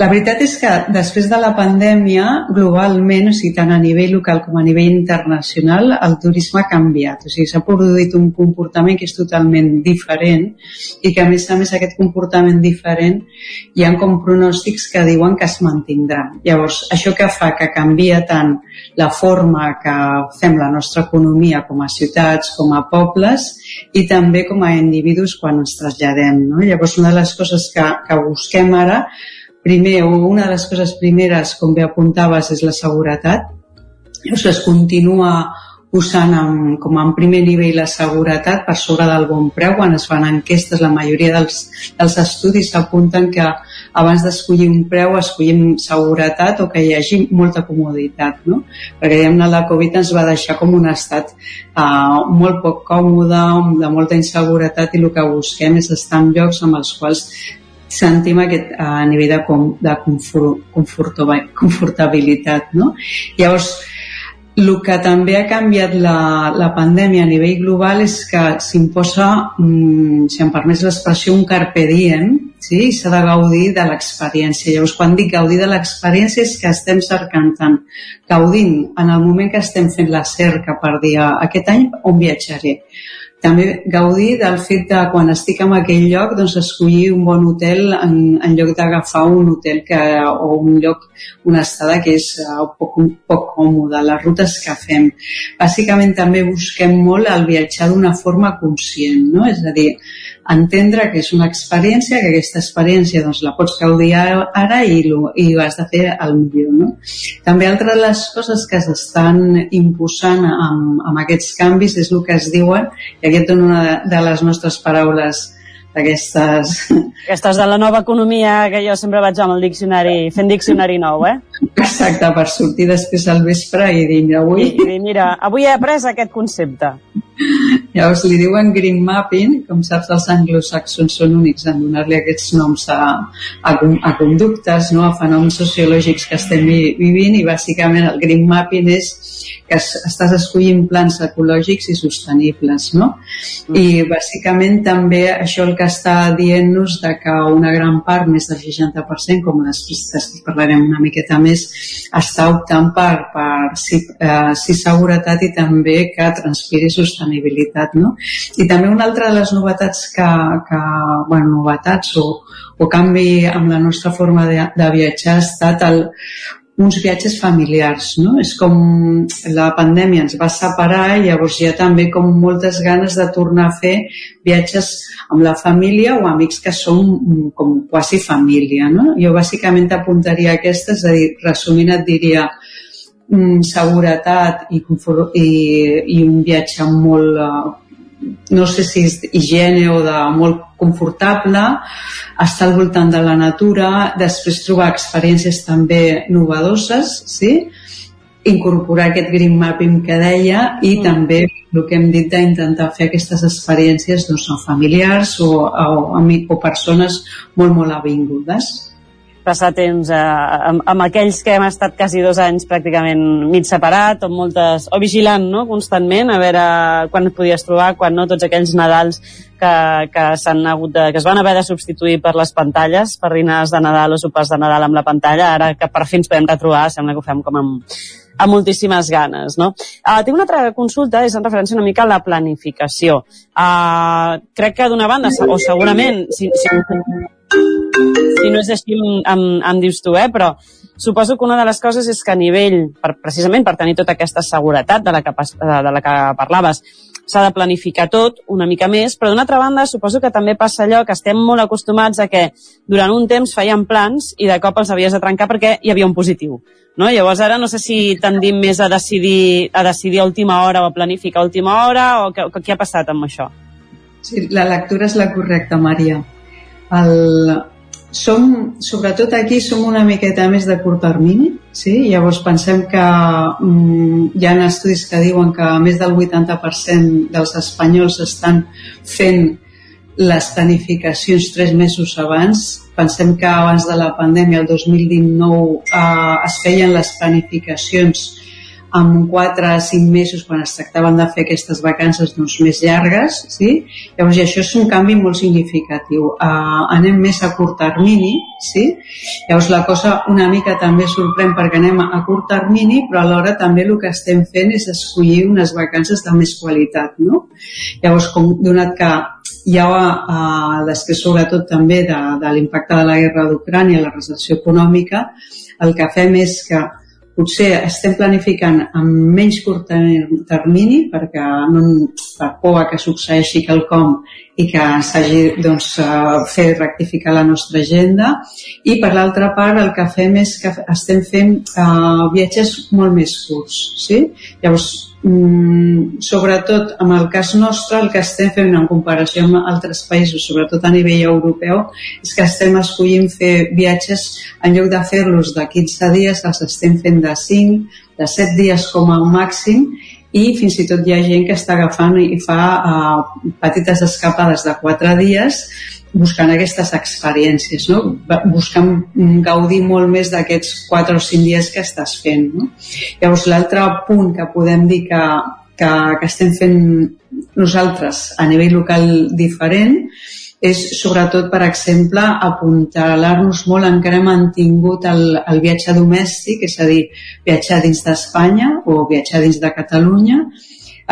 la veritat és que després de la pandèmia, globalment, o sigui, tant a nivell local com a nivell internacional, el turisme ha canviat. O sigui, s'ha produït un comportament que és totalment diferent i que, a més a més, aquest comportament diferent hi ha com pronòstics que diuen que es mantindrà. Llavors, això que fa que canvia tant la forma que fem la nostra economia com a ciutats, com a pobles i també com a individus quan ens traslladem. No? Llavors, una de les coses que, que busquem ara Primer, una de les coses primeres, com bé apuntaves, és la seguretat. Llavors es continua posant en, com en primer nivell la seguretat per sobre del bon preu. Quan es fan enquestes, la majoria dels, dels estudis apunten que abans d'escollir un preu escollim seguretat o que hi hagi molta comoditat, no? Perquè diguem la Covid ens va deixar com un estat uh, molt poc còmode, de molta inseguretat i el que busquem és estar en llocs amb els quals sentim aquest a nivell de, com, de confort, confort, confortabilitat. No? Llavors, el que també ha canviat la, la pandèmia a nivell global és que s'imposa, mm, si em permets l'expressió, un carpe diem, sí? i s'ha de gaudir de l'experiència. Llavors, quan dic gaudir de l'experiència és que estem cercant tant gaudint en el moment que estem fent la cerca per dir ah, aquest any on viatjaré, també gaudir del fet de quan estic en aquell lloc doncs escollir un bon hotel en, en lloc d'agafar un hotel que, o un lloc, una estada que és uh, poc, poc còmode, les rutes que fem. Bàsicament també busquem molt el viatjar d'una forma conscient, no? és a dir, entendre que és una experiència, que aquesta experiència doncs, la pots gaudir ara i, lo, i ho has de fer al millor. No? També altra de les coses que s'estan imposant amb, amb aquests canvis és el que es diuen, i aquest és una de les nostres paraules d'aquestes... Aquestes de la nova economia que jo sempre vaig amb el diccionari, fent diccionari nou, eh? Exacte, per sortir després al vespre i dir, mira, avui... I, i mira, avui he après aquest concepte. Llavors li diuen green mapping, com saps els anglosaxons són únics en donar-li aquests noms a, a, a conductes, no? a fenòmens sociològics que estem vi, vivint i bàsicament el green mapping és que es, estàs escollint plans ecològics i sostenibles. No? Mm. I bàsicament també això el que està dient-nos de que una gran part, més del 60%, com després parlarem una miqueta més, està optant per, per si, eh, si seguretat i també que transpiri sostenibilitat. No? I també una altra de les novetats que, que bueno, novetats o, o canvi amb la nostra forma de, de viatjar ha estat el, uns viatges familiars, no? És com la pandèmia ens va separar i llavors hi ha també com moltes ganes de tornar a fer viatges amb la família o amics que són com quasi família, no? Jo bàsicament apuntaria aquestes, és a dir, resumint et diria mm, seguretat i, confort, i, i un viatge molt, uh, no sé si és higiene o de molt confortable, estar al voltant de la natura, després trobar experiències també novedoses, sí? incorporar aquest green mapping que deia i mm. també el que hem dit d'intentar fer aquestes experiències doncs, amb familiars o, o, o persones molt, molt avingudes passar temps eh, amb, amb aquells que hem estat quasi dos anys pràcticament mig separat o, moltes, o vigilant no? constantment a veure quan et podies trobar, quan no, tots aquells Nadals que, que, s'han hagut de, que es van haver de substituir per les pantalles, per dinars de Nadal o sopars de Nadal amb la pantalla, ara que per fi ens podem retrobar, sembla que ho fem com amb, amb moltíssimes ganes. No? Uh, tinc una altra consulta, és en referència una mica a la planificació. Uh, crec que d'una banda, o segurament, si, si, si no és així em, em dius tu, eh? però suposo que una de les coses és que a nivell, per, precisament per tenir tota aquesta seguretat de la que, de la que parlaves, s'ha de planificar tot una mica més, però d'una altra banda suposo que també passa allò que estem molt acostumats a que durant un temps feien plans i de cop els havies de trencar perquè hi havia un positiu. No? Llavors ara no sé si tendim més a decidir, a decidir a última hora o a planificar a última hora o què, què ha passat amb això? Sí, la lectura és la correcta, Maria el, som, sobretot aquí, som una miqueta més de curt termini, sí? llavors pensem que mm, hi ha estudis que diuen que més del 80% dels espanyols estan fent les planificacions tres mesos abans. Pensem que abans de la pandèmia, el 2019, eh, es feien les planificacions amb 4 a 5 mesos quan es tractaven de fer aquestes vacances doncs, més llargues, sí? Llavors, això és un canvi molt significatiu. Uh, anem més a curt termini, sí? Llavors, la cosa una mica també sorprèn perquè anem a curt termini, però alhora també el que estem fent és escollir unes vacances de més qualitat, no? Llavors, com donat que hi ha, uh, després sobretot també de, de l'impacte de la guerra d'Ucrània, la recessió econòmica, el que fem és que potser estem planificant amb menys curt termini perquè no, per por que succeeixi quelcom i que s'hagi doncs, fer rectificar la nostra agenda i per l'altra part el que fem és que estem fent uh, viatges molt més curts sí? llavors mm, sobretot amb el cas nostre el que estem fent en comparació amb altres països, sobretot a nivell europeu, és que estem escollint fer viatges en lloc de fer-los de 15 dies, els estem fent de 5, de 7 dies com a màxim i fins i tot hi ha gent que està agafant i fa uh, petites escapades de 4 dies buscant aquestes experiències, no? buscant gaudir molt més d'aquests 4 o 5 dies que estàs fent. No? Llavors, l'altre punt que podem dir que, que, que estem fent nosaltres a nivell local diferent és sobretot, per exemple, apuntalar-nos molt en que hem mantingut el, el viatge domèstic, és a dir, viatjar dins d'Espanya o viatjar dins de Catalunya,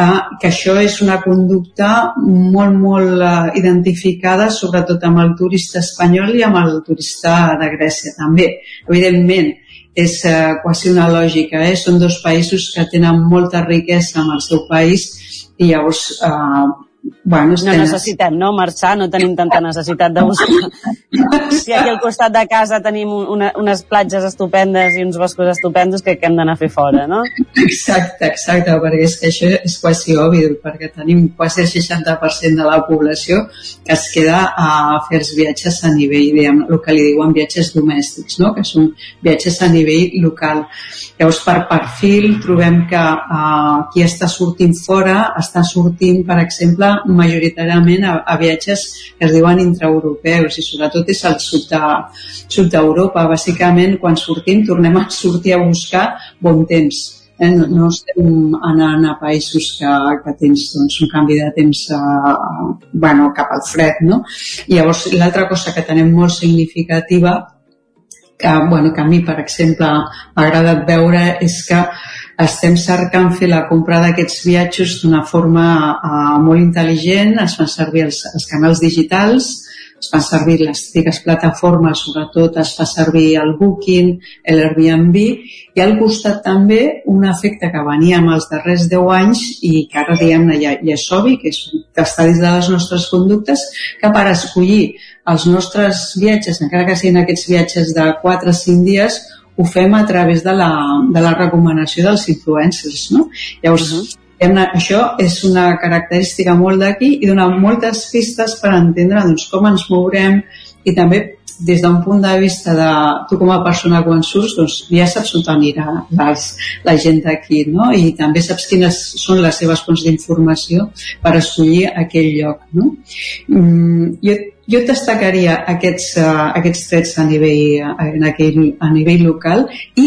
eh, que això és una conducta molt, molt eh, identificada sobretot amb el turista espanyol i amb el turista de Grècia també. Evidentment, és eh, quasi una lògica, eh? són dos països que tenen molta riquesa en el seu país i llavors eh, bueno, no necessitem no, marxar, no tenim tanta necessitat de buscar. si aquí al costat de casa tenim una, unes platges estupendes i uns boscos estupendos, que, que hem d'anar a fer fora, no? Exacte, exacte, perquè és que això és quasi obvi, perquè tenim quasi el 60% de la població que es queda a fer els viatges a nivell, diguem, el que li diuen viatges domèstics, no? que són viatges a nivell local. Llavors, per perfil, trobem que uh, qui està sortint fora està sortint, per exemple, majoritàriament a, a viatges que es diuen intraeuropeus i sobretot és al sud d'Europa. De, Bàsicament, quan sortim, tornem a sortir a buscar bon temps. Eh? No, no estem anant a països que, que tens doncs, un canvi de temps a, bueno, cap al fred. No? I llavors, l'altra cosa que tenem molt significativa que, bueno, que a mi, per exemple, m'ha agradat veure és que estem cercant fer la compra d'aquests viatges d'una forma uh, molt intel·ligent, es fan servir els, els canals digitals, es fan servir les típiques plataformes, sobretot es fa servir el Booking, l'Airbnb, i al costat també un efecte que venia amb els darrers 10 anys i que ara diguem-ne ja, ja és obvi, que, és, dins de les nostres conductes, que per escollir els nostres viatges, encara que siguin aquests viatges de 4 o 5 dies, ho fem a través de la, de la recomanació dels influencers, no? Llavors, uh -huh. això és una característica molt d'aquí i dona moltes pistes per entendre doncs, com ens mourem i també des d'un punt de vista de tu com a persona quan surts, doncs ja saps on anirà les, la gent d'aquí, no? I també saps quines són les seves fonts d'informació per escollir aquell lloc, no? Mm, jo jo destacaria aquests, uh, aquests trets a nivell, uh, en aquell, a nivell local i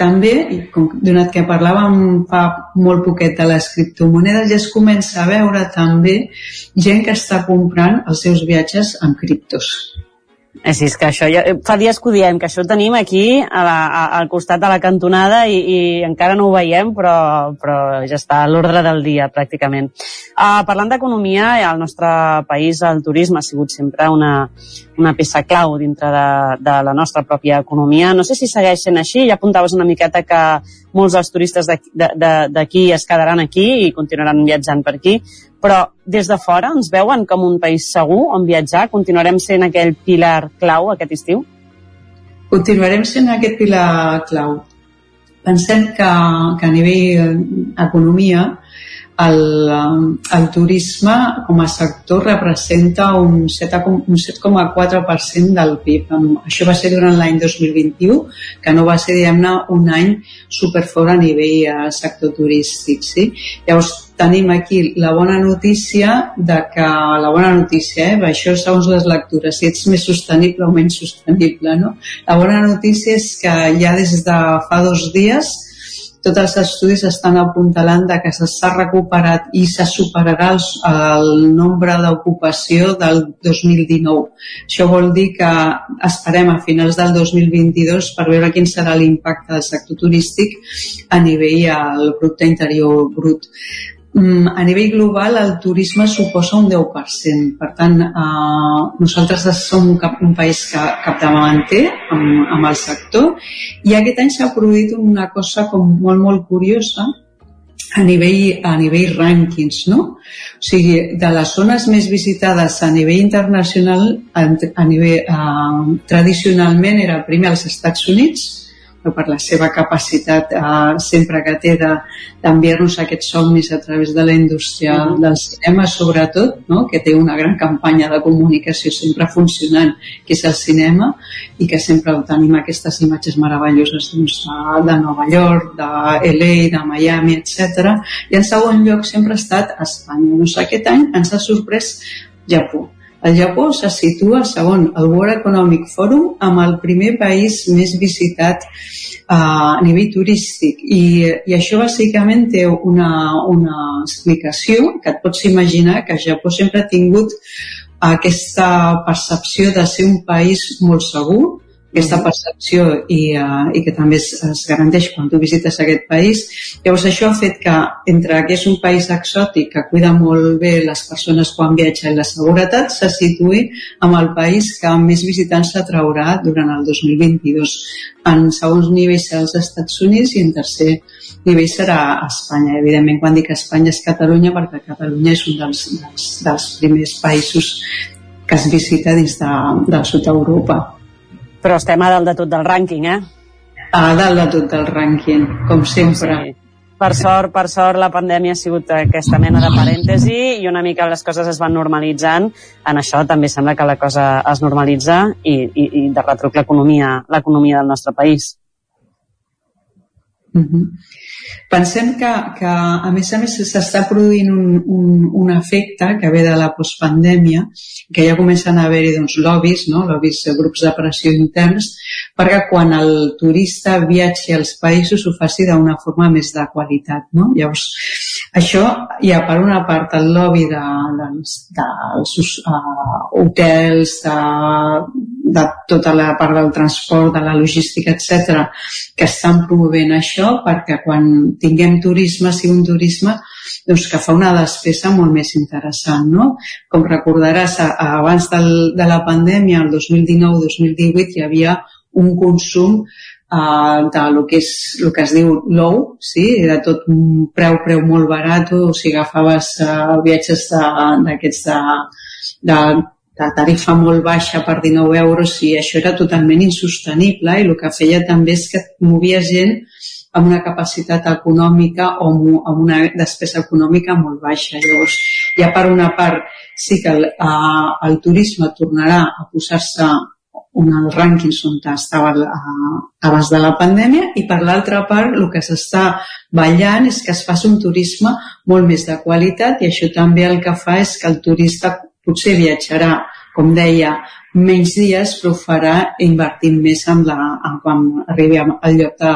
també, com, donat que parlàvem fa molt poquet de les criptomonedes, ja es comença a veure també gent que està comprant els seus viatges amb criptos. Eh, sí, és que això ja, fa dies que ho diem, que això ho tenim aquí a la, a, al costat de la cantonada i, i encara no ho veiem, però, però ja està a l'ordre del dia, pràcticament. Uh, parlant d'economia, al nostre país el turisme ha sigut sempre una, una peça clau dintre de, de la nostra pròpia economia. No sé si segueix sent així, ja apuntaves una miqueta que molts dels turistes d'aquí es quedaran aquí i continuaran viatjant per aquí, però des de fora ens veuen com un país segur on viatjar? Continuarem sent aquell pilar clau aquest estiu? Continuarem sent aquest pilar clau. Pensem que, que a nivell economia el, el turisme com a sector representa un 7,4% del PIB. Això va ser durant l'any 2021, que no va ser, diguem-ne, un any superfort a nivell eh, sector turístic. Sí? Llavors, tenim aquí la bona notícia de que, la bona notícia, eh? això segons les lectures, si ets més sostenible o menys sostenible, no? La bona notícia és que ja des de fa dos dies tots els estudis estan apuntalant de que s'ha recuperat i se superarà el, el nombre d'ocupació del 2019. Això vol dir que esperem a finals del 2022 per veure quin serà l'impacte del sector turístic a nivell al producte interior brut. Mm, a nivell global el turisme suposa un 10%. Per tant, eh, nosaltres som un, cap, un país que capdavanter amb, amb el sector i aquest any s'ha produït una cosa com molt, molt curiosa a nivell, a nivell rànquings, no? O sigui, de les zones més visitades a nivell internacional, a, a nivell, eh, tradicionalment era primer als Estats Units, per la seva capacitat eh, sempre que té d'enviar-nos aquests somnis a través de la indústria mm -hmm. del cinema, sobretot, no? que té una gran campanya de comunicació sempre funcionant, que és el cinema, i que sempre tenim aquestes imatges meravelloses doncs, de Nova York, de LA, de Miami, etc. I en segon lloc sempre ha estat Espanya. Doncs aquest any ens ha sorprès Japó el Japó se situa segon el World Economic Forum amb el primer país més visitat uh, a nivell turístic. I, i això bàsicament té una, una explicació que et pots imaginar que el Japó sempre ha tingut aquesta percepció de ser un país molt segur, aquesta percepció i, uh, i que també es, es garanteix quan tu visites aquest país. Llavors això ha fet que entre que és un país exòtic que cuida molt bé les persones quan viatja i la seguretat se situï amb el país que més visitants s'atraurà durant el 2022. En segons nivells els Estats Units i en tercer nivell serà Espanya. Evidentment, quan dic Espanya és Catalunya perquè Catalunya és un dels, dels, dels primers països que es visita dins de, del sud d'Europa. Però estem a dalt de tot del rànquing, eh? A dalt de tot del rànquing, com sempre. Sí. Per sort, per sort, la pandèmia ha sigut aquesta mena de parèntesi i una mica les coses es van normalitzant. En això també sembla que la cosa es normalitza i, i, i de retruc l'economia del nostre país. Mm -hmm. Pensem que, que a més a més s'està produint un, un, un efecte que ve de la postpandèmia, que ja comencen a haver-hi doncs, lobbies, no? lobbies, grups de pressió interns, perquè quan el turista viatgi als països ho faci d'una forma més de qualitat. No? Llavors, això hi ha per una part el lobby de, dels, dels uh, hotels, de, de tota la part del transport, de la logística, etc, que estan promovent això perquè quan tinguem turisme, sigui un turisme doncs que fa una despesa molt més interessant. No? Com recordaràs, abans del, de la pandèmia, el 2019-2018, hi havia un consum uh, de lo que, és, lo que es diu low, sí? era tot un preu, preu molt barat, o si agafaves uh, viatges d'aquests de, de, de, de tarifa molt baixa per 19 euros i això era totalment insostenible i el que feia també és que movia gent amb una capacitat econòmica o amb una despesa econòmica molt baixa. Llavors, ja per una part sí que el, uh, el turisme tornarà a posar-se un els rànquings on estava abans de la pandèmia i per l'altra part el que s'està ballant és que es faci un turisme molt més de qualitat i això també el que fa és que el turista potser viatjarà com deia, menys dies, però ho farà invertint més en, la, en quan arribi al lloc de,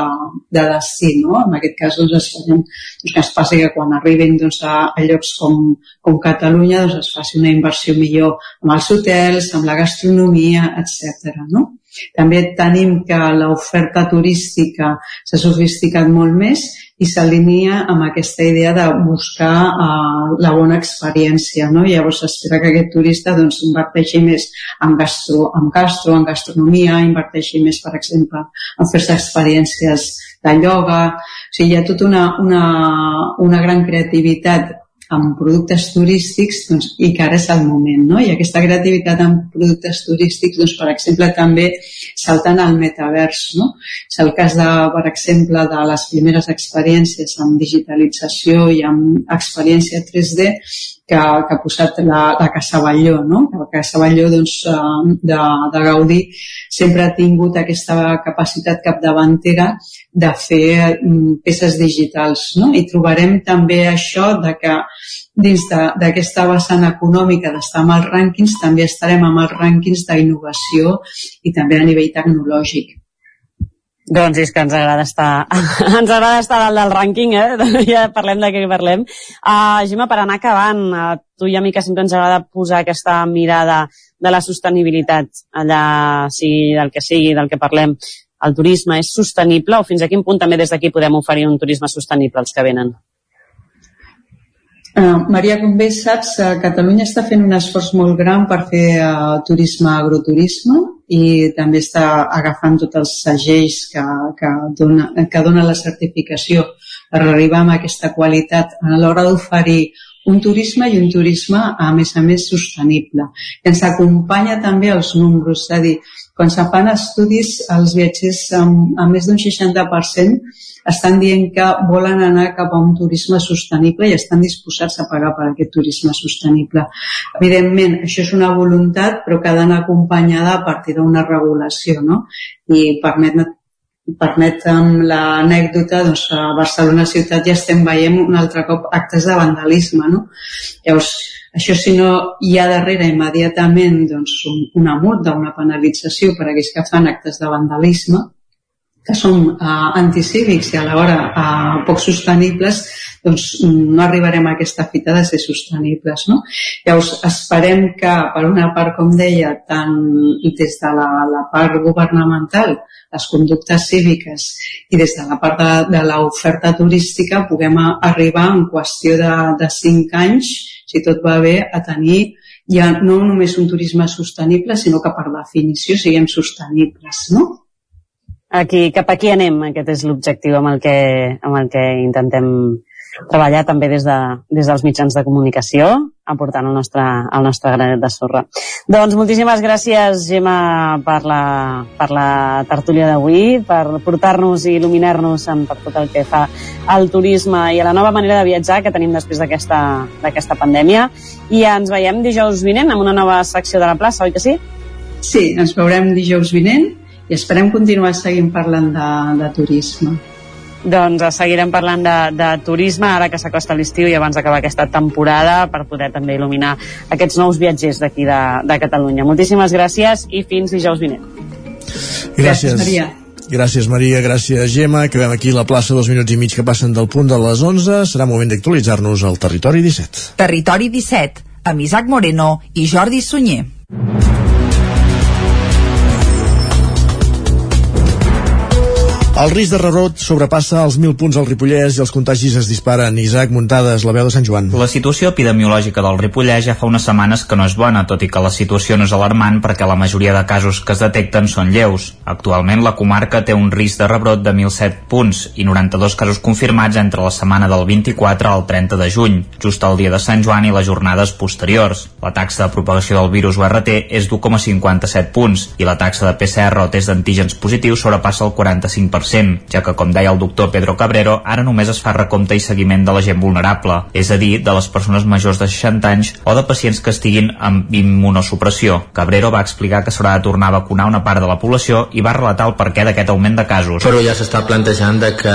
de destí. No? En aquest cas, doncs, esperem doncs, que es passi que quan arribin doncs, a, a llocs com, com Catalunya doncs, es faci una inversió millor amb els hotels, amb la gastronomia, etc. No? També tenim que l'oferta turística s'ha sofisticat molt més i s'alinea amb aquesta idea de buscar uh, la bona experiència. No? Llavors s'espera que aquest turista doncs, inverteixi més en gastro, en gastro, en gastronomia, inverteixi més, per exemple, en fer-se experiències de ioga. O sigui, hi ha tota una, una, una gran creativitat amb productes turístics doncs, i que ara és el moment. No? I aquesta creativitat amb productes turístics, doncs, per exemple, també salten al metavers. No? És el cas, de, per exemple, de les primeres experiències amb digitalització i amb experiència 3D que, que ha posat la, la Casa Batlló, no? La Casa Batlló doncs, eh, de, de Gaudí sempre ha tingut aquesta capacitat capdavantera de fer mm, peces digitals, no? I trobarem també això de que dins d'aquesta vessant econòmica d'estar amb els rànquings també estarem amb els rànquings d'innovació i també a nivell tecnològic. Doncs és que ens agrada estar, ens agrada estar dalt del rànquing, eh? ja parlem de què parlem. Uh, Gemma, per anar acabant, uh, tu i a mi que sempre ens agrada posar aquesta mirada de la sostenibilitat, allà sigui del que sigui, del que parlem, el turisme és sostenible o fins a quin punt també des d'aquí podem oferir un turisme sostenible als que venen? Uh, Maria, com bé saps, uh, Catalunya està fent un esforç molt gran per fer uh, turisme agroturisme i també està agafant tots els segells que, que, dona, que dona la certificació per arribar a aquesta qualitat a l'hora d'oferir un turisme i un turisme a més a més sostenible. Ens acompanya també els números, és a dir, quan se fan estudis, els viatgers amb, amb més d'un 60% estan dient que volen anar cap a un turisme sostenible i estan disposats a pagar per aquest turisme sostenible. Evidentment, això és una voluntat, però que ha d'anar acompanyada a partir d'una regulació, no? I permet permet amb l'anècdota, doncs a Barcelona ciutat ja estem veient un altre cop actes de vandalisme, no? Llavors, això si no hi ha darrere immediatament doncs, un, una multa, una penalització per a aquells que fan actes de vandalisme, que són uh, anticívics i alhora uh, poc sostenibles, doncs no arribarem a aquesta fita de ser sostenibles. No? Llavors, esperem que, per una part, com deia, tant des de la, la part governamental, les conductes cíviques i des de la part de, de l'oferta turística puguem arribar en qüestió de, de 5 anys, si tot va bé, a tenir ja no només un turisme sostenible, sinó que per definició siguem sostenibles, no? Aquí, cap aquí anem, aquest és l'objectiu amb, el que, amb el que intentem treballar també des, de, des dels mitjans de comunicació, aportant el nostre, el nostre granet de sorra. Doncs moltíssimes gràcies, Gemma, per la, per la tertúlia d'avui, per portar-nos i il·luminar-nos per tot el que fa al turisme i a la nova manera de viatjar que tenim després d'aquesta pandèmia. I ens veiem dijous vinent amb una nova secció de la plaça, oi que sí? Sí, ens veurem dijous vinent i esperem continuar seguint parlant de, de turisme. Doncs seguirem parlant de, de turisme ara que s'acosta l'estiu i abans d'acabar aquesta temporada per poder també il·luminar aquests nous viatgers d'aquí de, de Catalunya. Moltíssimes gràcies i fins dijous vinent. Gràcies. gràcies Maria. Gràcies, Maria. Gràcies, Gemma. Acabem aquí la plaça dos minuts i mig que passen del punt de les 11. Serà moment d'actualitzar-nos al Territori 17. Territori 17, amb Isaac Moreno i Jordi Sunyer. El risc de rebrot sobrepassa els 1.000 punts al Ripollès i els contagis es disparen. Isaac Muntades, la veu de Sant Joan. La situació epidemiològica del Ripollès ja fa unes setmanes que no és bona, tot i que la situació no és alarmant perquè la majoria de casos que es detecten són lleus. Actualment la comarca té un risc de rebrot de 1.007 punts i 92 casos confirmats entre la setmana del 24 al 30 de juny, just el dia de Sant Joan i les jornades posteriors. La taxa de propagació del virus URT és d'1,57 punts i la taxa de PCR o test d'antígens positius sobrepassa el 45%, ja que, com deia el doctor Pedro Cabrero, ara només es fa recompte i seguiment de la gent vulnerable, és a dir, de les persones majors de 60 anys o de pacients que estiguin amb immunosupressió. Cabrero va explicar que s'haurà de tornar a vacunar una part de la població i va relatar el perquè d'aquest augment de casos. Però ja s'està plantejant de que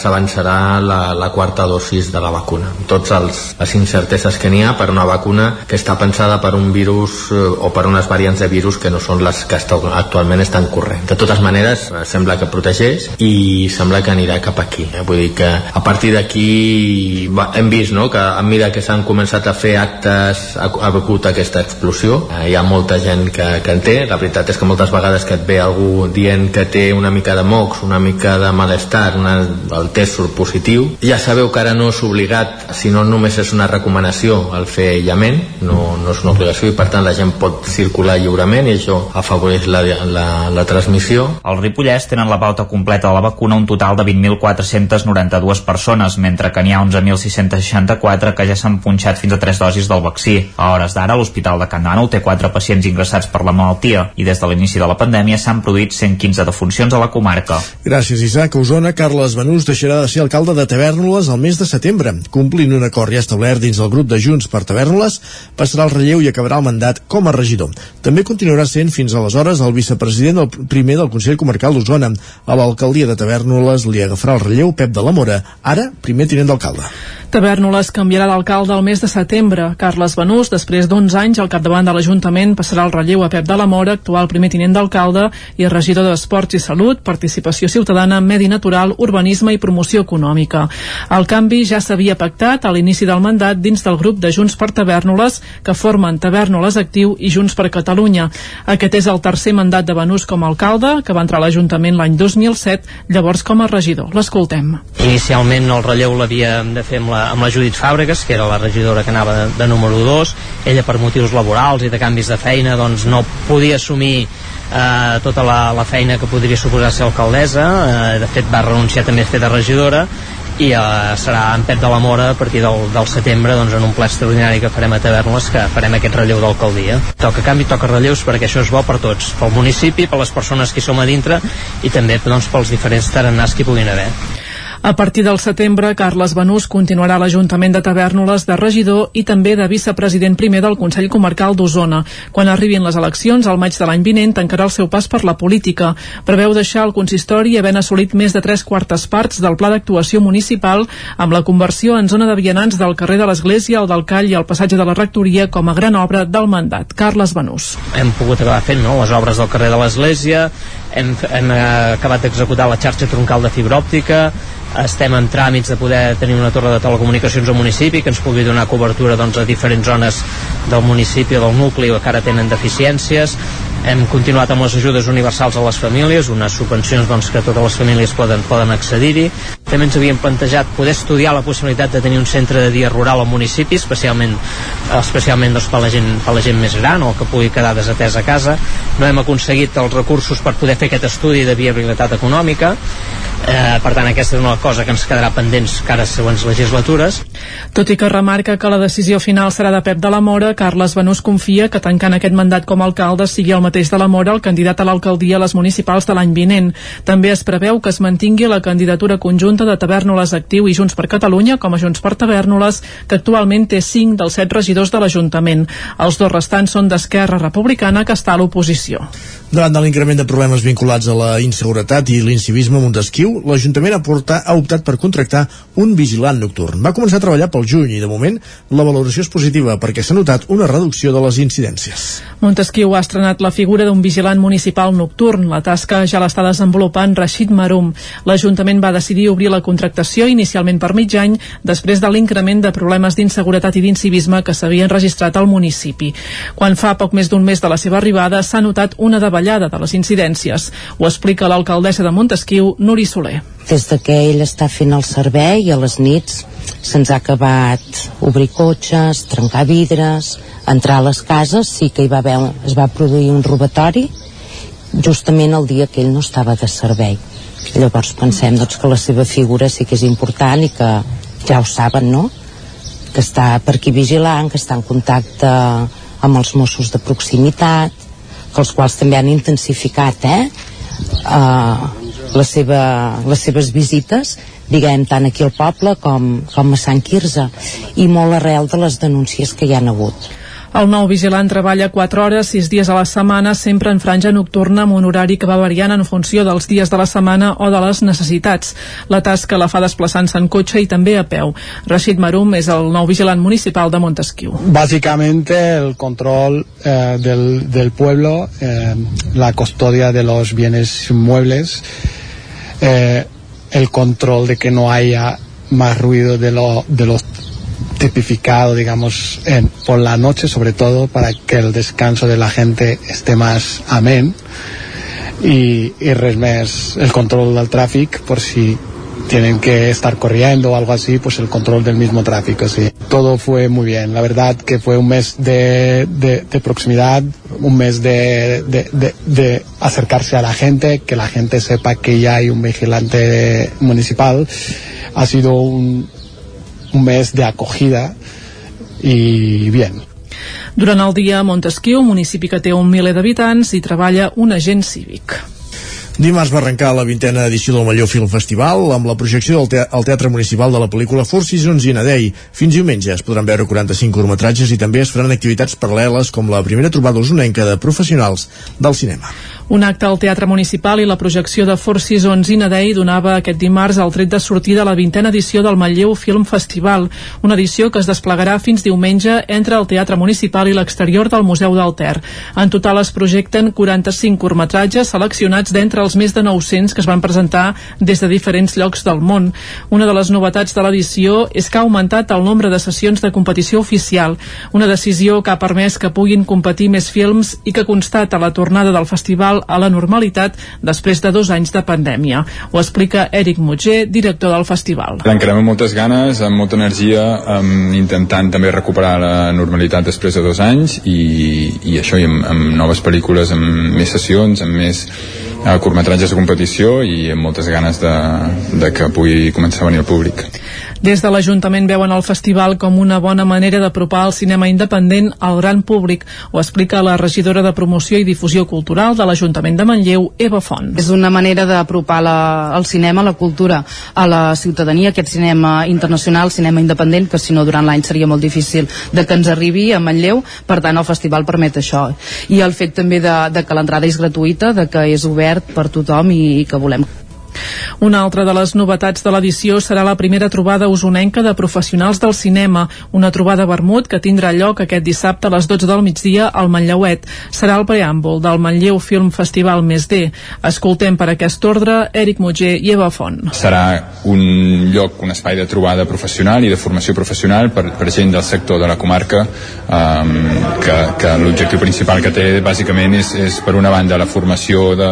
s'avançarà la, la quarta dosis de la vacuna. Tots els, les incerteses que n'hi ha per una vacuna que està pensada per un virus eh, o per unes variants de virus que no són les que actualment estan corrent. De totes maneres, eh, sembla que protegeix mateix i sembla que anirà cap aquí eh? vull dir que a partir d'aquí hem vist no? que a mesura que s'han començat a fer actes ha, ha begut aquesta explosió eh, hi ha molta gent que, que en té la veritat és que moltes vegades que et ve algú dient que té una mica de mocs una mica de malestar una, el test surt positiu ja sabeu que ara no és obligat sinó només és una recomanació el fer aïllament no, no és una obligació i per tant la gent pot circular lliurement i això afavoreix la, la, la transmissió El Ripollès tenen la pauta completa de la vacuna un total de 20.492 persones, mentre que n'hi ha 11.664 que ja s'han punxat fins a 3 dosis del vaccí. A hores d'ara, l'Hospital de Can Dànol té 4 pacients ingressats per la malaltia i des de l'inici de la pandèmia s'han produït 115 defuncions a la comarca. Gràcies, Isaac. Osona, Carles Benús deixarà de ser alcalde de Tavernoles al mes de setembre. Complint un acord ja establert dins el grup de Junts per Tavernoles, passarà el relleu i acabarà el mandat com a regidor. També continuarà sent fins aleshores el vicepresident del primer del Consell Comarcal d'Osona. A l'alcaldia de Tavernoles li agafarà el relleu Pep de la Mora, ara primer tinent d'alcalde. Tavernoles canviarà d'alcalde el mes de setembre. Carles Benús, després d'11 anys al capdavant de l'Ajuntament, passarà el relleu a Pep de la Mora, actual primer tinent d'alcalde i regidor d'Esports i Salut, Participació Ciutadana, Medi Natural, Urbanisme i Promoció Econòmica. El canvi ja s'havia pactat a l'inici del mandat dins del grup de Junts per Tavernoles, que formen Tavernoles Actiu i Junts per Catalunya. Aquest és el tercer mandat de Benús com a alcalde, que va entrar a l'Ajuntament l'any 2007, llavors com a regidor. L'escoltem. Inicialment el relleu l'havíem de fer amb la amb la Judit Fàbregas, que era la regidora que anava de, de número 2, ella per motius laborals i de canvis de feina doncs no podia assumir eh, tota la, la feina que podria suposar ser alcaldessa, eh, de fet va renunciar també a fer de regidora i eh, serà en Pep de la Mora a partir del, del setembre doncs, en un ple extraordinari que farem a Tavernes que farem aquest relleu d'alcaldia. Toca canvi, toca relleus perquè això és bo per tots pel municipi, per les persones que som a dintre i també doncs, pels diferents tarannars que hi puguin haver a partir del setembre, Carles Benús continuarà a l'Ajuntament de Tavernoles de regidor i també de vicepresident primer del Consell Comarcal d'Osona. Quan arribin les eleccions, al maig de l'any vinent, tancarà el seu pas per la política. Preveu deixar el consistori havent assolit més de tres quartes parts del pla d'actuació municipal amb la conversió en zona de vianants del carrer de l'Església, el del Call i el passatge de la Rectoria com a gran obra del mandat. Carles Benús. Hem pogut acabar fent no? les obres del carrer de l'Església, hem, hem acabat d'executar la xarxa troncal de fibra òptica estem en tràmits de poder tenir una torre de telecomunicacions al municipi que ens pugui donar cobertura doncs, a diferents zones del municipi o del nucli que ara tenen deficiències hem continuat amb les ajudes universals a les famílies, unes subvencions doncs, que totes les famílies poden, poden accedir-hi. També ens havíem plantejat poder estudiar la possibilitat de tenir un centre de dia rural al municipi, especialment, especialment doncs, per, la gent, per la gent més gran o que pugui quedar desatès a casa. No hem aconseguit els recursos per poder fer aquest estudi de viabilitat econòmica eh, per tant aquesta és una cosa que ens quedarà pendents cara a següents legislatures Tot i que remarca que la decisió final serà de Pep de la Mora, Carles Benús confia que tancant aquest mandat com a alcalde sigui el mateix de la Mora el candidat a l'alcaldia a les municipals de l'any vinent. També es preveu que es mantingui la candidatura conjunta de Tavernoles Actiu i Junts per Catalunya com a Junts per Tavernoles, que actualment té 5 dels 7 regidors de l'Ajuntament. Els dos restants són d'Esquerra Republicana, que està a l'oposició. Davant de l'increment de problemes vinculats a la inseguretat i l'incivisme a Montesquieu, l'Ajuntament ha, ha optat per contractar un vigilant nocturn. Va començar a treballar pel juny i, de moment, la valoració és positiva perquè s'ha notat una reducció de les incidències. Montesquieu ha estrenat la figura d'un vigilant municipal nocturn. La tasca ja l'està desenvolupant Rashid Marum. L'Ajuntament va decidir obrir la contractació inicialment per mig any després de l'increment de problemes d'inseguretat i d'incivisme que s'havien registrat al municipi. Quan fa poc més d'un mes de la seva arribada s'ha notat una davallada de les incidències. Ho explica l'alcaldessa de Montesquieu, Nuri Soler. Des de que ell està fent el servei a les nits se'ns ha acabat obrir cotxes, trencar vidres, entrar a les cases, sí que hi va haver, es va produir un robatori justament el dia que ell no estava de servei. Llavors pensem doncs, que la seva figura sí que és important i que ja ho saben, no? Que està per aquí vigilant, que està en contacte amb els Mossos de proximitat, que els quals també han intensificat eh, uh, la seva, les seves visites diguem, tant aquí al poble com, com a Sant Quirze i molt arrel de les denúncies que hi han hagut. El nou vigilant treballa 4 hores, 6 dies a la setmana, sempre en franja nocturna amb un horari que va variant en funció dels dies de la setmana o de les necessitats. La tasca la fa desplaçant-se en cotxe i també a peu. Rashid Marum és el nou vigilant municipal de Montesquieu. Básicamente el control eh, del, del pueblo, eh, la custodia de los bienes muebles, eh, el control de que no haya más ruido de, lo, de los tipificado, digamos, en, por la noche, sobre todo para que el descanso de la gente esté más amén y, y res més el control del tráfico por si tienen que estar corriendo o algo así, pues el control del mismo tráfico, sí. Todo fue muy bien, la verdad que fue un mes de, de, proximidad, un mes de, de, acercarse a la gente, que la gente sepa que ya hay un vigilante municipal. Ha sido un, un mes de acogida i bien. Durant el dia a Montesquieu, municipi que té un miler d'habitants, hi treballa un agent cívic. Dimarts va arrencar la vintena edició del Malló Film Festival amb la projecció del te al Teatre Municipal de la pel·lícula Four Seasons in a Day. Fins diumenge es podran veure 45 curtmetratges i també es faran activitats paral·leles com la primera trobada usonenca de professionals del cinema. Un acte al Teatre Municipal i la projecció de Four Seasons in a Day donava aquest dimarts el tret de sortida a la vintena edició del Manlleu Film Festival, una edició que es desplegarà fins diumenge entre el Teatre Municipal i l'exterior del Museu del Ter. En total es projecten 45 curtmetratges seleccionats d'entre els més de 900 que es van presentar des de diferents llocs del món. Una de les novetats de l'edició és que ha augmentat el nombre de sessions de competició oficial, una decisió que ha permès que puguin competir més films i que constata la tornada del festival a la normalitat després de dos anys de pandèmia. Ho explica Eric Mutger, director del festival. L'encarem amb moltes ganes, amb molta energia, amb, intentant també recuperar la normalitat després de dos anys i, i això, i amb, amb noves pel·lícules, amb més sessions, amb més uh, curtmetratges de competició i amb moltes ganes de, de que pugui començar a venir el públic. Des de l'Ajuntament veuen el festival com una bona manera d'apropar el cinema independent al gran públic, ho explica la regidora de Promoció i Difusió Cultural de l'Ajuntament de Manlleu, Eva Font. És una manera d'apropar el cinema, la cultura, a la ciutadania, aquest cinema internacional, cinema independent, que si no durant l'any seria molt difícil de que ens arribi a Manlleu, per tant el festival permet això. I el fet també de, de que l'entrada és gratuïta, de que és obert per tothom i, i que volem Una altra de les novetats de l'edició serà la primera trobada usonenca de professionals del cinema, una trobada vermut que tindrà lloc aquest dissabte a les 12 del migdia al Manlleuet. Serà el preàmbul del Manlleu Film Festival Més D. Escoltem per aquest ordre Eric Mugger i Eva Font. Serà un lloc, un espai de trobada professional i de formació professional per, per gent del sector de la comarca um, que, que l'objectiu principal que té bàsicament és, és per una banda la formació de,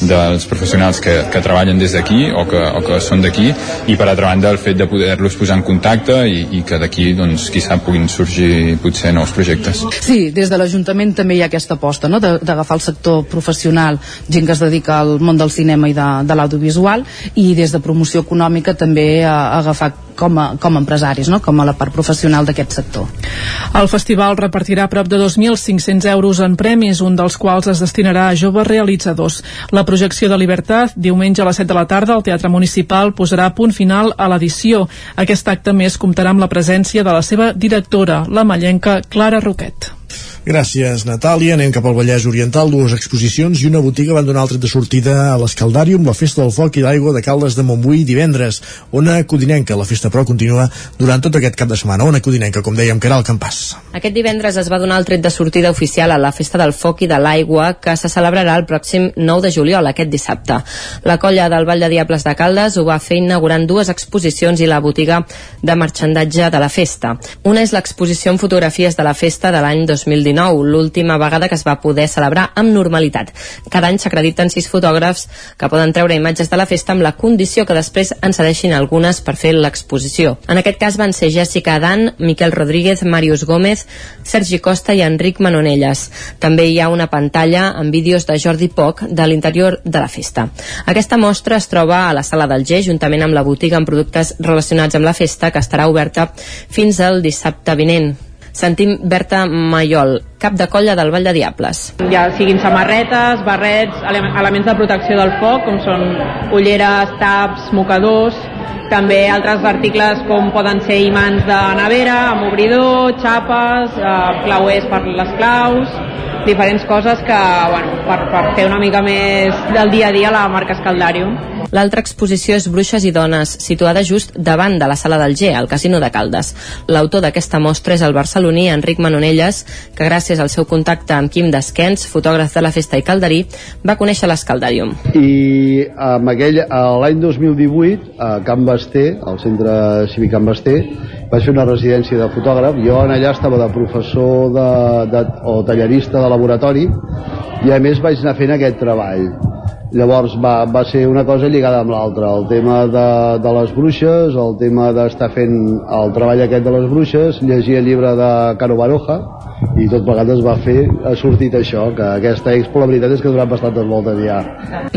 dels professionals que, que treballen des d'aquí o, que, o que són d'aquí i per altra banda el fet de poder-los posar en contacte i, i que d'aquí doncs qui sap puguin sorgir potser nous projectes. Sí, des de l'Ajuntament també hi ha aquesta aposta no? d'agafar el sector professional, gent que es dedica al món del cinema i de, de l'audiovisual i des de promoció econòmica també a agafar com a, com a empresaris, no? com a la part professional d'aquest sector. El festival repartirà prop de 2.500 euros en premis, un dels quals es destinarà a joves realitzadors. La projecció de Libertat, diumenge a les 7 de la tarda, al Teatre Municipal posarà punt final a l'edició. Aquest acte més comptarà amb la presència de la seva directora, la mallenca Clara Roquet. Gràcies, Natàlia. Anem cap al Vallès Oriental. Dues exposicions i una botiga van donar el tret de sortida a l'Escaldàrium, la Festa del Foc i d'Aigua de Caldes de Montbui divendres. Ona Codinenca. La festa, però, continua durant tot aquest cap de setmana. Ona Codinenca, com dèiem, que era el campàs. Aquest divendres es va donar el tret de sortida oficial a la Festa del Foc i de l'Aigua, que se celebrarà el pròxim 9 de juliol, aquest dissabte. La colla del Vall de Diables de Caldes ho va fer inaugurant dues exposicions i la botiga de marxandatge de la festa. Una és l'exposició en fotografies de la festa de l'any 2019 2019, l'última vegada que es va poder celebrar amb normalitat. Cada any s'acrediten sis fotògrafs que poden treure imatges de la festa amb la condició que després en cedeixin algunes per fer l'exposició. En aquest cas van ser Jessica Adan, Miquel Rodríguez, Marius Gómez, Sergi Costa i Enric Manonelles. També hi ha una pantalla amb vídeos de Jordi Poc de l'interior de la festa. Aquesta mostra es troba a la sala del G, juntament amb la botiga amb productes relacionats amb la festa, que estarà oberta fins al dissabte vinent. Sentim Berta Mayol, cap de colla del Vall de Diables. Ja siguin samarretes, barrets, elements de protecció del foc, com són ulleres, taps, mocadors, també altres articles com poden ser imants de nevera, amb obridor, xapes, eh, clauers per les claus, diferents coses que, bueno, per, per fer una mica més del dia a dia la marca Escaldarium. L'altra exposició és Bruixes i Dones, situada just davant de la sala del G, al Casino de Caldes. L'autor d'aquesta mostra és el barceloní Enric Manonelles, que gràcies al seu contacte amb Quim Desquens, fotògraf de la festa i calderí, va conèixer l'Escaldarium. I amb aquell, l'any 2018, a Can Basté, al centre cívic Can Basté, vaig fer una residència de fotògraf. Jo en allà estava de professor de, de, o tallerista de laboratori. I a més vaig anar fent aquest treball llavors va, va ser una cosa lligada amb l'altra el tema de, de les bruixes el tema d'estar fent el treball aquest de les bruixes llegir el llibre de Caro Baroja i tot plegat es va fer, ha sortit això que aquesta expo la veritat és que ha bastantes voltes ja.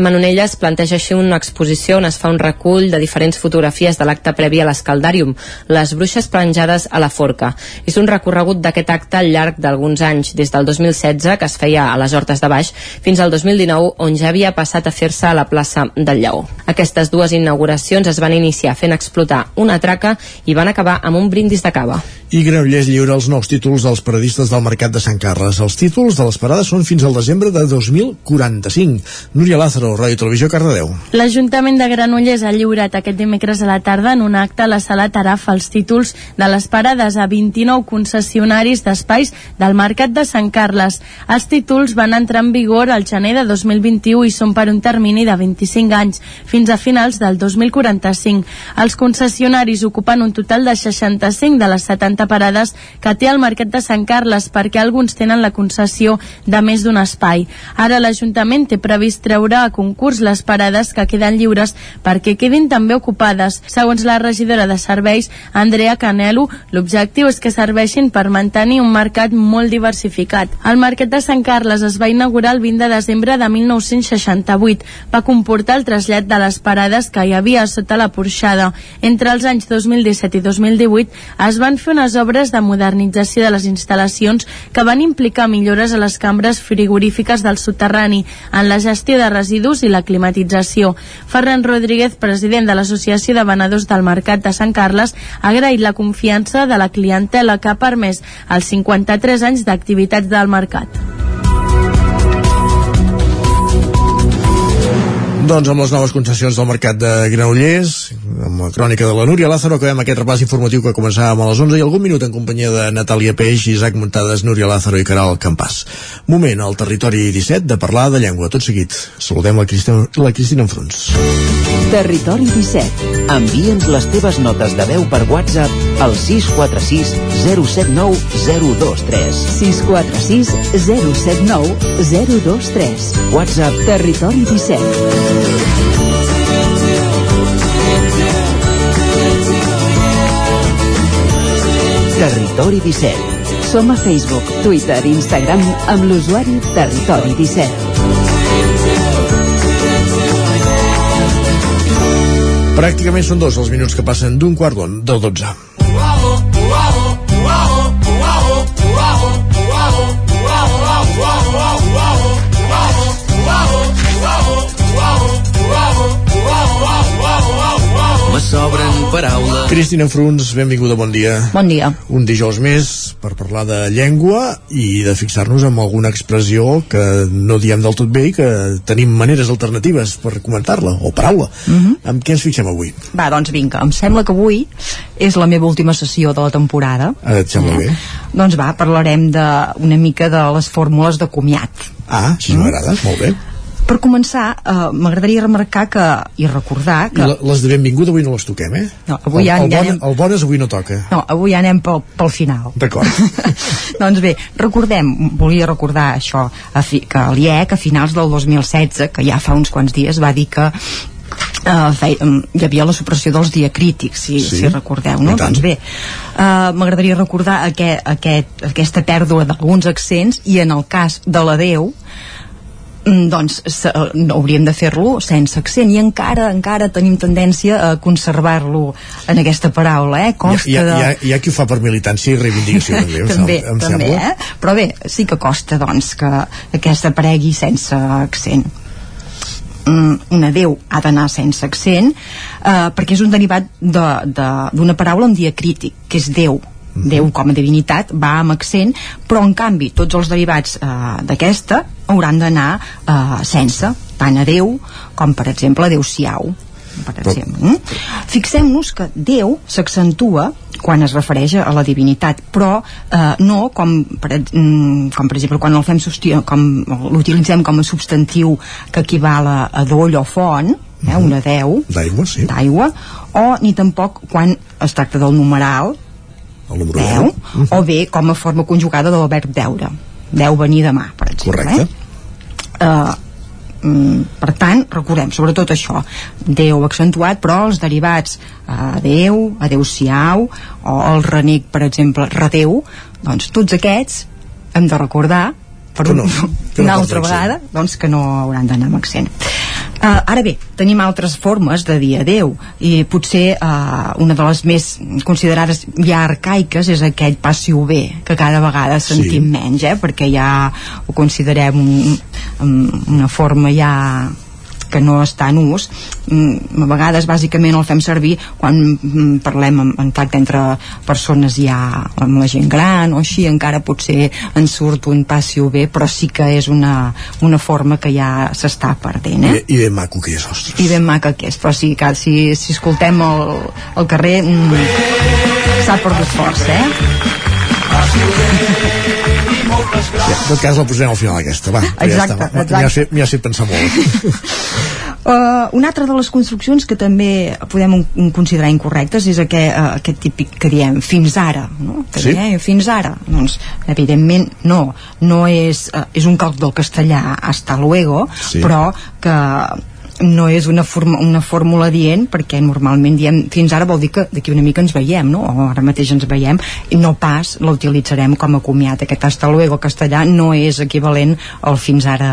Manonelles planteja així una exposició on es fa un recull de diferents fotografies de l'acte previ a l'Escaldàrium, les bruixes penjades a la forca. És un recorregut d'aquest acte al llarg d'alguns anys, des del 2016, que es feia a les Hortes de Baix, fins al 2019, on ja havia passat a fer-se a la plaça del Lleó. Aquestes dues inauguracions es van iniciar fent explotar una traca i van acabar amb un brindis de cava. I Granollers lliura els nous títols dels paradistes del Mercat de Sant Carles. Els títols de les parades són fins al desembre de 2045. Núria Lázaro, Ràdio Televisió, Cardedeu. L'Ajuntament de Granollers ha lliurat aquest dimecres a la tarda en un acte a la sala Taraf els títols de les parades a 29 concessionaris d'espais del Mercat de Sant Carles. Els títols van entrar en vigor al gener de 2021 i són per un termini de 25 anys, fins a finals del 2045. Els concessionaris ocupen un total de 65 de les 70 50 parades que té el Mercat de Sant Carles perquè alguns tenen la concessió de més d'un espai. Ara l'Ajuntament té previst treure a concurs les parades que queden lliures perquè quedin també ocupades. Segons la regidora de serveis, Andrea Canelo, l'objectiu és que serveixin per mantenir un mercat molt diversificat. El Mercat de Sant Carles es va inaugurar el 20 de desembre de 1968. Va comportar el trasllat de les parades que hi havia sota la porxada. Entre els anys 2017 i 2018 es van fer unes unes obres de modernització de les instal·lacions que van implicar millores a les cambres frigorífiques del soterrani, en la gestió de residus i la climatització. Ferran Rodríguez, president de l'Associació de Venedors del Mercat de Sant Carles, ha agraït la confiança de la clientela que ha permès els 53 anys d'activitats del mercat. Doncs amb les noves concessions del mercat de Granollers, amb la crònica de la Núria Lázaro, acabem aquest repàs informatiu que començàvem a les 11 i algun minut en companyia de Natàlia Peix, Isaac Montades, Núria Lázaro i Caral Campàs. Moment al territori 17 de parlar de llengua. Tot seguit, saludem la Cristina, la Cristina Enfruns. Territori 17. Envia'ns les teves notes de veu per WhatsApp al 646 079 023. 646 079 023. WhatsApp Territori 17. Territori 17. Som a Facebook, Twitter i Instagram amb l'usuari Territori 17. Pràcticament són dos els minuts que passen d'un quart d'on del 12. Me sobren paraules. Cristina Fruns, benvinguda, bon dia. Bon dia. Un dijous més per parlar de llengua i de fixar-nos en alguna expressió que no diem del tot bé i que tenim maneres alternatives per comentar-la, o paraula. Mm -hmm. Amb què ens fixem avui? Va, doncs vinga, em sembla que avui és la meva última sessió de la temporada. Ah, et sembla bé? Doncs va, parlarem de, una mica de les fórmules de comiat. Ah, així m'agrada, molt bé. Per començar, eh, m'agradaria remarcar que, i recordar I que... la- les de benvinguda avui no les toquem, eh? No, avui ja- el, el, ja bon, anem- el bones avui no toca. No, avui ja anem pel, pel final. D'acord. doncs bé, recordem, volia recordar això, a fi, que l'IEC a finals del 2016, que ja fa uns quants dies, va dir que Uh, fei, um, hi havia la supressió dels diacrítics si, Sí, si recordeu, no? i. Doncs bé, uh, m'agradaria recordar aquest, aquest, aquesta pèrdua d'alguns accents i en el cas de la Déu mm, doncs se, no hauríem de fer-lo sense accent i encara encara tenim tendència a conservar-lo en aquesta paraula, eh? Costa hi, ha, de... hi, ha, hi ha qui ho fa per militància i reivindicació també, també, em també, sembla. eh? Però bé, sí que costa, doncs, que aquesta aparegui sense accent. Mm, un adeu ha d'anar sense accent eh, perquè és un derivat d'una de, d'una paraula amb diacrític, que és Déu. Déu com a divinitat va amb accent, però en canvi tots els derivats eh, d'aquesta hauran d'anar eh, sense, tant a Déu com per exemple adeu-siau per exemple. Mm? Fixem-nos que Déu s'accentua quan es refereix a la divinitat, però eh, no com per, mm, com per exemple quan el fem com l'utilitzem com a substantiu que equival a, a doll o font, eh, una deu d'aigua, sí. d'aigua, o ni tampoc quan es tracta del numeral, el número deu, o bé com a forma conjugada del verb deure, deu venir demà, per exemple. Correcte. Eh? Uh, mm, per tant, recordem sobretot això Déu accentuat, però els derivats uh, Déu, adeu-siau o el renec, per exemple, redeu doncs tots aquests hem de recordar per un, no, una altra vegada doncs que no hauran d'anar amb accent Uh, ara bé, tenim altres formes de dir adeu i potser uh, una de les més considerades ja arcaiques és aquell passiu bé que cada vegada sentim Sí. menys eh? perquè ja ho considerem un, un, una forma ja que no està en ús mm, a vegades bàsicament el fem servir quan mm, parlem en, en tracte entre persones ja amb la gent gran o així encara potser ens surt un passiu bé però sí que és una, una forma que ja s'està perdent eh? I, I ben maco que és, ostres. i ben maca que és però sí, que si, si escoltem el, el carrer mm, s'ha perdut força eh? Ja, en tot cas la posarem al final aquesta, va. Exacte, ja està. M'hi has, fet, m'hi has fet pensar molt. Uh, una altra de les construccions que també podem un, considerar incorrectes és aquest, uh, aquest típic que diem fins ara no? que Sí. diem, fins ara doncs evidentment no no és, uh, és un calc del castellà hasta luego Sí. però que no és una, forma, una fórmula dient perquè normalment diem fins ara vol dir que d'aquí una mica ens veiem no? o ara mateix ens veiem i no pas la utilitzarem com a comiat aquest hasta luego castellà no és equivalent al fins ara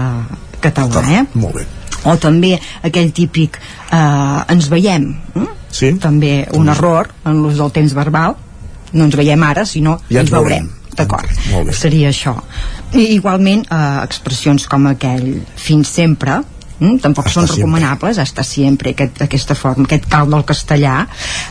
català eh? molt bé o també aquell típic eh, ens veiem eh? sí. també un error en l'ús del temps verbal no ens veiem ara sinó Ja ens ens veurem veurem. d'acord, seria això i igualment eh, expressions com aquell fins sempre Mm, tampoc Hasta són recomanables hasta sempre aquest, aquesta forma, aquest cal del castellà.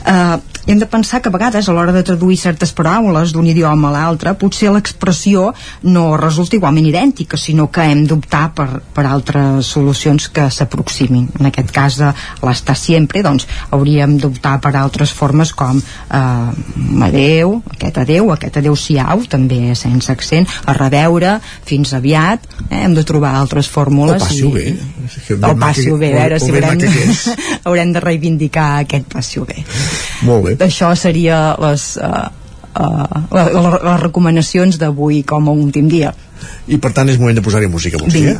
Eh, hem de pensar que a vegades a l'hora de traduir certes paraules d'un idioma a l'altre potser l'expressió no resulta igualment idèntica sinó que hem d'optar per, per altres solucions que s'aproximin en aquest cas de l'estar sempre doncs hauríem d'optar per altres formes com eh, adeu, aquest adeu, aquest adeu-siau també sense accent, a reveure fins aviat, eh, hem de trobar altres fórmules o passi-ho bé o passi-ho bé, a veure o si haurem, haurem de reivindicar aquest passi-ho bé molt bé això seria les, uh, uh, les, les recomanacions d'avui com a últim dia. I per tant és moment de posar-hi música vols dir,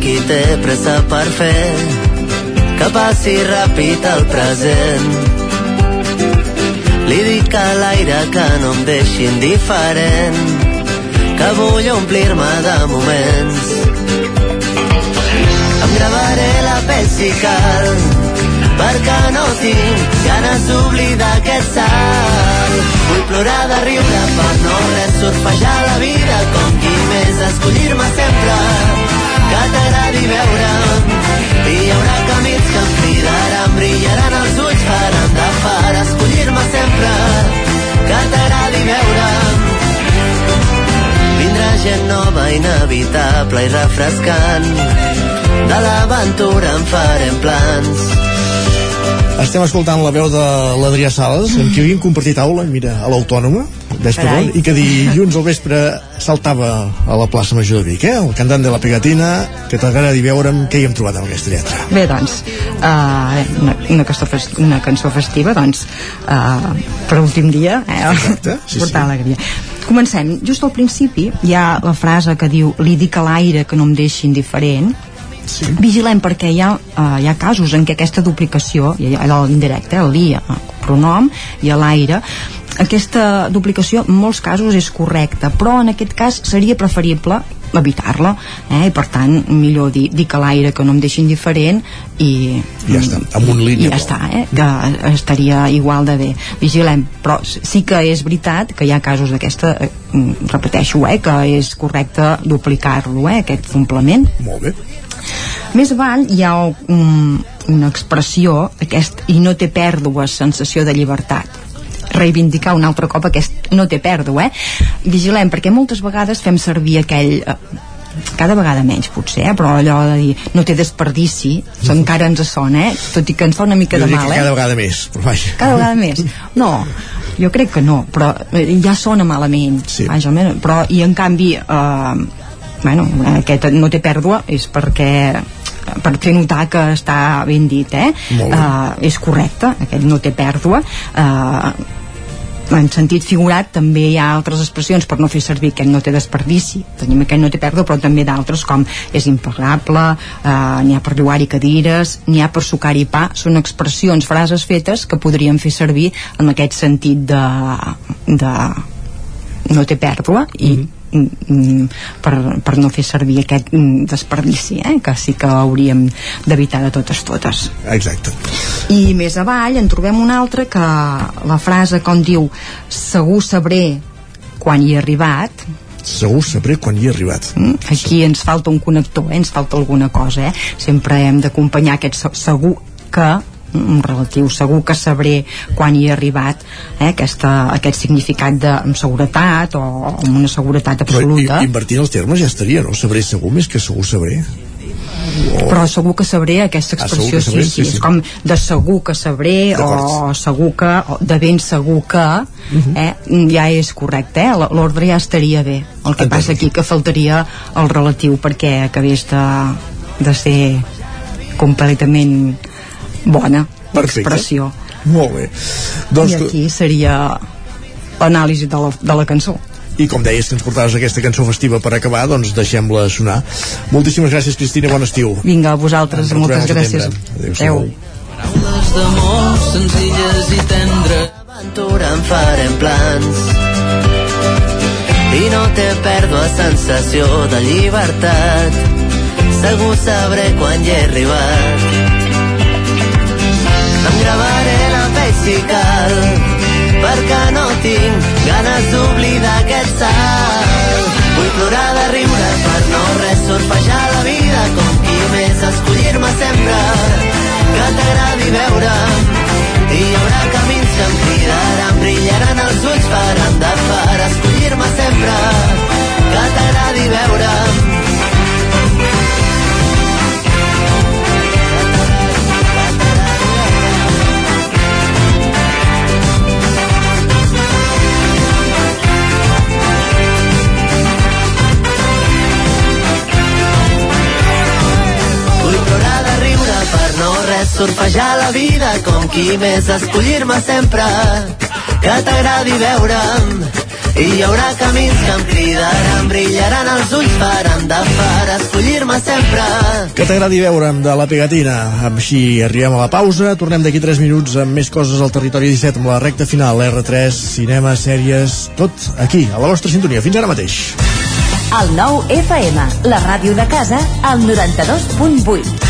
qui té pressa per fer que passi ràpid el present. Li dic a l'aire que no em deixi indiferent, que vull omplir-me de moments. Em gravaré la pell si cal, perquè no tinc ganes d'oblidar aquest salt. Vull plorar de riure per no res surfejar la vida com qui més escollir-me sempre. Que t'agradi veure'm. Hi haurà camins que em cridaran brillaran els ulls faran de far escollir-me sempre. Que t'agradi veure'm. Vindrà gent nova inevitable i refrescant. De l'aventura en farem plans Estem escoltant la veu de l'Adrià Sales, amb qui havíem compartit aula, mira, a l'Autònoma, i que dilluns al vespre saltava a la plaça Major de Vic, eh? El cantant de la pegatina, que t'agradi veure'm què hi hem trobat amb aquesta lletra. Bé, doncs, uh, una, una, cançó fes- una cançó festiva, doncs, uh, per últim dia, eh? Exacte, sí, portar sí. alegria. Comencem. Just al principi hi ha la frase que diu li dic a l'aire que no em deixi indiferent, Sí. vigilem perquè hi ha, uh, hi ha casos en què aquesta duplicació, hi ha l'indirecte, el li, el pronom i a l'aire, aquesta duplicació en molts casos és correcta, però en aquest cas seria preferible evitar-la, eh? i per tant millor dir, dir que l'aire que no em deixi indiferent i, Ja està, amb un i línia. ja està, eh? que estaria igual de bé vigilem, però sí que és veritat que hi ha casos d'aquesta eh, mm, repeteixo, eh, que és correcte duplicar-lo, eh, aquest complement Molt bé. més avall hi ha un, una expressió aquest i no té pèrdues sensació de llibertat reivindicar un altre cop aquest no té pèrdua, eh? Vigilem, perquè moltes vegades fem servir aquell... Eh, cada vegada menys potser, eh? però allò de dir no té desperdici, això encara ens sona eh? tot i que ens fa una mica Jo de mal eh? cada vegada més, però vaja. cada vegada més no, jo crec que no però eh, ja sona malament Sí. vaja, però i en canvi eh, bueno, aquest no té pèrdua és perquè per fer notar que està ben dit eh? Molt bé. Eh, és correcte aquest no té pèrdua eh, en sentit figurat també hi ha altres expressions per no fer servir aquest no té desperdici. Tenim aquest no té pèrdua però també d'altres com és impagable eh, n'hi ha per llogar-hi cadires n'hi ha per sucar-hi pa. Són expressions, frases fetes que podríem fer servir en aquest sentit de, de no té pèrdua i mm, per, per no fer servir aquest mm, desperdici eh? que sí que hauríem d'evitar de totes totes Exacte. i més avall en trobem una altra que la frase com diu segur sabré quan hi he arribat Segur sabré quan hi he arribat. Mm, aquí ens falta un connector, eh? ens falta alguna cosa eh? sempre hem d'acompanyar aquest se- segur que mm, un relatiu segur que sabré quan hi he arribat eh? Aquesta, aquest significat de amb seguretat o amb una seguretat Però absoluta invertint els termes ja estaria, no? Sabré segur més que segur sabré. però segur que sabré aquesta Ah, expressió que sabré, sí, sí, sí, sí. és com de segur que sabré o segur que, o de ben segur que Mhm. eh, ja és correcte eh? l'ordre ja estaria bé el que passa aquí que faltaria el relatiu perquè acabés de, de ser completament bona Perfecte. l'expressió Molt bé. Doncs, i aquí seria l'anàlisi de, la, de la cançó I com deies que ens portaves aquesta cançó festiva per acabar, doncs deixem-la sonar. Moltíssimes gràcies, Cristina, bon estiu. vinga, a vosaltres, Ens moltes gràcies. Adéu-siau. Paraules d'amor senzilles i tendres Aventura en farem plans I no té pèrdua sensació de llibertat segur sabré quan hi he arribat. Gravaré la pell si cal, perquè no tinc ganes d'oblidar aquest salt. Vull plorar de riure per no res surfejar la vida com qui més escollir-me sempre que t'agradi veure'm i hi haurà camins que em cridaran brillaran els ulls de far escollir-me sempre que t'agradi veure'm surfejar la vida com qui més escollir-me sempre que t'agradi veure'm i hi haurà camins que em cridaran, brillaran els ulls, faran de far, escollir-me sempre. Que t'agradi veure'm de la pegatina. Així arribem a la pausa. Tornem d'aquí 3 minuts amb més coses al territori 17 amb la recta final. R3, cinema, sèries, tot aquí, a la vostra sintonia. Fins ara mateix. El nou FM, la ràdio de casa, al 92.8.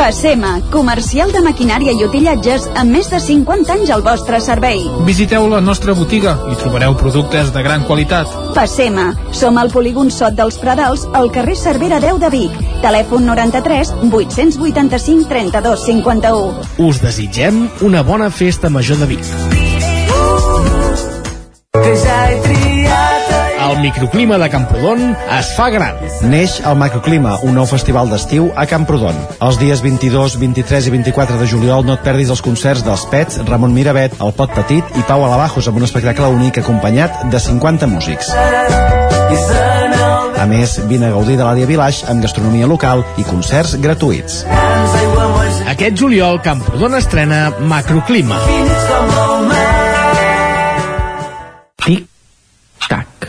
Passema, comercial de maquinària i utillatges amb més de 50 anys al vostre servei. Visiteu la nostra botiga i trobareu productes de gran qualitat. Passema, som al polígon Sot dels Pradals, al carrer Cervera 10 de Vic. Telèfon 93 885 32 51. Us desitgem una bona festa major de Vic. Microclima de Camprodon es fa gran. Neix el Macroclima, un nou festival d'estiu a Camprodon. Els dies 22, 23 i 24 de juliol no et perdis els concerts dels Pets, Ramon Miravet, El Pot Petit i Pau Alabajos amb un espectacle únic acompanyat de 50 músics. A més, vine a gaudir de l'àrea Village amb gastronomia local i concerts gratuïts. Aquest juliol, Camprodon estrena Macroclima. Tic, tac,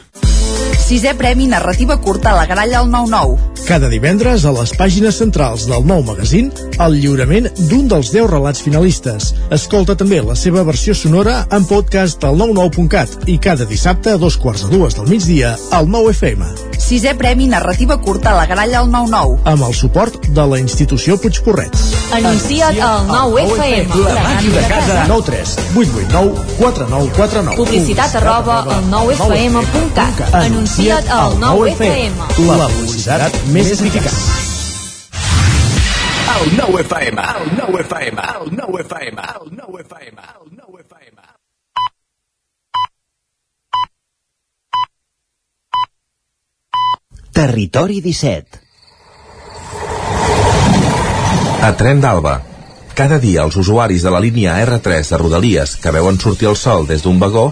Sisè Premi Narrativa Curta a la Gralla al 9-9. Cada divendres a les pàgines centrals del nou magazín el lliurament d'un dels 10 relats finalistes. Escolta també la seva versió sonora en podcast al 99.cat i cada dissabte a dos quarts de dues del migdia al 9 FM. Sisè Premi Narrativa Curta a la Gralla al 9-9. Amb el suport de la institució Puigporret. Anuncia't al 9 FM. La màquina de casa. 9 3 8 8 9 4 9 4 9. Publicitat arroba al 9fm.cat. Anuncia't al 9 FM. La publicitat més eficaç. El 9 FM, el 9 FM, el 9 FM, el 9 FM, el 9 FM. Territori 17 A Tren d'Alba. Cada dia els usuaris de la línia R3 de Rodalies que veuen sortir el sol des d'un vagó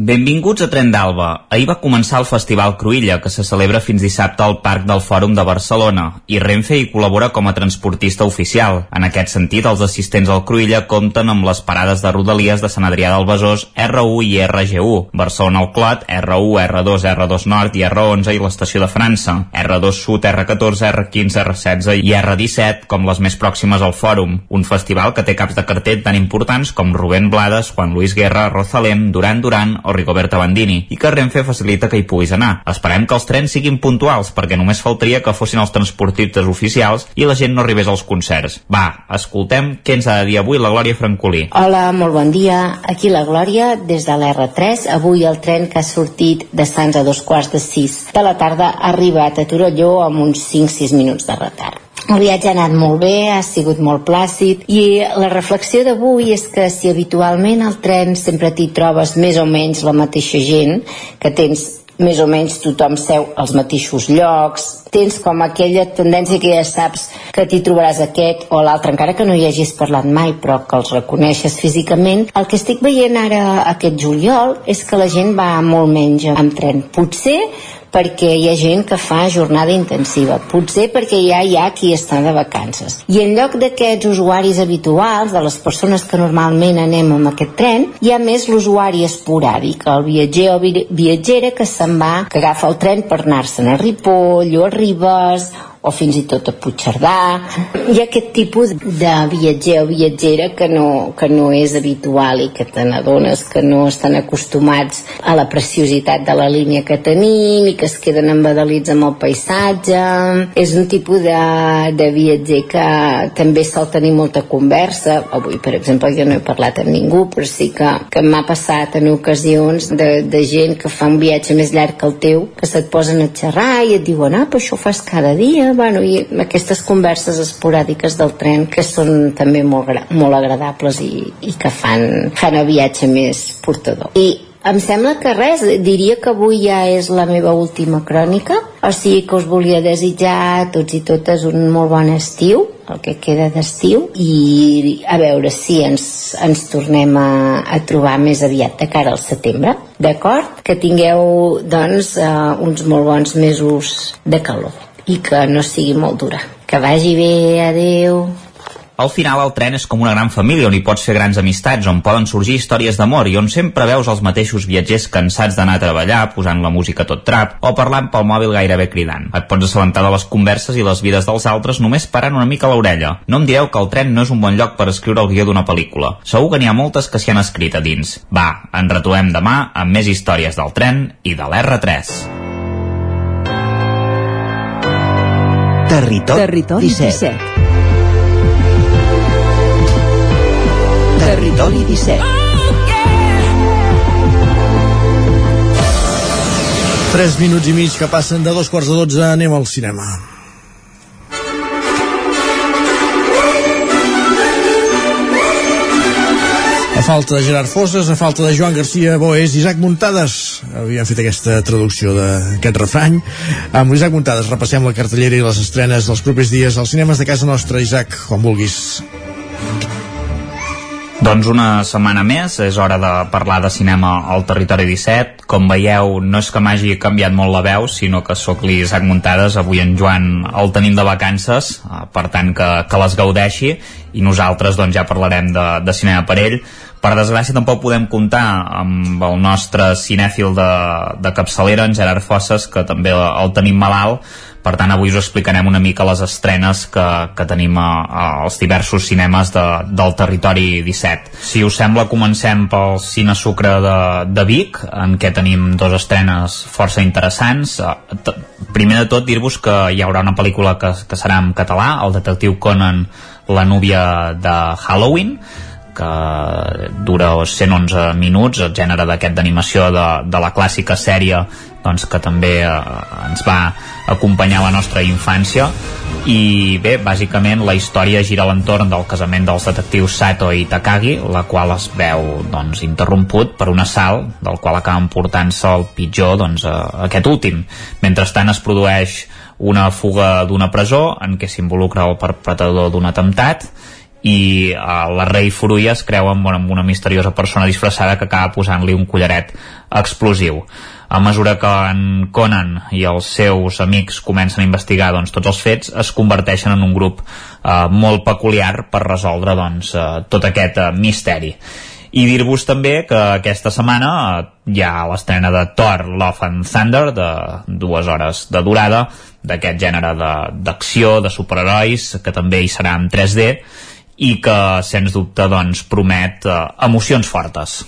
Benvinguts a Tren d'Alba. Ahir va començar el Festival Cruïlla, que se celebra fins dissabte al Parc del Fòrum de Barcelona, i Renfe hi col·labora com a transportista oficial. En aquest sentit, els assistents al Cruïlla compten amb les parades de Rodalies de Sant Adrià del Besòs, R1 i RG1, Barcelona al Clot, R1, R2, R2 Nord i R11 i l'Estació de França, R2 Sud, R14, R15, R16 i R17, com les més pròximes al Fòrum. Un festival que té caps de cartell tan importants com Rubén Blades, Juan Luis Guerra, Rosalén, Duran Duran o Rigoberta Bandini i que Renfe facilita que hi puguis anar. Esperem que els trens siguin puntuals perquè només faltaria que fossin els transportistes oficials i la gent no arribés als concerts. Va, escoltem què ens ha de dir avui la Glòria Francolí. Hola, molt bon dia. Aquí la Glòria, des de l'R3. Avui el tren que ha sortit de Sants a dos quarts de sis de la tarda ha arribat a Torelló amb uns 5-6 minuts de retard. El viatge ha anat molt bé, ha sigut molt plàcid i la reflexió d'avui és que si habitualment al tren sempre t'hi trobes més o menys la mateixa gent, que tens més o menys tothom seu als mateixos llocs, tens com aquella tendència que ja saps que t'hi trobaràs aquest o l'altre, encara que no hi hagis parlat mai, però que els reconeixes físicament. El que estic veient ara aquest juliol és que la gent va molt menys amb tren. Potser perquè hi ha gent que fa jornada intensiva, potser perquè ja hi ha qui està de vacances. I en lloc d'aquests usuaris habituals, de les persones que normalment anem amb aquest tren, hi ha més l'usuari esporàdic, el viatger o viatgera que se'n va, que agafa el tren per anar-se'n a Ripoll o a Ribes o fins i tot a Puigcerdà. Hi ha aquest tipus de viatger o viatgera que no, que no és habitual i que te n'adones que no estan acostumats a la preciositat de la línia que tenim i que es queden embadalits amb el paisatge. És un tipus de, de viatger que també sol tenir molta conversa. Avui, per exemple, jo no he parlat amb ningú, però sí que, que m'ha passat en ocasions de, de gent que fa un viatge més llarg que el teu, que se't posen a xerrar i et diuen, ah, però això ho fas cada dia, bueno, i aquestes converses esporàdiques del tren que són també molt, molt agradables i, i que fan, fan el viatge més portador. I em sembla que res, diria que avui ja és la meva última crònica, o sigui que us volia desitjar a tots i totes un molt bon estiu, el que queda d'estiu, i a veure si ens, ens tornem a, a trobar més aviat de cara al setembre, d'acord? Que tingueu, doncs, uh, uns molt bons mesos de calor i que no sigui molt dura. Que vagi bé, adeu. Al final el tren és com una gran família on hi pots fer grans amistats, on poden sorgir històries d'amor i on sempre veus els mateixos viatgers cansats d'anar a treballar posant la música tot trap o parlant pel mòbil gairebé cridant. Et pots assabentar de les converses i les vides dels altres només parant una mica l'orella. No em direu que el tren no és un bon lloc per escriure el guió d'una pel·lícula. Segur que n'hi ha moltes que s'hi han escrit a dins. Va, ens retrobem demà amb més històries del tren i de l'R3. Territori, Territori 17. 17. Territori 17. Tres minuts i mig que passen de dos quarts de dotze, anem al cinema. A falta de Gerard Fosses, a falta de Joan Garcia Boés, Isaac Muntades. Havíem fet aquesta traducció d'aquest refrany. Amb Isaac Muntades repassem la cartellera i les estrenes dels propers dies als cinemes de casa nostra. Isaac, quan vulguis. Doncs una setmana més, és hora de parlar de cinema al Territori 17. Com veieu, no és que m'hagi canviat molt la veu, sinó que sóc l'Isaac Muntades. Avui en Joan el tenim de vacances, eh, per tant que, que les gaudeixi, i nosaltres doncs, ja parlarem de, de cinema per ell. Per desgràcia tampoc podem comptar amb el nostre cinèfil de, de capçalera, en Gerard Fosses, que també el tenim malalt, per tant avui us explicarem una mica les estrenes que, que tenim a, a, als diversos cinemes de, del territori 17 si us sembla comencem pel Cine Sucre de, de Vic en què tenim dos estrenes força interessants. Eh, primer de tot dir-vos que hi haurà una pel·lícula que, que serà en català el detectiu Conan la núvia de Halloween que dura 111 minuts, el gènere d'aquest d'animació de, de la clàssica sèrie doncs, que també eh, ens va acompanyar la nostra infància i bé, bàsicament la història gira a l'entorn del casament dels detectius Sato i Takagi, la qual es veu doncs, interromput per un assalt del qual acaben portant-se el pitjor doncs, a aquest últim. Mentrestant es produeix una fuga d'una presó en què s'involucra el perpetrador d'un atemptat i uh, la rei Furuya es creu amb, amb una misteriosa persona disfressada que acaba posant-li un collaret explosiu a mesura que en Conan i els seus amics comencen a investigar doncs, tots els fets, es converteixen en un grup eh, molt peculiar per resoldre doncs, eh, tot aquest eh, misteri. I dir-vos també que aquesta setmana eh, hi ha l'estrena de Thor, Love and Thunder, de dues hores de durada, d'aquest gènere d'acció, de, de superherois, que també hi serà en 3D, i que, sens dubte, doncs, promet eh, emocions fortes.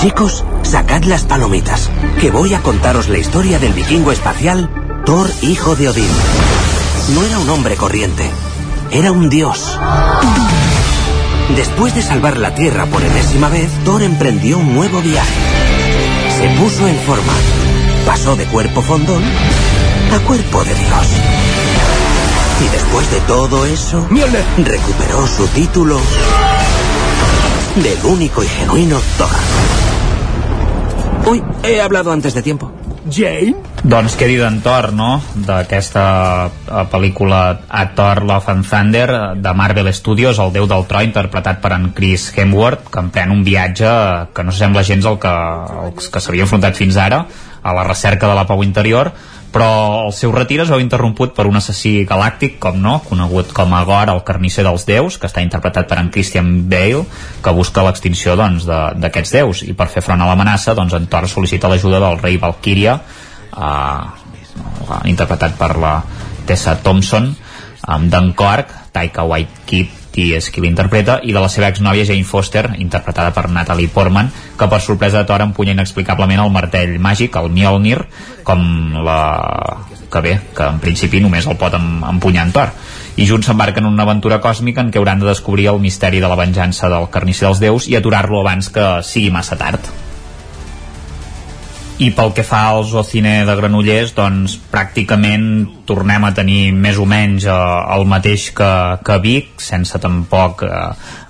Chicos, sacad las palomitas, que voy a contaros la historia del vikingo espacial Thor, hijo de Odín. No era un hombre corriente, era un dios. Después de salvar la Tierra por enésima vez, Thor emprendió un nuevo viaje. Se puso en forma. Pasó de cuerpo fondón a cuerpo de Dios. Y después de todo eso, recuperó su título del único y genuino Thor. Uy, he hablado antes de tiempo. Jane? Doncs què dir d'en Thor, no? D'aquesta eh, pel·lícula A Thor Love and Thunder de Marvel Studios, el déu del tro interpretat per en Chris Hemsworth que emprèn un viatge que no sembla gens el que, el que s'havia enfrontat fins ara a la recerca de la pau interior però el seu retir es veu interromput per un assassí galàctic, com no, conegut com a Gore, el carnisser dels déus, que està interpretat per en Christian Bale, que busca l'extinció doncs, d'aquests de, déus, i per fer front a l'amenaça, doncs, en Thor sol·licita l'ajuda del rei Valkyria, eh, interpretat per la Tessa Thompson, amb Dan Korg, Taika Waititi qui és qui l'interpreta, i de la seva exnòvia Jane Foster, interpretada per Natalie Portman, que per sorpresa de Thor empunya inexplicablement el martell màgic, el Mjolnir, com la... que bé, que en principi només el pot empunyar en Thor. I junts s'embarquen en una aventura còsmica en què hauran de descobrir el misteri de la venjança del carnisser dels déus i aturar-lo abans que sigui massa tard i pel que fa al Zocine de Granollers doncs pràcticament tornem a tenir més o menys eh, el mateix que, que Vic sense tampoc eh,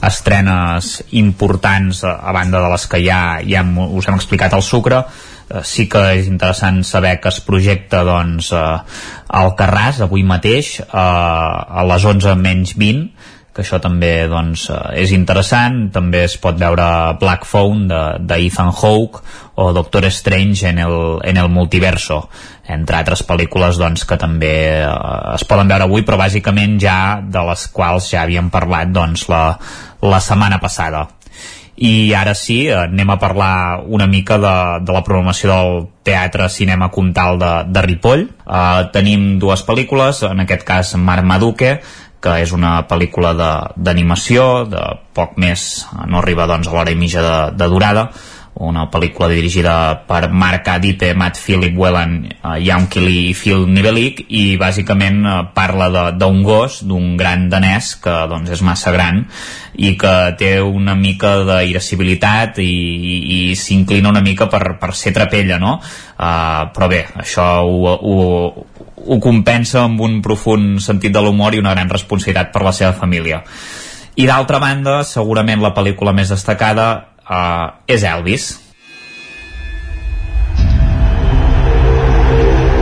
estrenes importants eh, a banda de les que ja, ja hem, us hem explicat al Sucre. Eh, sí que és interessant saber que es projecta doncs, eh, al Carràs avui mateix eh, a les 11 menys 20 que això també doncs, eh, és interessant. També es pot veure Black Phone de, de Ethan Hawke o Doctor Strange en el, en el multiverso. Entre altres pel·lícules doncs, que també eh, es poden veure avui però bàsicament ja de les quals ja havíem parlat doncs, la, la setmana passada. I ara sí, eh, anem a parlar una mica de, de la programació del Teatre Cinema Comtal de, de Ripoll. Uh, tenim dues pel·lícules, en aquest cas Marmaduke, que és una pel·lícula d'animació de, de poc més, no arriba doncs, a l'hora i mitja de, de durada una pel·lícula dirigida per Mark Adipe, Matt Philip Whelan, Jan Kelly i Phil Nivelik i bàsicament uh, parla d'un gos, d'un gran danès que doncs, és massa gran i que té una mica d'irascibilitat i, i, i s'inclina una mica per, per ser trapella, no? Uh, però bé, això ho, ho, ho compensa amb un profund sentit de l'humor i una gran responsabilitat per la seva família. I d'altra banda, segurament la pel·lícula més destacada uh, és Elvis.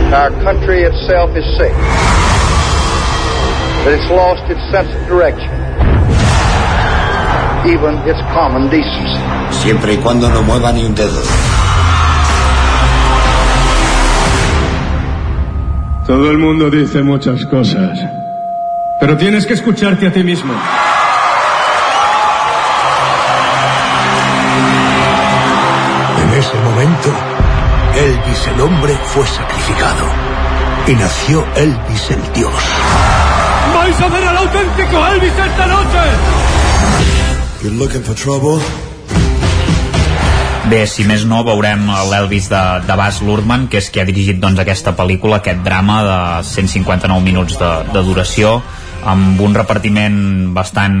Our country itself is sick. That it's lost its sense of direction. Even its common decency. Siempre y cuando no mueva ni un dedo. Todo el mundo dice muchas cosas, pero tienes que escucharte a ti mismo. En ese momento, Elvis el hombre fue sacrificado y nació Elvis el dios. ¡Vais a ver al auténtico Elvis esta noche! You're looking for trouble? Bé, si més no, veurem l'Elvis de, de Bas Luhrmann, que és qui ha dirigit doncs, aquesta pel·lícula, aquest drama de 159 minuts de, de duració, amb un repartiment bastant,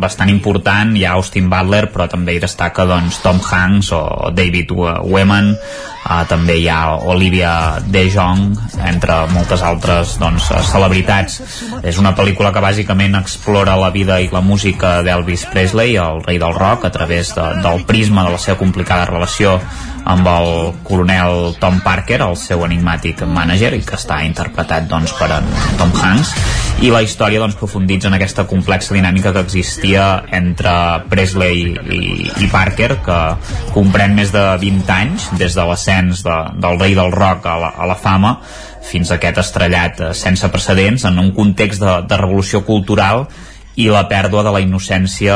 bastant important. Hi ha Austin Butler però també hi destaca doncs, Tom Hanks o David Weman uh, també hi ha Olivia De Jong entre moltes altres doncs, celebritats. És una pel·lícula que bàsicament explora la vida i la música d'Elvis Presley el rei del rock a través de, del prisma de la seva complicada relació amb el coronel Tom Parker, el seu enigmàtic mànager, i que està interpretat doncs, per en Tom Hanks, i la història doncs, profunditza en aquesta complexa dinàmica que existia entre Presley i, i Parker, que comprèn més de 20 anys, des de l'ascens de, del rei del rock a la, a la fama, fins a aquest estrellat sense precedents en un context de, de revolució cultural i la pèrdua de la innocència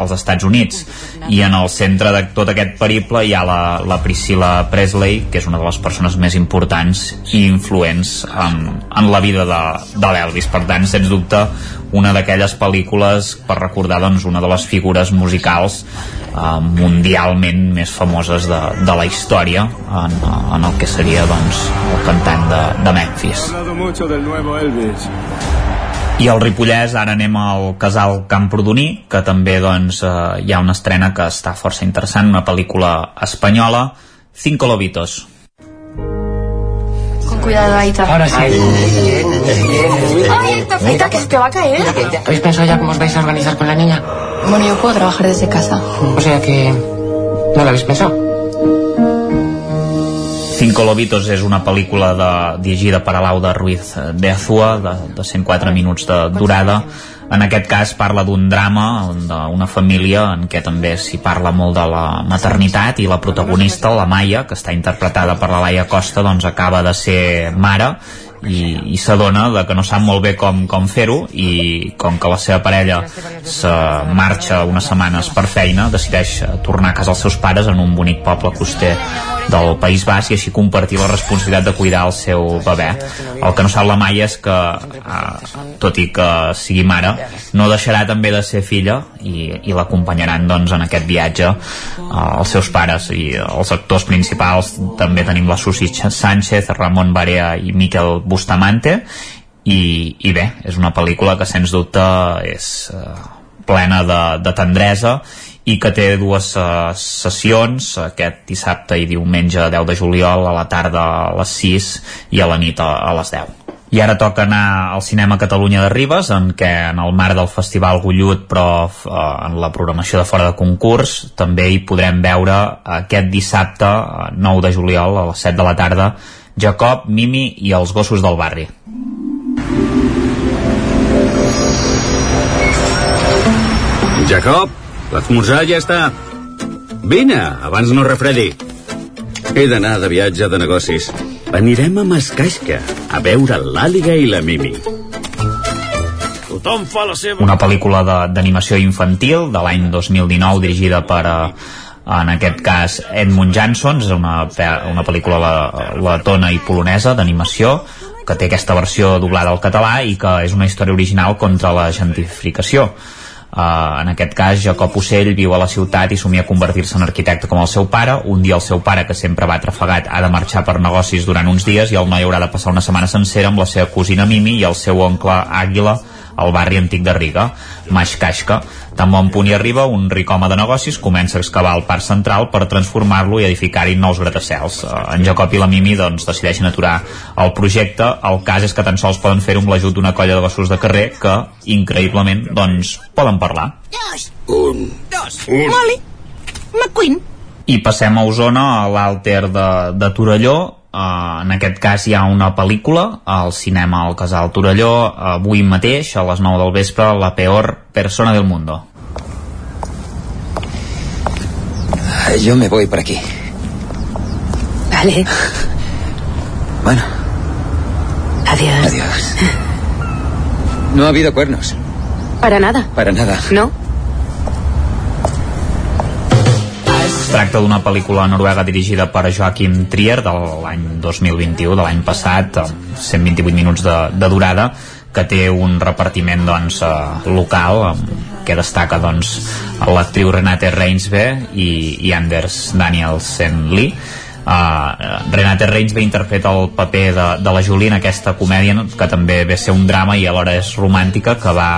als Estats Units. I en el centre de tot aquest periple hi ha la, la Priscilla Presley que és una de les persones més importants i influents en, en la vida de, de l'Elvis. Per tant, sens dubte, una d'aquelles pel·lícules per recordar doncs, una de les figures musicals eh, mundialment més famoses de, de la història en, en el que seria doncs, el cantant de, de Memphis i al Ripollès ara anem al casal Camprodoní que també doncs, eh, hi ha una estrena que està força interessant una pel·lícula espanyola Cinco Lobitos Con cuidado, Aita. Ahora sí. ¡Ay, Aita, que se te va a caer! ¿Habéis pensado ya cómo os vais a organizar con la niña? Bueno, yo puedo trabajar desde casa. O sea que... ¿No lo habéis pensado? Cinco Lobitos és una pel·lícula de, dirigida per Alauda Ruiz de Azua, de, de 104 minuts de durada. En aquest cas parla d'un drama, d'una família en què també s'hi parla molt de la maternitat i la protagonista, la Maia, que està interpretada per la Laia Costa, doncs acaba de ser mare i, i s'adona de que no sap molt bé com, com fer-ho i com que la seva parella se marxa unes setmanes per feina decideix tornar a casa als seus pares en un bonic poble coster del País Basc i així compartir la responsabilitat de cuidar el seu bebè. El que no sap la Maia és que, eh, tot i que sigui mare, no deixarà també de ser filla i, i l'acompanyaran doncs, en aquest viatge eh, els seus pares i els actors principals també tenim la Susi Sánchez, Ramon Barea i Miquel Bustamante i, i bé, és una pel·lícula que sens dubte és eh, plena de, de tendresa i que té dues uh, sessions aquest dissabte i diumenge 10 de juliol a la tarda a les 6 i a la nit a, a les 10 i ara toca anar al cinema Catalunya de Ribes en què en el marc del Festival Gullut però eh, en la programació de fora de concurs també hi podrem veure aquest dissabte 9 de juliol a les 7 de la tarda Jacob, Mimi i els gossos del barri. Jacob, l'esmorzar ja està. Vine, abans no refredi. He d'anar de viatge de negocis. Anirem a Mascaixca, a veure l'Àliga i la Mimi. Tothom fa la seva... Una pel·lícula d'animació infantil de l'any 2019 dirigida per a, en aquest cas Edmund Jansson, és una, una pel·lícula la, letona i polonesa d'animació que té aquesta versió doblada al català i que és una història original contra la gentrificació Uh, en aquest cas, Jacob Ocell viu a la ciutat i somia convertir-se en arquitecte com el seu pare. Un dia el seu pare, que sempre va trafegat, ha de marxar per negocis durant uns dies i el noi haurà de passar una setmana sencera amb la seva cosina Mimi i el seu oncle Àguila al barri antic de Riga, Maixcaixca. Tan bon punt hi arriba, un ric home de negocis comença a excavar el parc central per transformar-lo i edificar-hi nous gratacels. Eh, en Jacob i la Mimi doncs, decideixen aturar el projecte. El cas és que tan sols poden fer-ho amb l'ajut d'una colla de gossos de carrer que, increïblement, doncs, poden parlar. Dos. Un. Dos. Un. Molly. McQueen. I passem a Osona, a l'Alter de, de Torelló, Uh, en aquest cas hi ha una pel·lícula al cinema al Casal Torelló avui mateix a les 9 del vespre La peor persona del mundo Yo me voy por aquí. Vale. Bueno, Adiós. adiós. No ha habido cuernos. Para nada. Para nada. No. Tracta d'una pel·lícula noruega dirigida per Joachim Trier de l'any 2021, de l'any passat, amb 128 minuts de, de durada, que té un repartiment doncs, eh, local, que destaca doncs, l'actriu Renate Reinsve i, i Anders Danielsen Lee. Uh, Renate Reinsve interpreta el paper de, de la Julie en aquesta comèdia que també ve ser un drama i alhora és romàntica que va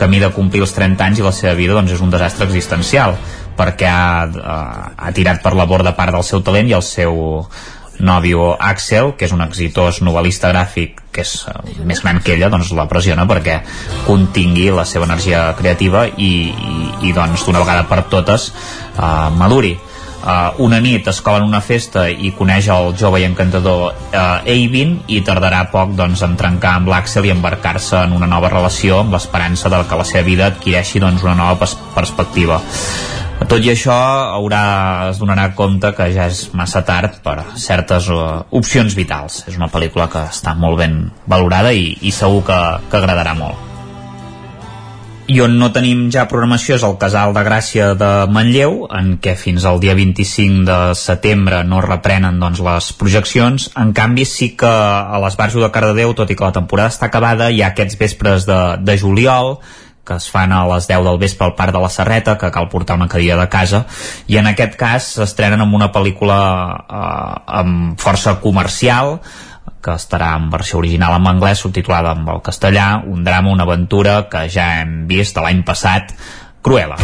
camí de complir els 30 anys i la seva vida doncs, és un desastre existencial perquè ha, uh, ha tirat per la borda part del seu talent i el seu nòvio Axel, que és un exitós novel·lista gràfic que és uh, més gran que ella, doncs la pressiona perquè contingui la seva energia creativa i, i, i doncs d'una vegada per totes uh, maduri. Uh, una nit es cola en una festa i coneix el jove i encantador uh, Eivin i tardarà poc doncs, en trencar amb l'Axel i embarcar-se en una nova relació amb l'esperança de que la seva vida adquireixi doncs, una nova pers perspectiva tot i això haurà, es donarà compte que ja és massa tard per certes uh, opcions vitals és una pel·lícula que està molt ben valorada i, i segur que, que agradarà molt i on no tenim ja programació és el Casal de Gràcia de Manlleu, en què fins al dia 25 de setembre no reprenen doncs, les projeccions. En canvi, sí que a l'Esbarjo de Cardedeu, tot i que la temporada està acabada, hi ha aquests vespres de, de juliol, que es fan a les 10 del vespre al Parc de la Serreta, que cal portar una cadira de casa, i en aquest cas s'estrenen amb una pel·lícula eh, amb força comercial, que estarà en versió original en anglès subtitulada en el castellà, un drama, una aventura que ja hem vist l'any passat, Cruella.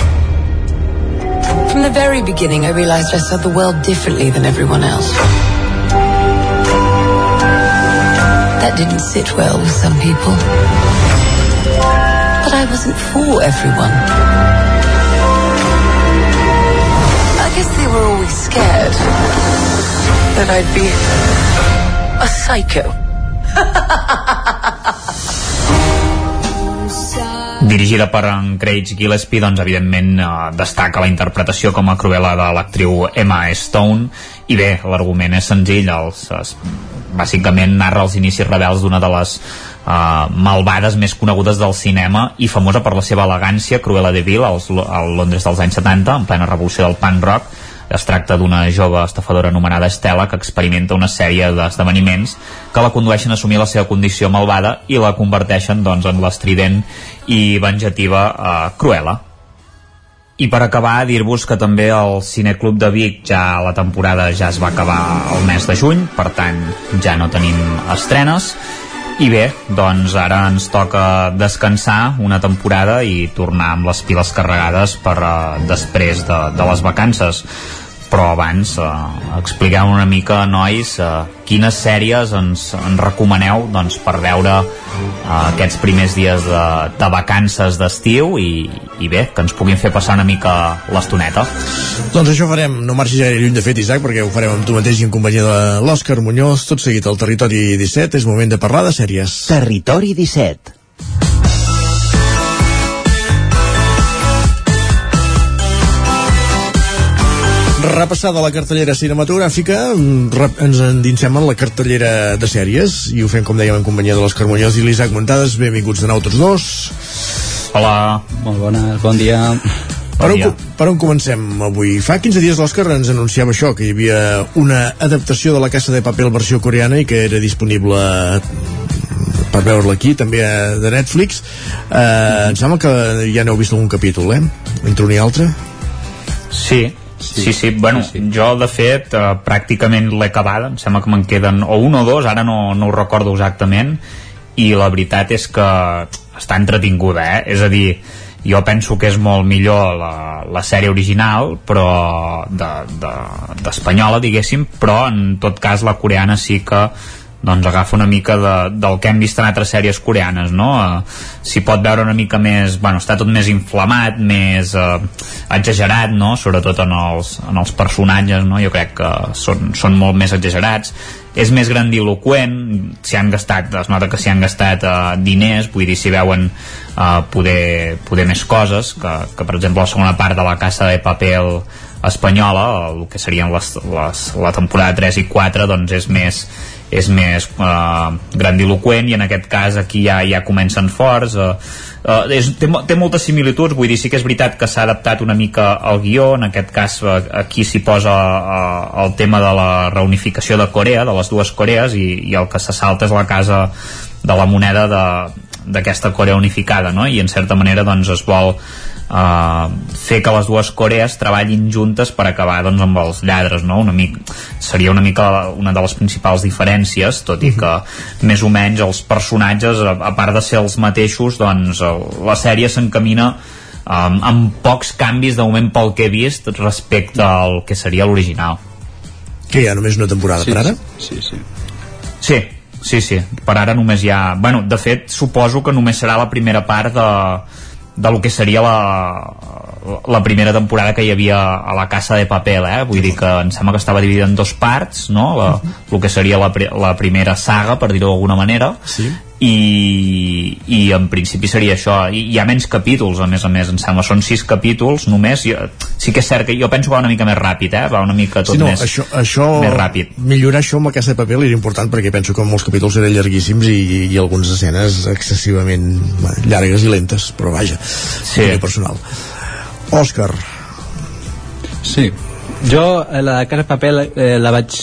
From the very beginning I realized I saw the world differently than everyone else. That didn't sit well with some people. I wasn't for everyone. I guess they were always scared that I'd be a psycho. Dirigida per en Craig Gillespie, doncs evidentment eh, destaca la interpretació com a Cruella de l'actriu Emma Stone i bé, l'argument és senzill els, es, bàsicament narra els inicis rebels d'una de les uh, malvades més conegudes del cinema i famosa per la seva elegància, Cruella de Vil als, al Londres dels anys 70, en plena revolució del punk rock es tracta d'una jove estafadora anomenada Estela que experimenta una sèrie d'esdeveniments que la condueixen a assumir la seva condició malvada i la converteixen doncs, en l'estrident i venjativa eh, Cruella. I per acabar, dir-vos que també el Cineclub de Vic ja la temporada ja es va acabar el mes de juny, per tant ja no tenim estrenes i bé, doncs ara ens toca descansar una temporada i tornar amb les piles carregades per uh, després de, de les vacances però abans eh, expliqueu una mica, nois, eh, quines sèries ens, ens recomaneu doncs, per veure eh, aquests primers dies de, de vacances d'estiu i, i bé, que ens puguin fer passar una mica l'estoneta. Doncs això farem, no marxis gaire lluny de fet, Isaac, perquè ho farem amb tu mateix i en companyia de l'Òscar Muñoz, tot seguit al Territori 17, és moment de parlar de sèries. Territori 17 Repassada la cartellera cinematogràfica, ens endinsem en la cartellera de sèries i ho fem, com dèiem, en companyia de l'Òscar Muñoz i l'Isaac Montades. Benvinguts de nou tots dos. Hola. Molt bona, bon dia. Per on, per on comencem avui? Fa 15 dies l'Òscar ens anunciava això, que hi havia una adaptació de la Casa de Paper versió coreana i que era disponible per veure-la aquí, també de Netflix. Eh, em sembla que ja n'heu vist algun capítol, eh? Entre un i altre. Sí, Sí, sí, sí. bueno, sí, sí. jo de fet eh, pràcticament l'he acabada, em sembla que me'n queden o un o dos, ara no, no ho recordo exactament, i la veritat és que està entretinguda, eh? És a dir, jo penso que és molt millor la, la sèrie original però d'espanyola de, de, diguéssim però en tot cas la coreana sí que doncs agafa una mica de, del que hem vist en altres sèries coreanes no? Eh, s'hi pot veure una mica més bueno, està tot més inflamat més eh, exagerat no? sobretot en els, en els personatges no? jo crec que són, són molt més exagerats és més grandiloquent s'hi han gastat, es nota que s'hi han gastat eh, diners, vull dir, s'hi veuen eh, poder, poder més coses que, que per exemple la segona part de la Casa de Papel espanyola el que serien les, les, la temporada 3 i 4 doncs és més és més eh, grandiloquent i en aquest cas aquí ja, ja comencen forts eh, eh, és, té, té moltes similituds vull dir, sí que és veritat que s'ha adaptat una mica al guió, en aquest cas eh, aquí s'hi posa eh, el tema de la reunificació de Corea, de les dues Corees i, i el que se salta és la casa de la moneda d'aquesta Corea unificada no? i en certa manera doncs es vol uh, fer que les dues Corees treballin juntes per acabar doncs, amb els lladres no? una mica, seria una mica una de les principals diferències tot i que més o menys els personatges a, a part de ser els mateixos doncs la sèrie s'encamina um, amb pocs canvis de moment pel que he vist respecte al que seria l'original que hi ha només una temporada sí, per ara? Sí, sí. Sí, sí, sí. Per ara només hi ha... Bueno, de fet, suposo que només serà la primera part de, de lo que seria la, la primera temporada que hi havia a la Casa de Papel, eh? vull dir que em sembla que estava dividida en dos parts, no? La, el que seria la, la primera saga, per dir-ho d'alguna manera, sí. i, i en principi seria això I, hi ha menys capítols a més a més em sembla, són sis capítols només jo, sí que és cert que jo penso que va una mica més ràpid eh? va una mica tot sí, no, més, això, això, més ràpid millorar això amb aquesta de paper era important perquè penso que molts capítols eren llarguíssims i, i algunes escenes excessivament llargues i lentes però vaja, sí. personal Òscar. Sí, jo eh, la Casa de Paper eh, la vaig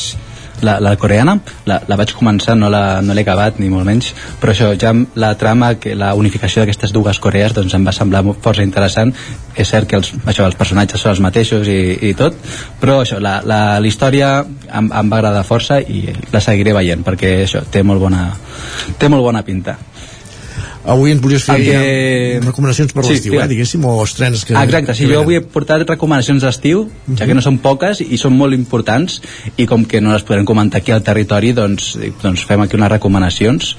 la, la coreana la, la vaig començar, no l'he no acabat ni molt menys, però això, ja la trama que la unificació d'aquestes dues Corees doncs em va semblar força interessant. És cert que els, això, els personatges són els mateixos i, i tot, però això la, la, la història em, em va agradar força i la seguiré veient perquè això té molt bona, té molt bona pinta avui ens volies fer que... recomanacions per l'estiu, sí, eh, diguéssim, o estrenes que... Exacte, sí, jo avui he portat recomanacions d'estiu, uh -huh. ja que no són poques i són molt importants, i com que no les podrem comentar aquí al territori, doncs, doncs fem aquí unes recomanacions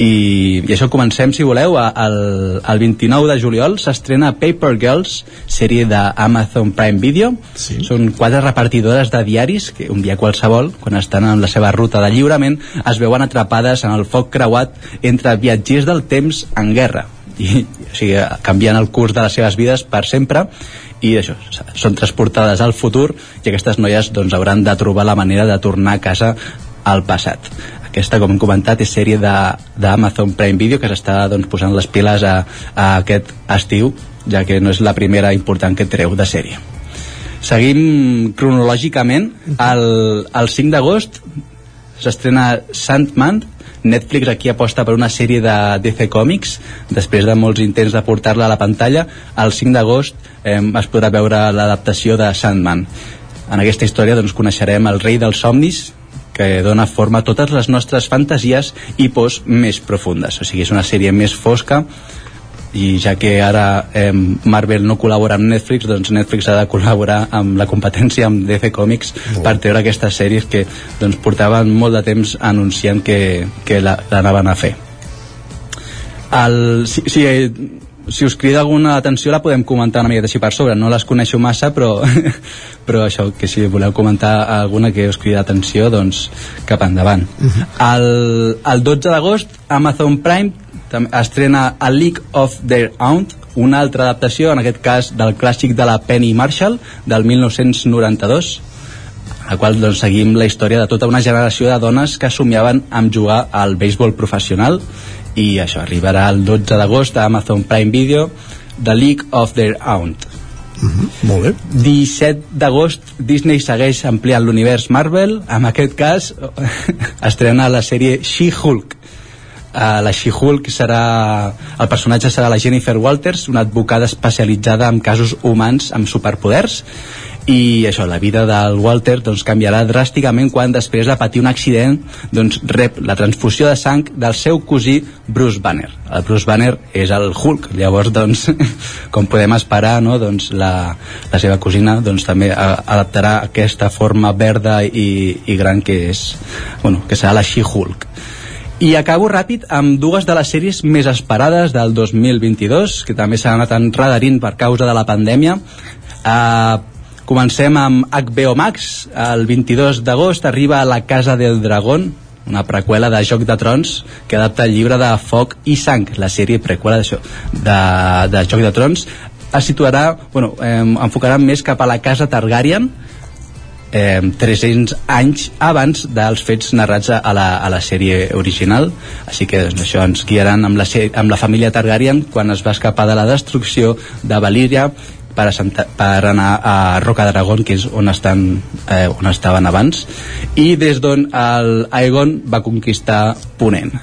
i, i això comencem si voleu el, el 29 de juliol s'estrena Paper Girls sèrie d'Amazon Prime Video. Sí. són quatre repartidores de diaris que un dia qualsevol, quan estan en la seva ruta de lliurament, es veuen atrapades en el foc creuat entre viatgers del temps en guerra. I o sigui, canviant el curs de les seves vides per sempre. I això, són transportades al futur i aquestes noies doncs, hauran de trobar la manera de tornar a casa al passat aquesta, com hem comentat, és sèrie d'Amazon Prime Video que s'està doncs, posant les piles a, a aquest estiu, ja que no és la primera important que treu de sèrie. Seguim cronològicament. El, el 5 d'agost s'estrena Sandman, Netflix aquí aposta per una sèrie de DC Comics després de molts intents de portar-la a la pantalla el 5 d'agost eh, es podrà veure l'adaptació de Sandman en aquesta història doncs, coneixerem el rei dels somnis que dona forma a totes les nostres fantasies i pors més profundes. O sigui, és una sèrie més fosca i ja que ara eh, Marvel no col·labora amb Netflix doncs Netflix ha de col·laborar amb la competència amb DC Comics oh. per treure aquestes sèries que doncs, portaven molt de temps anunciant que, que l'anaven la, a fer el, si, si, si us crida alguna atenció la podem comentar una miqueta així per sobre, no les coneixo massa però, però això, que si voleu comentar alguna que us crida atenció doncs cap endavant. Uh -huh. el, el 12 d'agost Amazon Prime estrena A League of Their Own una altra adaptació, en aquest cas del clàssic de la Penny Marshall del 1992 a qual doncs, seguim la història de tota una generació de dones que somiaven amb jugar al béisbol professional i això arribarà el 12 d'agost a Amazon Prime Video The League of Their Own. Uh -huh, molt bé. 17 d'agost Disney segueix ampliant l'univers Marvel en aquest cas estrena la sèrie She-Hulk. Uh, la She-Hulk serà el personatge serà la Jennifer Walters una advocada especialitzada en casos humans amb superpoders i això, la vida del Walter doncs, canviarà dràsticament quan després de patir un accident doncs, rep la transfusió de sang del seu cosí Bruce Banner el Bruce Banner és el Hulk llavors doncs, com podem esperar no? doncs, la, la seva cosina doncs, també adaptarà aquesta forma verda i, i gran que és bueno, que serà la She-Hulk i acabo ràpid amb dues de les sèries més esperades del 2022, que també s'han anat enredarint per causa de la pandèmia. Uh, Comencem amb HBO Max. El 22 d'agost arriba a La Casa del Dragón, una preqüela de Joc de Trons que adapta el llibre de Foc i Sang, la sèrie preqüela de, de, de Joc de Trons. Es situarà, bueno, eh, enfocarà més cap a la casa Targaryen, eh, 300 anys abans dels fets narrats a la, a la sèrie original així que doncs, això ens guiaran amb la, amb la família Targaryen quan es va escapar de la destrucció de Valíria per, a Santa, per anar a Roca d'Aragón, que és on, estan, eh, on estaven abans, i des d'on el Aegon va conquistar Ponent.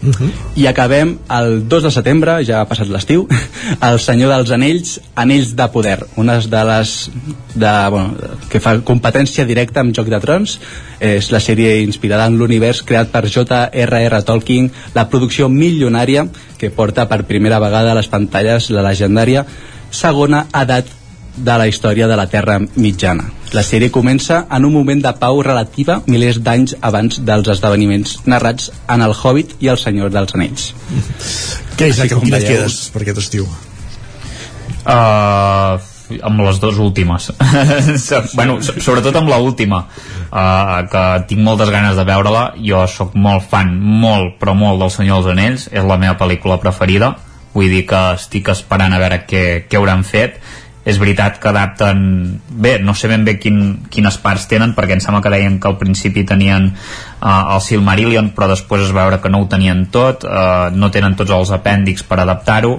Uh mhm. -huh. i acabem el 2 de setembre, ja ha passat l'estiu el Senyor dels Anells Anells de Poder una de les de, bueno, que fa competència directa amb Joc de Trons és la sèrie inspirada en l'univers creat per J.R.R. Tolkien la producció milionària que porta per primera vegada a les pantalles la legendària segona edat de la història de la Terra mitjana. La sèrie comença en un moment de pau relativa milers d'anys abans dels esdeveniments narrats en El Hobbit i El Senyor dels Anells. Què és, que, quines quedes per aquest estiu? Uh, amb les dues últimes bueno, so- sobretot amb l'última uh, que tinc moltes ganes de veure-la jo sóc molt fan, molt però molt del Senyor dels Anells, és la meva pel·lícula preferida vull dir que estic esperant a veure què, què hauran fet. És veritat que adapten bé, no sé ben bé quin, quines parts tenen perquè em sembla que deien que al principi tenien uh, el Silmarillion però després es veure que no ho tenien tot. Uh, no tenen tots els apèndix per adaptar-ho.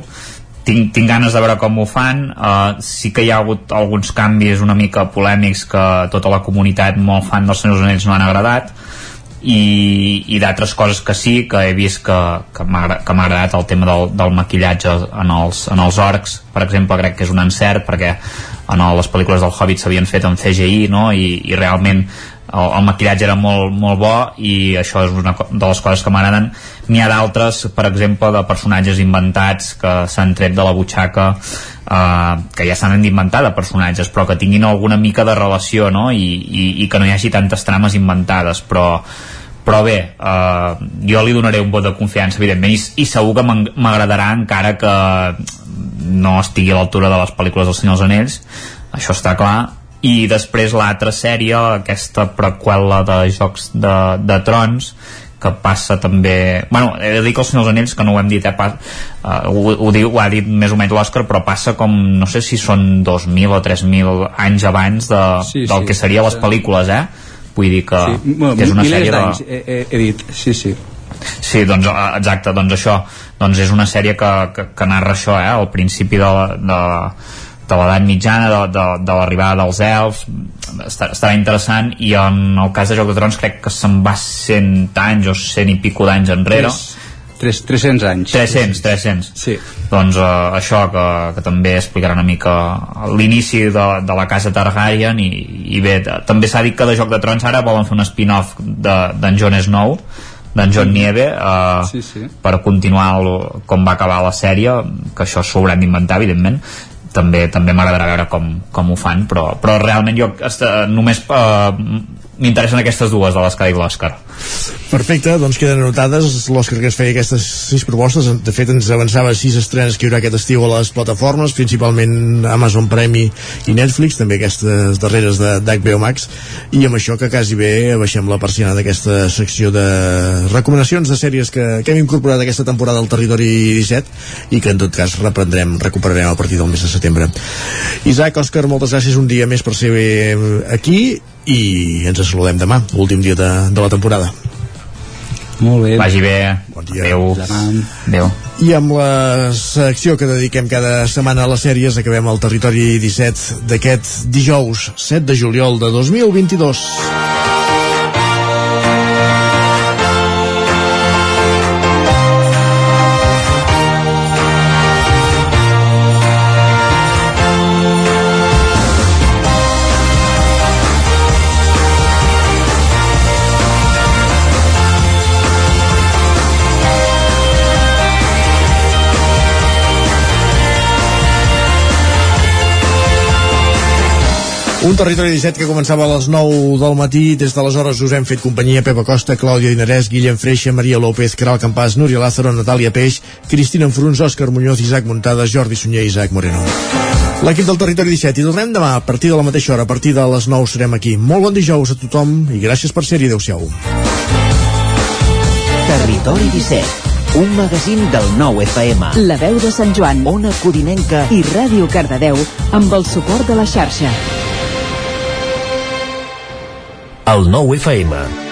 Tinc, tinc ganes de veure com ho fan. Uh, sí que hi ha hagut alguns canvis una mica polèmics que tota la comunitat molt fan dels Senyors Anells no han agradat i, i d'altres coses que sí que he vist que, que m'ha agradat el tema del, del maquillatge en els, en els orcs, per exemple crec que és un encert perquè en les pel·lícules del Hobbit s'havien fet amb CGI no? I, i realment el, el maquillatge era molt, molt bo i això és una de les coses que m'agraden. N'hi ha d'altres, per exemple de personatges inventats que s'han tret de la butxaca Uh, que ja s'han d'inventar de personatges però que tinguin alguna mica de relació no? I, i, i que no hi hagi tantes trames inventades. Però, però bé uh, jo li donaré un vot de confiança evidentment i, i segur que m'agradarà encara que no estigui a l'altura de les pel·lícules dels Anells. Això està clar i després l'altra sèrie aquesta preqüela de Jocs de, de Trons que passa també... Bueno, he de dir que el Senyor dels Anells, que no ho hem dit, eh, pa, uh, ho, ho, diu, ho ha dit més o menys l'Òscar, però passa com, no sé si són 2.000 o 3.000 anys abans de, Sí, del sí. que seria les pel·lícules, eh? Vull dir que, sí, bueno, que és una sèrie de... he, he, he dit, sí, sí Sí, doncs eh, exacte, doncs això doncs és una sèrie que, que, que narra això eh, al principi de, de, de l'edat mitjana de, de, de l'arribada dels elfs està, estarà interessant i en el cas de Joc de Trons crec que se'n va 100 anys o 100 i pico d'anys enrere. Tres- 300 anys. 300, 300 sí. doncs uh, això que, que també explicarà una mica l'inici de, de la casa Targaryen i, i bé, també s'ha dit que de Joc de Trons ara volen fer un spin-off de- d'en Jon Snow d'en Jon Nieve uh, Sí, sí. per continuar el, com va acabar la sèrie que això s'ho hauran d'inventar evidentment també també m'agradarà veure com, com ho fan però, però realment jo esta, només uh, m'interessen aquestes dues de les que ha dit l'Òscar Perfecte, doncs queden anotades. l'Òscar que es feia aquestes sis propostes de fet ens avançava sis estrenes que hi haurà aquest estiu a les plataformes, principalment Amazon Prime i Netflix, també aquestes darreres d'HBO Max. I amb això que quasi bé baixem la persiana d'aquesta secció de recomanacions de sèries que, que hem incorporat aquesta temporada al Territori 17 i que en tot cas reprendrem, recuperarem a partir del mes de setembre. Isaac, Òscar, moltes gràcies un dia més per ser aquí i ens saludem demà, últim dia de, de la temporada. Molt bé. Vagi bé. Bon dia. Adéu. Adéu. I amb la secció que dediquem cada setmana a les sèries acabem el territori 17 d'aquest dijous 7 de juliol de 2022. Un territori 17 que començava a les 9 del matí. Des d'aleshores us hem fet companyia Pepa Costa, Clàudia Dinarès, Guillem Freixa, Maria López, Caral Campàs, Núria Lázaro, Natàlia Peix, Cristina Enfruns, Òscar Muñoz, Isaac Montada, Jordi Sunyer i Isaac Moreno. L'equip del Territori 17 i tornem demà a partir de la mateixa hora, a partir de les 9 serem aquí. Molt bon dijous a tothom i gràcies per ser-hi. Adéu-siau. Territori 17, un magazín del nou FM. La veu de Sant Joan, Ona Codinenca i Ràdio Cardedeu amb el suport de la xarxa. El nou FM.